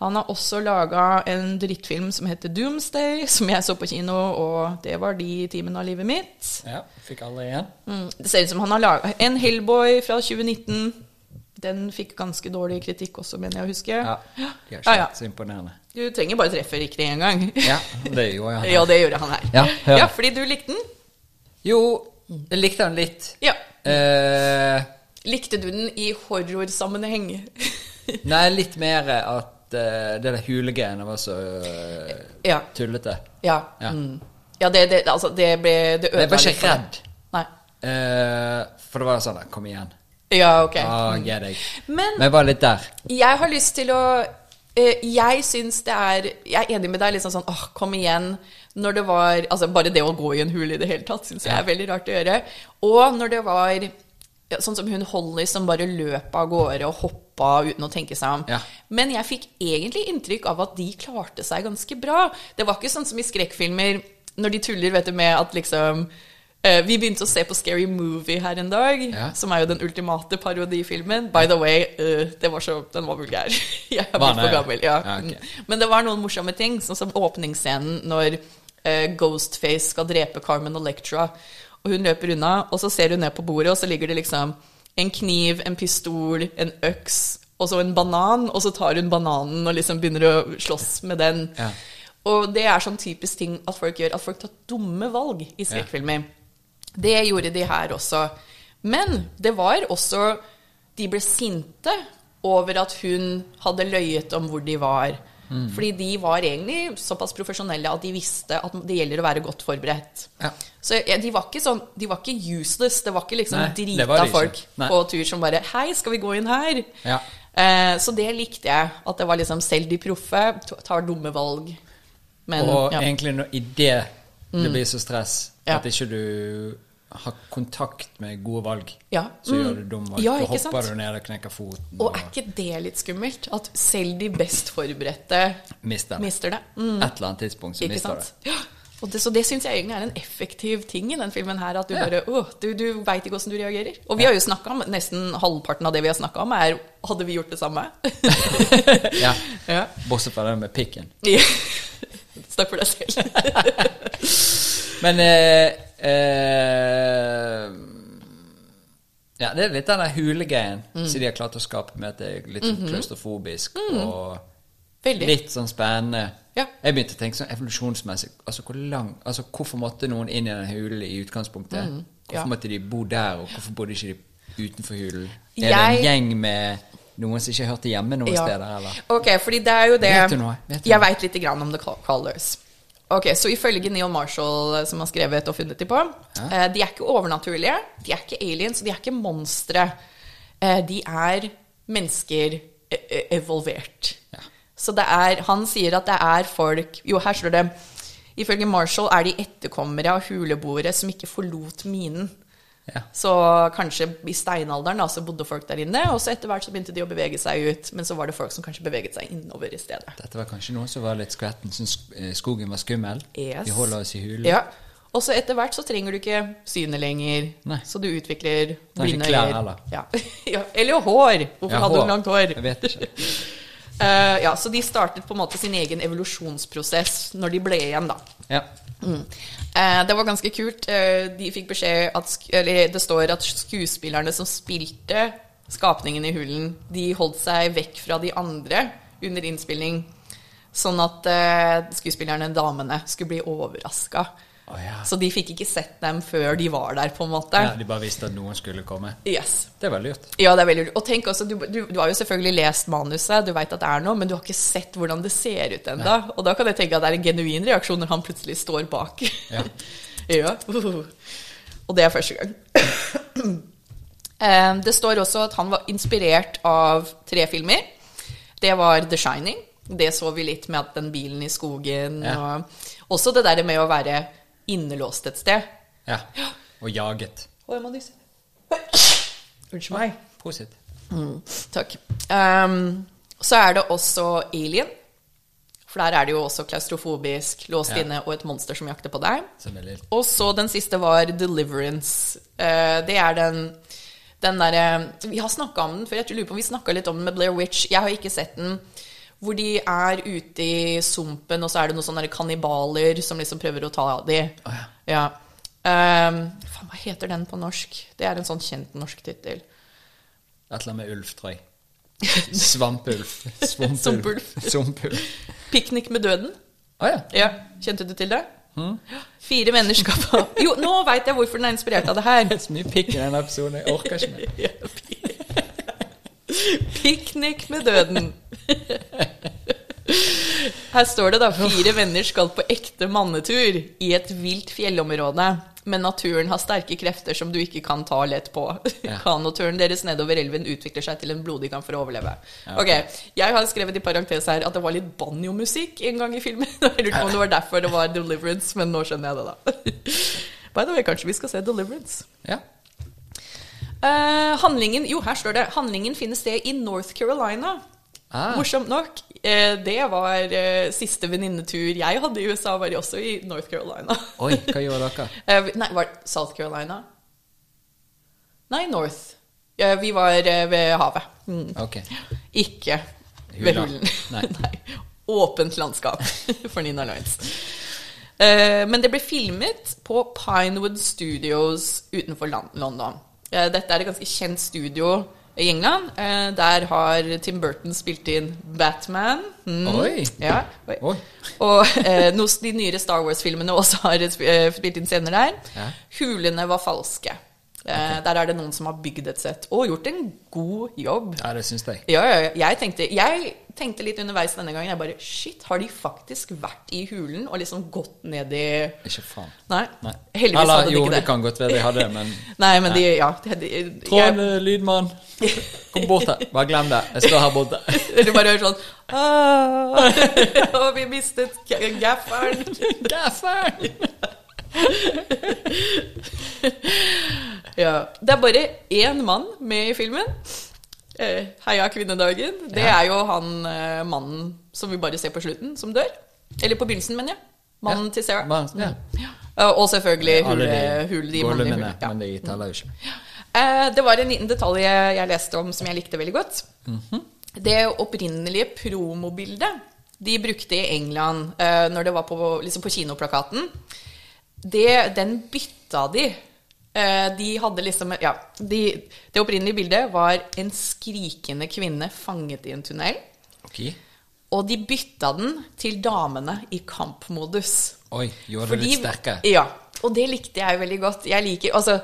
Han har også laga en drittfilm som heter Doomsday, som jeg så på kino, og det var de timene av livet mitt. Ja, fikk alle igjen. Mm, det ser ut som han har laga en Hellboy fra 2019. Den fikk ganske dårlig kritikk også, mener jeg å huske. Ja, de er ikke Ja, ja. så imponerende. Du trenger bare treffe riktig én gang. Ja, det gjorde jeg. *laughs* Ja, det gjorde han her. Ja, ja, fordi du likte den? Jo, jeg likte han litt. Ja. Eh, Likte du den i horrorsammenheng? *laughs* nei, litt mer at uh, det der hulegreiene var så uh, ja. tullete. Ja. Ja. Mm. Ja, det, det, altså, det ble Det Jeg var ikke redd. Nei. Eh, for det var sånn Kom igjen. Ja, ok. Ah, get deg. Men Men jeg var litt der. jeg har lyst til å Jeg syns det er Jeg er enig med deg. liksom sånn, åh, kom igjen. Når det var Altså, bare det å gå i en hule i det hele tatt syns jeg er veldig rart å gjøre. Og når det var ja, sånn som hun Holly som bare løp av gårde og hoppa uten å tenke seg om. Ja. Men jeg fikk egentlig inntrykk av at de klarte seg ganske bra. Det var ikke sånn som i skrekkfilmer, når de tuller vet du, med at liksom uh, Vi begynte å se på Scary Movie her en dag, Ja. som er jo den ultimate parodifilmen. By the way, uh, det var så, den var vulgær. *laughs* Jeg er blitt for gammel. Ja. Ja, ok. Mm. Men det var noen morsomme ting, sånn som åpningsscenen når Ghostface skal drepe Carmen Electra. Og hun løper unna, og så ser hun ned på bordet, og så ligger det liksom en kniv, en pistol, en øks og så en banan, og så tar hun bananen og liksom begynner å slåss med den. Ja. Og det er sånn typisk ting at folk gjør, at folk tar dumme valg i skrekkfilmer. Det gjorde de her også. Men det var også De ble sinte over at hun hadde løyet om hvor de var. Fordi de var egentlig såpass profesjonelle at de visste at det gjelder å være godt forberedt. Ja. Så ja, de var ikke sånn De var ikke useless. Det var ikke liksom Nei, drita folk Nei. på tur som bare Hei, skal vi gå inn her? Ja. Eh, så det likte jeg. At det var liksom selv de proffe tar dumme valg. Men og. Mm. egentlig når, i det det blir så stress at ikke du har kontakt med gode valg, Ja. så Mm. gjør du dumme valg. Ja, da hopper sant? du ned og knekker foten Og er ikke det litt skummelt? At selv de best forberedte mister det. mister det? Mm. Et eller annet tidspunkt så Ikke mister sant? Ja. Og det, så det syns jeg egentlig er en effektiv ting i den filmen her. At du Ja. bare åh, du, du veit ikke åssen du reagerer. Og vi har jo snakka om Nesten halvparten av det vi har snakka om, er Hadde vi gjort det samme? *laughs* Ja. ja. Bortsett fra det med pikken. *laughs* Snakk for deg selv. *laughs* Men eh, eh, Ja, det er litt den der hulegreien Mm. som de har klart å skape med at det er litt sånn klaustrofobisk og Mhm. Veldig. litt sånn spennende. Ja. Jeg begynte å tenke sånn evolusjonsmessig altså hvor lang, altså Hvorfor måtte noen inn i den hulen i utgangspunktet? Mhm. ja. Hvorfor måtte de bo der, og hvorfor bodde ikke de utenfor hulen? Er Jeg- det en gjeng med noen som ikke hørte hjemme noen Ja. steder, eller? Ok, fordi det er jo det Vet du noe? Vet du Jeg veit lite grann om The Callers. Ok, Så ifølge Neil Marshall, eh, som har skrevet og funnet dem på eh, De er ikke overnaturlige, de er ikke aliens, de er ikke monstre. Eh, de er mennesker evolvert. Ja. Så det er Han sier at det er folk Jo, her står det Ifølge Marshall er de etterkommere av huleboere som ikke forlot minen. Ja. Så kanskje i steinalderen så bodde folk der inne, og så etter hvert så begynte de å bevege seg ut. Men så var det folk som kanskje beveget seg innover i stedet. Dette var kanskje noen som var litt skvetten, syntes eh, skogen var skummel. Yes. De holder oss i hulen. Ja. Og så etter hvert så trenger du ikke synet lenger. Nei. Så du utvikler blinde øyne. klær Ja. *laughs* ja. Eller hår. Hvorfor Ja, hadde hun langt hår? Jeg vet ikke. *laughs* Eh, ja, Så de startet på en måte sin egen evolusjonsprosess når de ble igjen, da. Ja. Mm. Uh, det var ganske kult. Uh, de fikk beskjed at Eller det står at skuespillerne som spilte skapningen i hullen, de holdt seg vekk fra de andre under innspilling. Sånn at skuespillerne, damene, skulle bli overraska. Å, ja. Så de fikk ikke sett dem før de var der, på en måte. ja. De bare visste at noen skulle komme. Yes. Det var lurt. Ja, det er veldig lurt. Og tenk også, du, du, du har jo selvfølgelig lest manuset, du veit at det er noe, men du har ikke sett hvordan det ser ut ennå. Og da kan jeg tenke at det er en genuin reaksjon når han plutselig står bak. Ja. *laughs* ja. Og det er første gang. *clears throat* Eh, Det står også at han var inspirert av tre filmer. Det var The Shining. Det så vi litt med at den bilen i skogen. Og også det der med å være innelåst et sted. ja. Og jaget. Og jeg må nyse. Unnskyld meg. Positivt. Takk. Um, så er det også Alien. For der er det jo også klaustrofobisk, låst Ja. inne og et monster som jakter på deg. Og så den siste var Deliverance. Uh, det er den den derre Vi har snakka om den før. Jeg lurer på om vi snakka litt om den med Blair Witch. Jeg har ikke sett den. Hvor de er ute i sumpen, og så er det noen sånne kannibaler som liksom prøver å ta dem. Oh, ja. ja. Um, faen, hva heter den på norsk? Det er en sånn kjent norsk tittel. Et eller annet med ulv, tror jeg. Svampulv. *laughs* Svampulv. Sumpulv. Piknik med døden. Å ja. Ja, Kjente du til det? Fire mennesker på Jo, nå veit jeg hvorfor den er inspirert av det her. *laughs* Det er så mye pikk i den episoden. Jeg orker ikke mer. *laughs* Ja, Piknik med døden. Her står det da fire venner skal på ekte mannetur i et vilt fjellområde. Men naturen har sterke krefter som du ikke kan ta lett på. Ja. Kanoturen deres nedover elven utvikler seg til en blodig kamp for å overleve. Ok, Jeg har skrevet i parentes her at det var litt banjomusikk en gang i filmen. *laughs* Jeg lurte på om det var derfor det var Deliverance, men nå skjønner jeg det, da. By the way, kanskje vi skal se Deliverance. Ja. Eh, handlingen Jo, her står det. Handlingen finner sted i North Carolina. Ah. Morsomt nok. eh, det var eh, siste venninnetur jeg hadde i USA, var også i North Carolina. Oi, hva *laughs* gjorde dere? Eh, nei, var det South Carolina? Nei, North. Eh, vi var ved havet. Mm. Okay. Ikke ved Hula. hulen. Nei. *laughs* Nei. Åpent landskap *laughs* for Nina Lines. Eh, men det ble filmet på Pinewood Studios utenfor London. Eh, dette er et ganske kjent studio i England. Eh, der har Tim Burton spilt inn Batman. Mm. Oi. Ja. Oi. Oi. Og eh, noe de nyere Star Wars-filmene også har spilt inn scener der. Ja. Hulene var falske. Okay. Der er det noen som har bygd et sett og gjort en god jobb. Ja, det syns jeg. Ja, ja, ja. Jeg tenkte, jeg tenkte litt underveis denne gangen. Jeg bare Shit, har de faktisk vært i hulen og liksom gått ned i Ikke faen. Nei. Nei. Heldigvis Eller, hadde de jo, ikke det det. kan godt være de hadde det, *laughs* men Nei, men de Ja. De, de, jeg, eh, lydmann. Kom bort her. Bare glem det. Jeg står her borte. *laughs* du bare hører sånn «Ah, *laughs* Og vi mistet gaffelen. Gafferen! Ja. Det er bare én mann med i filmen. Eh, Heia kvinnedagen. Det Ja. er jo han eh, mannen som vi bare ser på slutten, som dør. Eller på begynnelsen, mener jeg. Mannen Ja. til Sarah. Man, ja. Eh, Og selvfølgelig hule, hule de mannlige. Ja. men de teller jo ikke. Eh, Det var en liten detalj jeg leste om som jeg likte veldig godt. Mhm. Det opprinnelige promobildet de brukte i England når det var på, liksom på kinoplakaten, det, den bytta de. Eh, De hadde liksom Ja. De, det opprinnelige bildet var en skrikende kvinne fanget i en tunnel. Okay. Og de bytta den til damene i kampmodus. Oi, gjorde det litt sterkere. Ja, og det likte jeg veldig godt. Jeg liker, altså,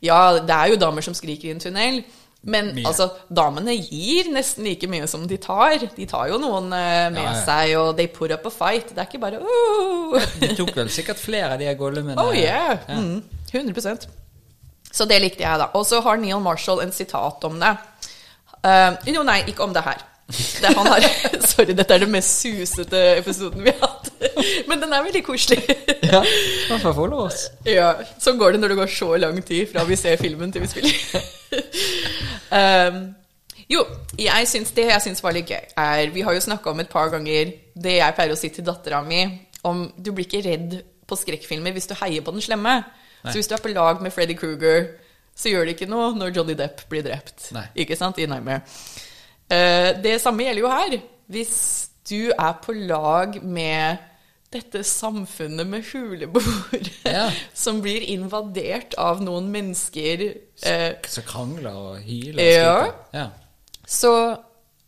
ja, det er jo damer som skriker i en tunnel, men Mye. altså, damene gir nesten like mye som de tar. De tar jo noen eh, med Ja, ja. seg, og they put up a fight. Det er ikke bare oh. De tok vel sikkert flere av de golemene. oh yeah, mm, 100 Så det likte jeg, da. Og så har Neil Marshall en sitat om det. Uh, jo, nei, ikke om det her. Det han har, *laughs* sorry, dette er den mest susete episoden vi har hatt. Men den er veldig koselig. Ja, i får fall oss. Ja, sånn går det når det går så lang tid fra vi ser filmen til vi spiller. um, *laughs* jo, jeg syns det jeg syns var litt gøy, er Vi har jo snakka om et par ganger det jeg pleier å si til dattera mi, om du blir ikke redd på skrekkfilmer hvis du heier på den slemme. Så hvis du er på lag med Freddy Kruger, så gjør det ikke noe når Johnny Depp blir drept. Nei. Ikke sant? I Nightmare. Eh, det samme gjelder jo her. Hvis du er på lag med dette samfunnet med huleboere *laughs* Ja. som blir invadert av noen mennesker eh, Så krangler og hyler og Ja. Ja. så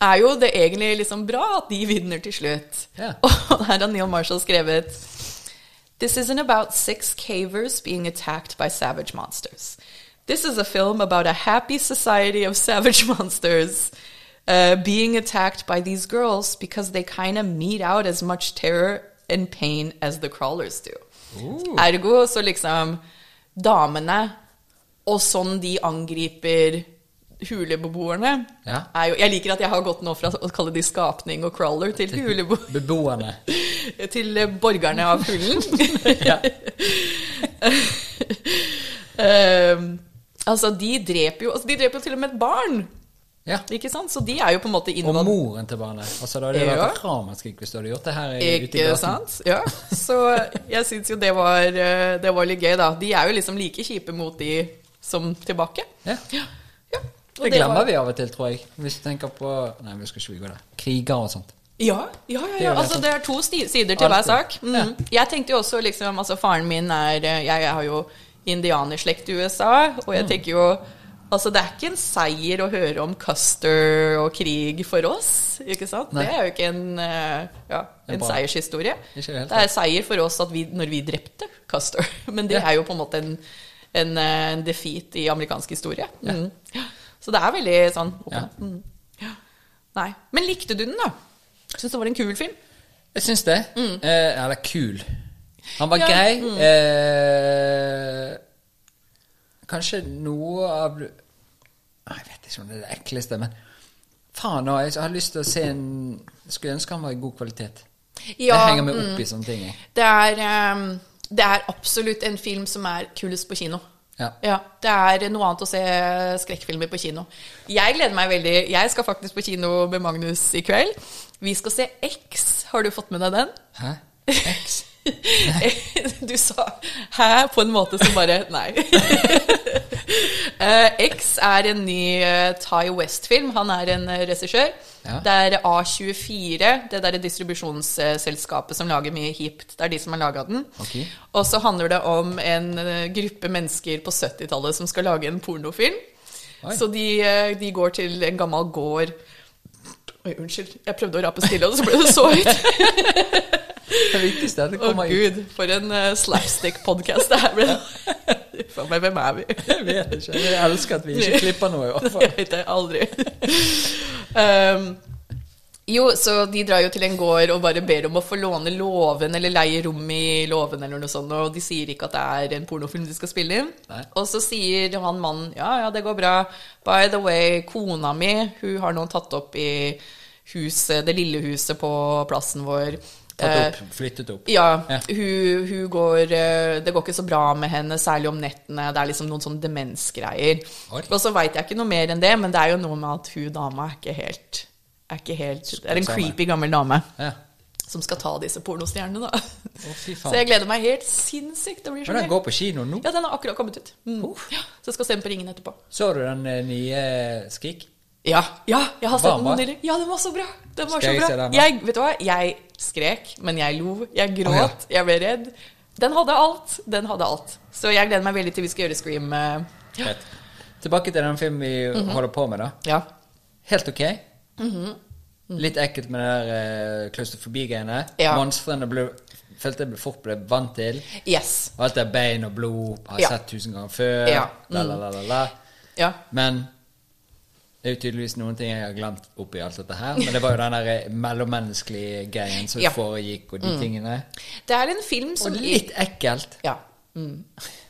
er jo det egentlig liksom bra at de vinner til slutt. Ja. *laughs* Og her har Neil Marshall skrevet This isn't about six cavers being attacked by savage monsters. This is a film about a happy society of *laughs* savage monsters uh, being attacked by these girls because they kind of mete out as much terror and pain as the crawlers do. Ooh. Ergo så liksom damene og sånn de angriper hulebeboerne Ja. jo, Jeg liker at jeg har gått nå fra å kalle de skapning og crawler til hulebo... Beboerne. *laughs* til eh, borgerne av hulen. *laughs* Ja. *laughs* Ehm, altså, de dreper jo altså, De dreper jo til og med et barn. ja. Ikke sant? Så de er jo på en måte Og moren til barnet. Altså, da hadde det vært et ramaskrik hvis du hadde gjort det her ute i gaten. sant? Ja. Så jeg syns jo det var, eh, det var litt gøy, da. De er jo liksom like kjipe mot de som tilbake. Ja. Ja. Det glemmer var- vi av og til, tror jeg. Hvis du tenker på Nei, vi skal ikke gå der. Kriger og sånt. Ja, ja, ja, ja. Altså, det er to sider til hver sak. Mm. Jeg tenkte jo også liksom Altså, faren min er eh, Jeg har jo indianerslekt i USA, og Mm. jeg tenker jo Altså, det er ikke en seier å høre om Custer og krig for oss, ikke sant? Nei. Det er jo ikke en, eh, ja, en seiershistorie. Det Det er seier for oss vi, når vi drepte Custer. *laughs* Men det Ja. er jo på en måte en, en, eh, en defeat i amerikansk historie. Mm. Ja. Så det er veldig sånn Ja. mm. Nei. Men likte du den, da? Syns det var en kul film? Jeg syns det. Eh, eller kul. Han var Ja, grei. Eh, kanskje noe av Jeg vet ikke om det er det ekleste, men faen òg. jeg har lyst til å se en skulle ønske han var i god kvalitet. Ja, jeg henger meg opp i sånne ting. Det er, um, det er absolutt en film som er kulest på kino. Ja. Ja, Det er noe annet å se skrekkfilmer på kino. Jeg gleder meg veldig. Jeg skal faktisk på kino med Magnus i kveld. Vi skal se X. Har du fått med deg den? Hæ? X? *laughs* Du sa 'hæ' på en måte som bare Nei. *laughs* Eh, X er en ny eh, Ty West-film. Han er en eh, regissør. Ja. Det er A24, det derre distribusjonsselskapet som lager mye hipt. Det er de som har laga den. Okay. Og så handler det om en eh, gruppe mennesker på 70-tallet som skal lage en pornofilm. Oi. Så de, eh, de går til en gammel gård Oi, unnskyld. Jeg prøvde å rape stille, og så ble det så høyt. *laughs* Det viktigste er Å kommer ut. gud, for en uh, slapstick-podkast det her ble. *laughs* *laughs* Faen meg, hvem er vi? Jeg vet ikke. Jeg elsker at vi ikke *laughs* klipper noe, i hvert fall. *laughs* Jeg vet det aldri. um, jo, så de drar jo til en gård og bare ber om å få låne låven eller leie rom i låven eller noe sånt, og de sier ikke at det er en pornofilm de skal spille inn. Nei. Og så sier han mannen ja, ja, det går bra. By the way, kona mi, hun har nå tatt opp i huset, det lille huset på plassen vår. Tatt Eh, opp, flyttet opp. ja, Ja. Hun, hun går eh, Det går ikke så bra med henne, særlig om nettene. Det er liksom noen sånne demensgreier. Oi. Og så veit jeg ikke noe mer enn det, men det er jo noe med at hun dama er ikke helt er ikke helt, er en creepy gammel dame Ja. som skal ta disse pornostjernene, da. Fy *laughs* Så jeg gleder meg helt sinnssykt. Det blir så Men den går på kino nå. Ja, den har akkurat kommet ut. Mm. Ja, så jeg skal se den på Ringen etterpå. Så du den eh, nye Skrik? Ja, ja, jeg har sett den nylig. Ja, den var så bra. Den var Skal så bra. den, jeg, vet du hva? Jeg skrek, men jeg lo. Jeg gråt, Å, jeg ble redd. Den hadde alt. Den hadde alt. Så jeg gleder meg veldig til vi skal gjøre Scream. eh, Ja. Tilbake til den filmen vi Mhm. holder på med, da. ja. Helt ok. Mhm. Litt ekkelt med det der uh, klaustrofobigreiene. Ja. Monstrene ble, følte jeg fort ble vant til. Yes. Alt det bein og blod har Ja. sett tusen ganger før. Ja. Mm. La, la, la, la, la. Ja. Men det er jo tydeligvis noen ting jeg har glemt oppi alt dette her. Men det var jo den der eh, mellommenneskelige greien som Ja. Mm. foregikk, og de tingene. Det er en film som Og litt ekkelt. Ja.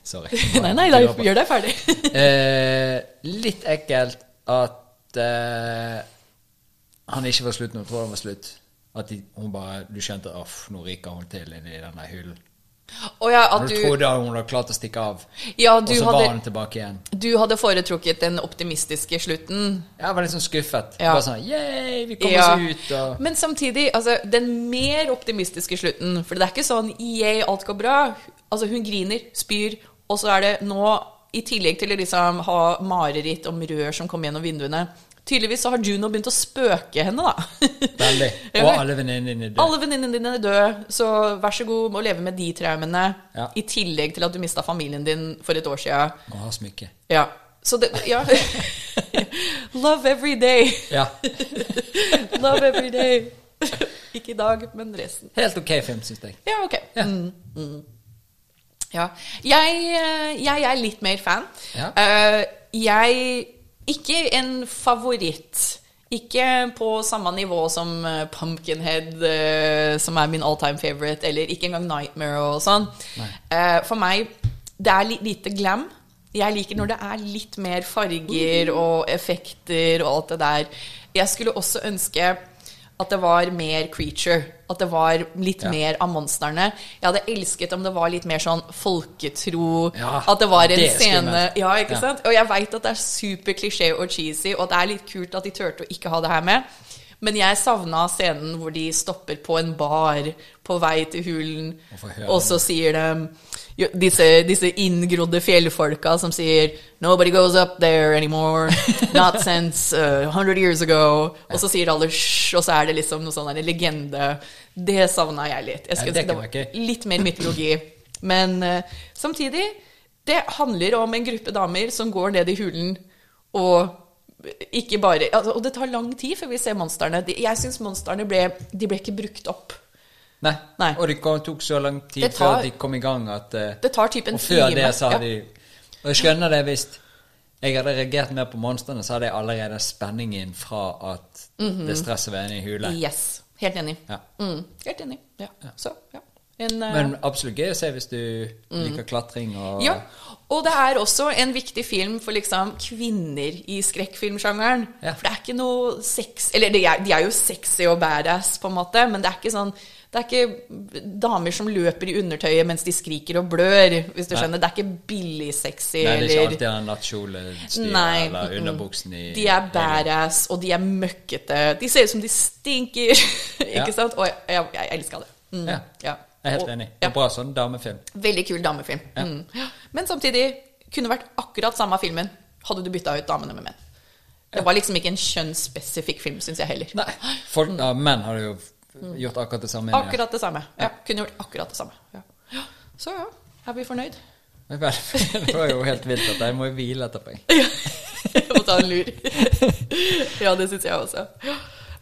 Sorry. *laughs* Nei, nei, da, gjør deg ferdig. *laughs* Eh, litt ekkelt at eh, han ikke var slutt når hun tror han var slutt. At de, hun bare Du skjønte at nå ryker hun til inni denne hyllen. Og ja, at du du, trodde hun hadde klart å stikke av, ja, og du, så var hun tilbake igjen. du hadde foretrukket den optimistiske slutten. Jeg var litt sånn skuffet. Ja. Bare sånn Yay, vi kommer oss ut, og Men samtidig, altså, den mer optimistiske slutten For det er ikke sånn yay, alt går bra. Altså, hun griner, spyr, og så er det nå, i tillegg til å liksom ha mareritt om rør som kommer gjennom vinduene Tydeligvis så har Juno begynt å spøke henne, da. Veldig. *laughs* Og alle venninnene dine døde. Alle venninnene dine er døde, så vær så god å leve med de traumene. Ja. I tillegg til at du mista familien din for et år sia. Og har smykke. Ja. Så det Ja. *laughs* Love every day. Ja. *laughs* Love every day. Ikke i dag, men resten. Helt ok film, syns jeg. Ja, ok. Ja. Mm. Ja. Jeg, eh, jeg er litt mer fan. Ja. Uh, jeg Ikke en favoritt. Ikke på samme nivå som eh, Pumpkinhead, eh, som er min all time favorite, eller ikke engang Nightmare og sånn. Eh, for meg det er lite glam. Jeg liker når det er litt mer farger og effekter og alt det der. Jeg skulle også ønske at det var mer creature. At det var litt Ja. mer av monstrene. Jeg hadde elsket om det var litt mer sånn folketro. Ja, at det var en det scene. Ja, ikke Ja. sant? Og jeg veit at det er super klisjé og cheesy, og det er litt kult at de turte å ikke ha det her med. Men jeg savna scenen hvor de stopper på en bar på vei til hulen, Og så sier de disse, disse inngrodde fjellfolka som sier 'Nobody goes up there anymore. Not *laughs* since uh, 100 years ago.' Og så sier alle 'hysj', og så er det liksom noe sånn en legende. Det savna jeg litt. Jeg skulle ønske det var litt mer mytologi. *laughs* Men uh, samtidig, det handler om en gruppe damer som går ned i hulen og ikke bare altså, Og det tar lang tid før vi ser monstrene. Jeg syns monstrene ble, de ble ikke brukt opp. Nei. Nei. Og det tok så lang tid tar- før de kom i gang at eh, Det tar typ en Og før time. det så Ja. de Og jeg skjønner det hvis jeg hadde reagert mer på monstrene, så hadde jeg allerede spenningen fra at det stresset var inne i hule. Yes, Helt enig. Ja. Mm, helt enig. Ja. Så, ja. En, eh, Men absolutt gøy å se hvis du liker klatring og ja. Og det er også en viktig film for liksom kvinner i skrekkfilmsjangeren. Ja. For det er ikke noe sex Eller de er, de er jo sexy og badass, på en måte, men det er ikke sånn det er ikke damer som løper i undertøyet mens de skriker og blør, hvis du Nei. skjønner. Det er ikke billig sexy Nei, det er ikke alltid en nattkjole eller underbuksen i De er badass, og de er møkkete. De ser ut som de stinker. *laughs* Ja. ikke sant? Og jeg, jeg, jeg elska det. Mm, Ja. ja. Jeg er helt Og- enig. ja. Det er bra sånn damefilm. Veldig kul damefilm. Mm. Men samtidig kunne vært akkurat samme filmen hadde du bytta ut damene med menn. Det var liksom ikke en kjønnsspesifikk film, syns jeg heller. Nei, folk, ja, menn har jo gjort akkurat det samme. Akkurat det samme. Ja, kunne gjort akkurat det samme. Ja. Ja. Så ja, er vi fornøyd? Det var *laughs* jo helt vilt at jeg må hvile etterpå. jeg. *laughs* Jeg må ta en lur. Ja, det syns jeg også.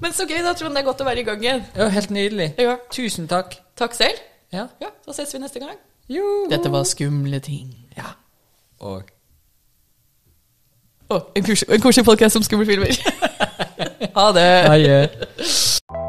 Men så gøy, da, Trond. Det er godt å være i gang igjen. Ja, helt nydelig. Ja. Tusen takk. Takk selv. Ja. Ja, Så ses vi neste gang. Jo. Dette var skumle ting. Ja. Og oh, en koselig podkast om skumle filmer. *laughs* ha det. Adjø. Skumle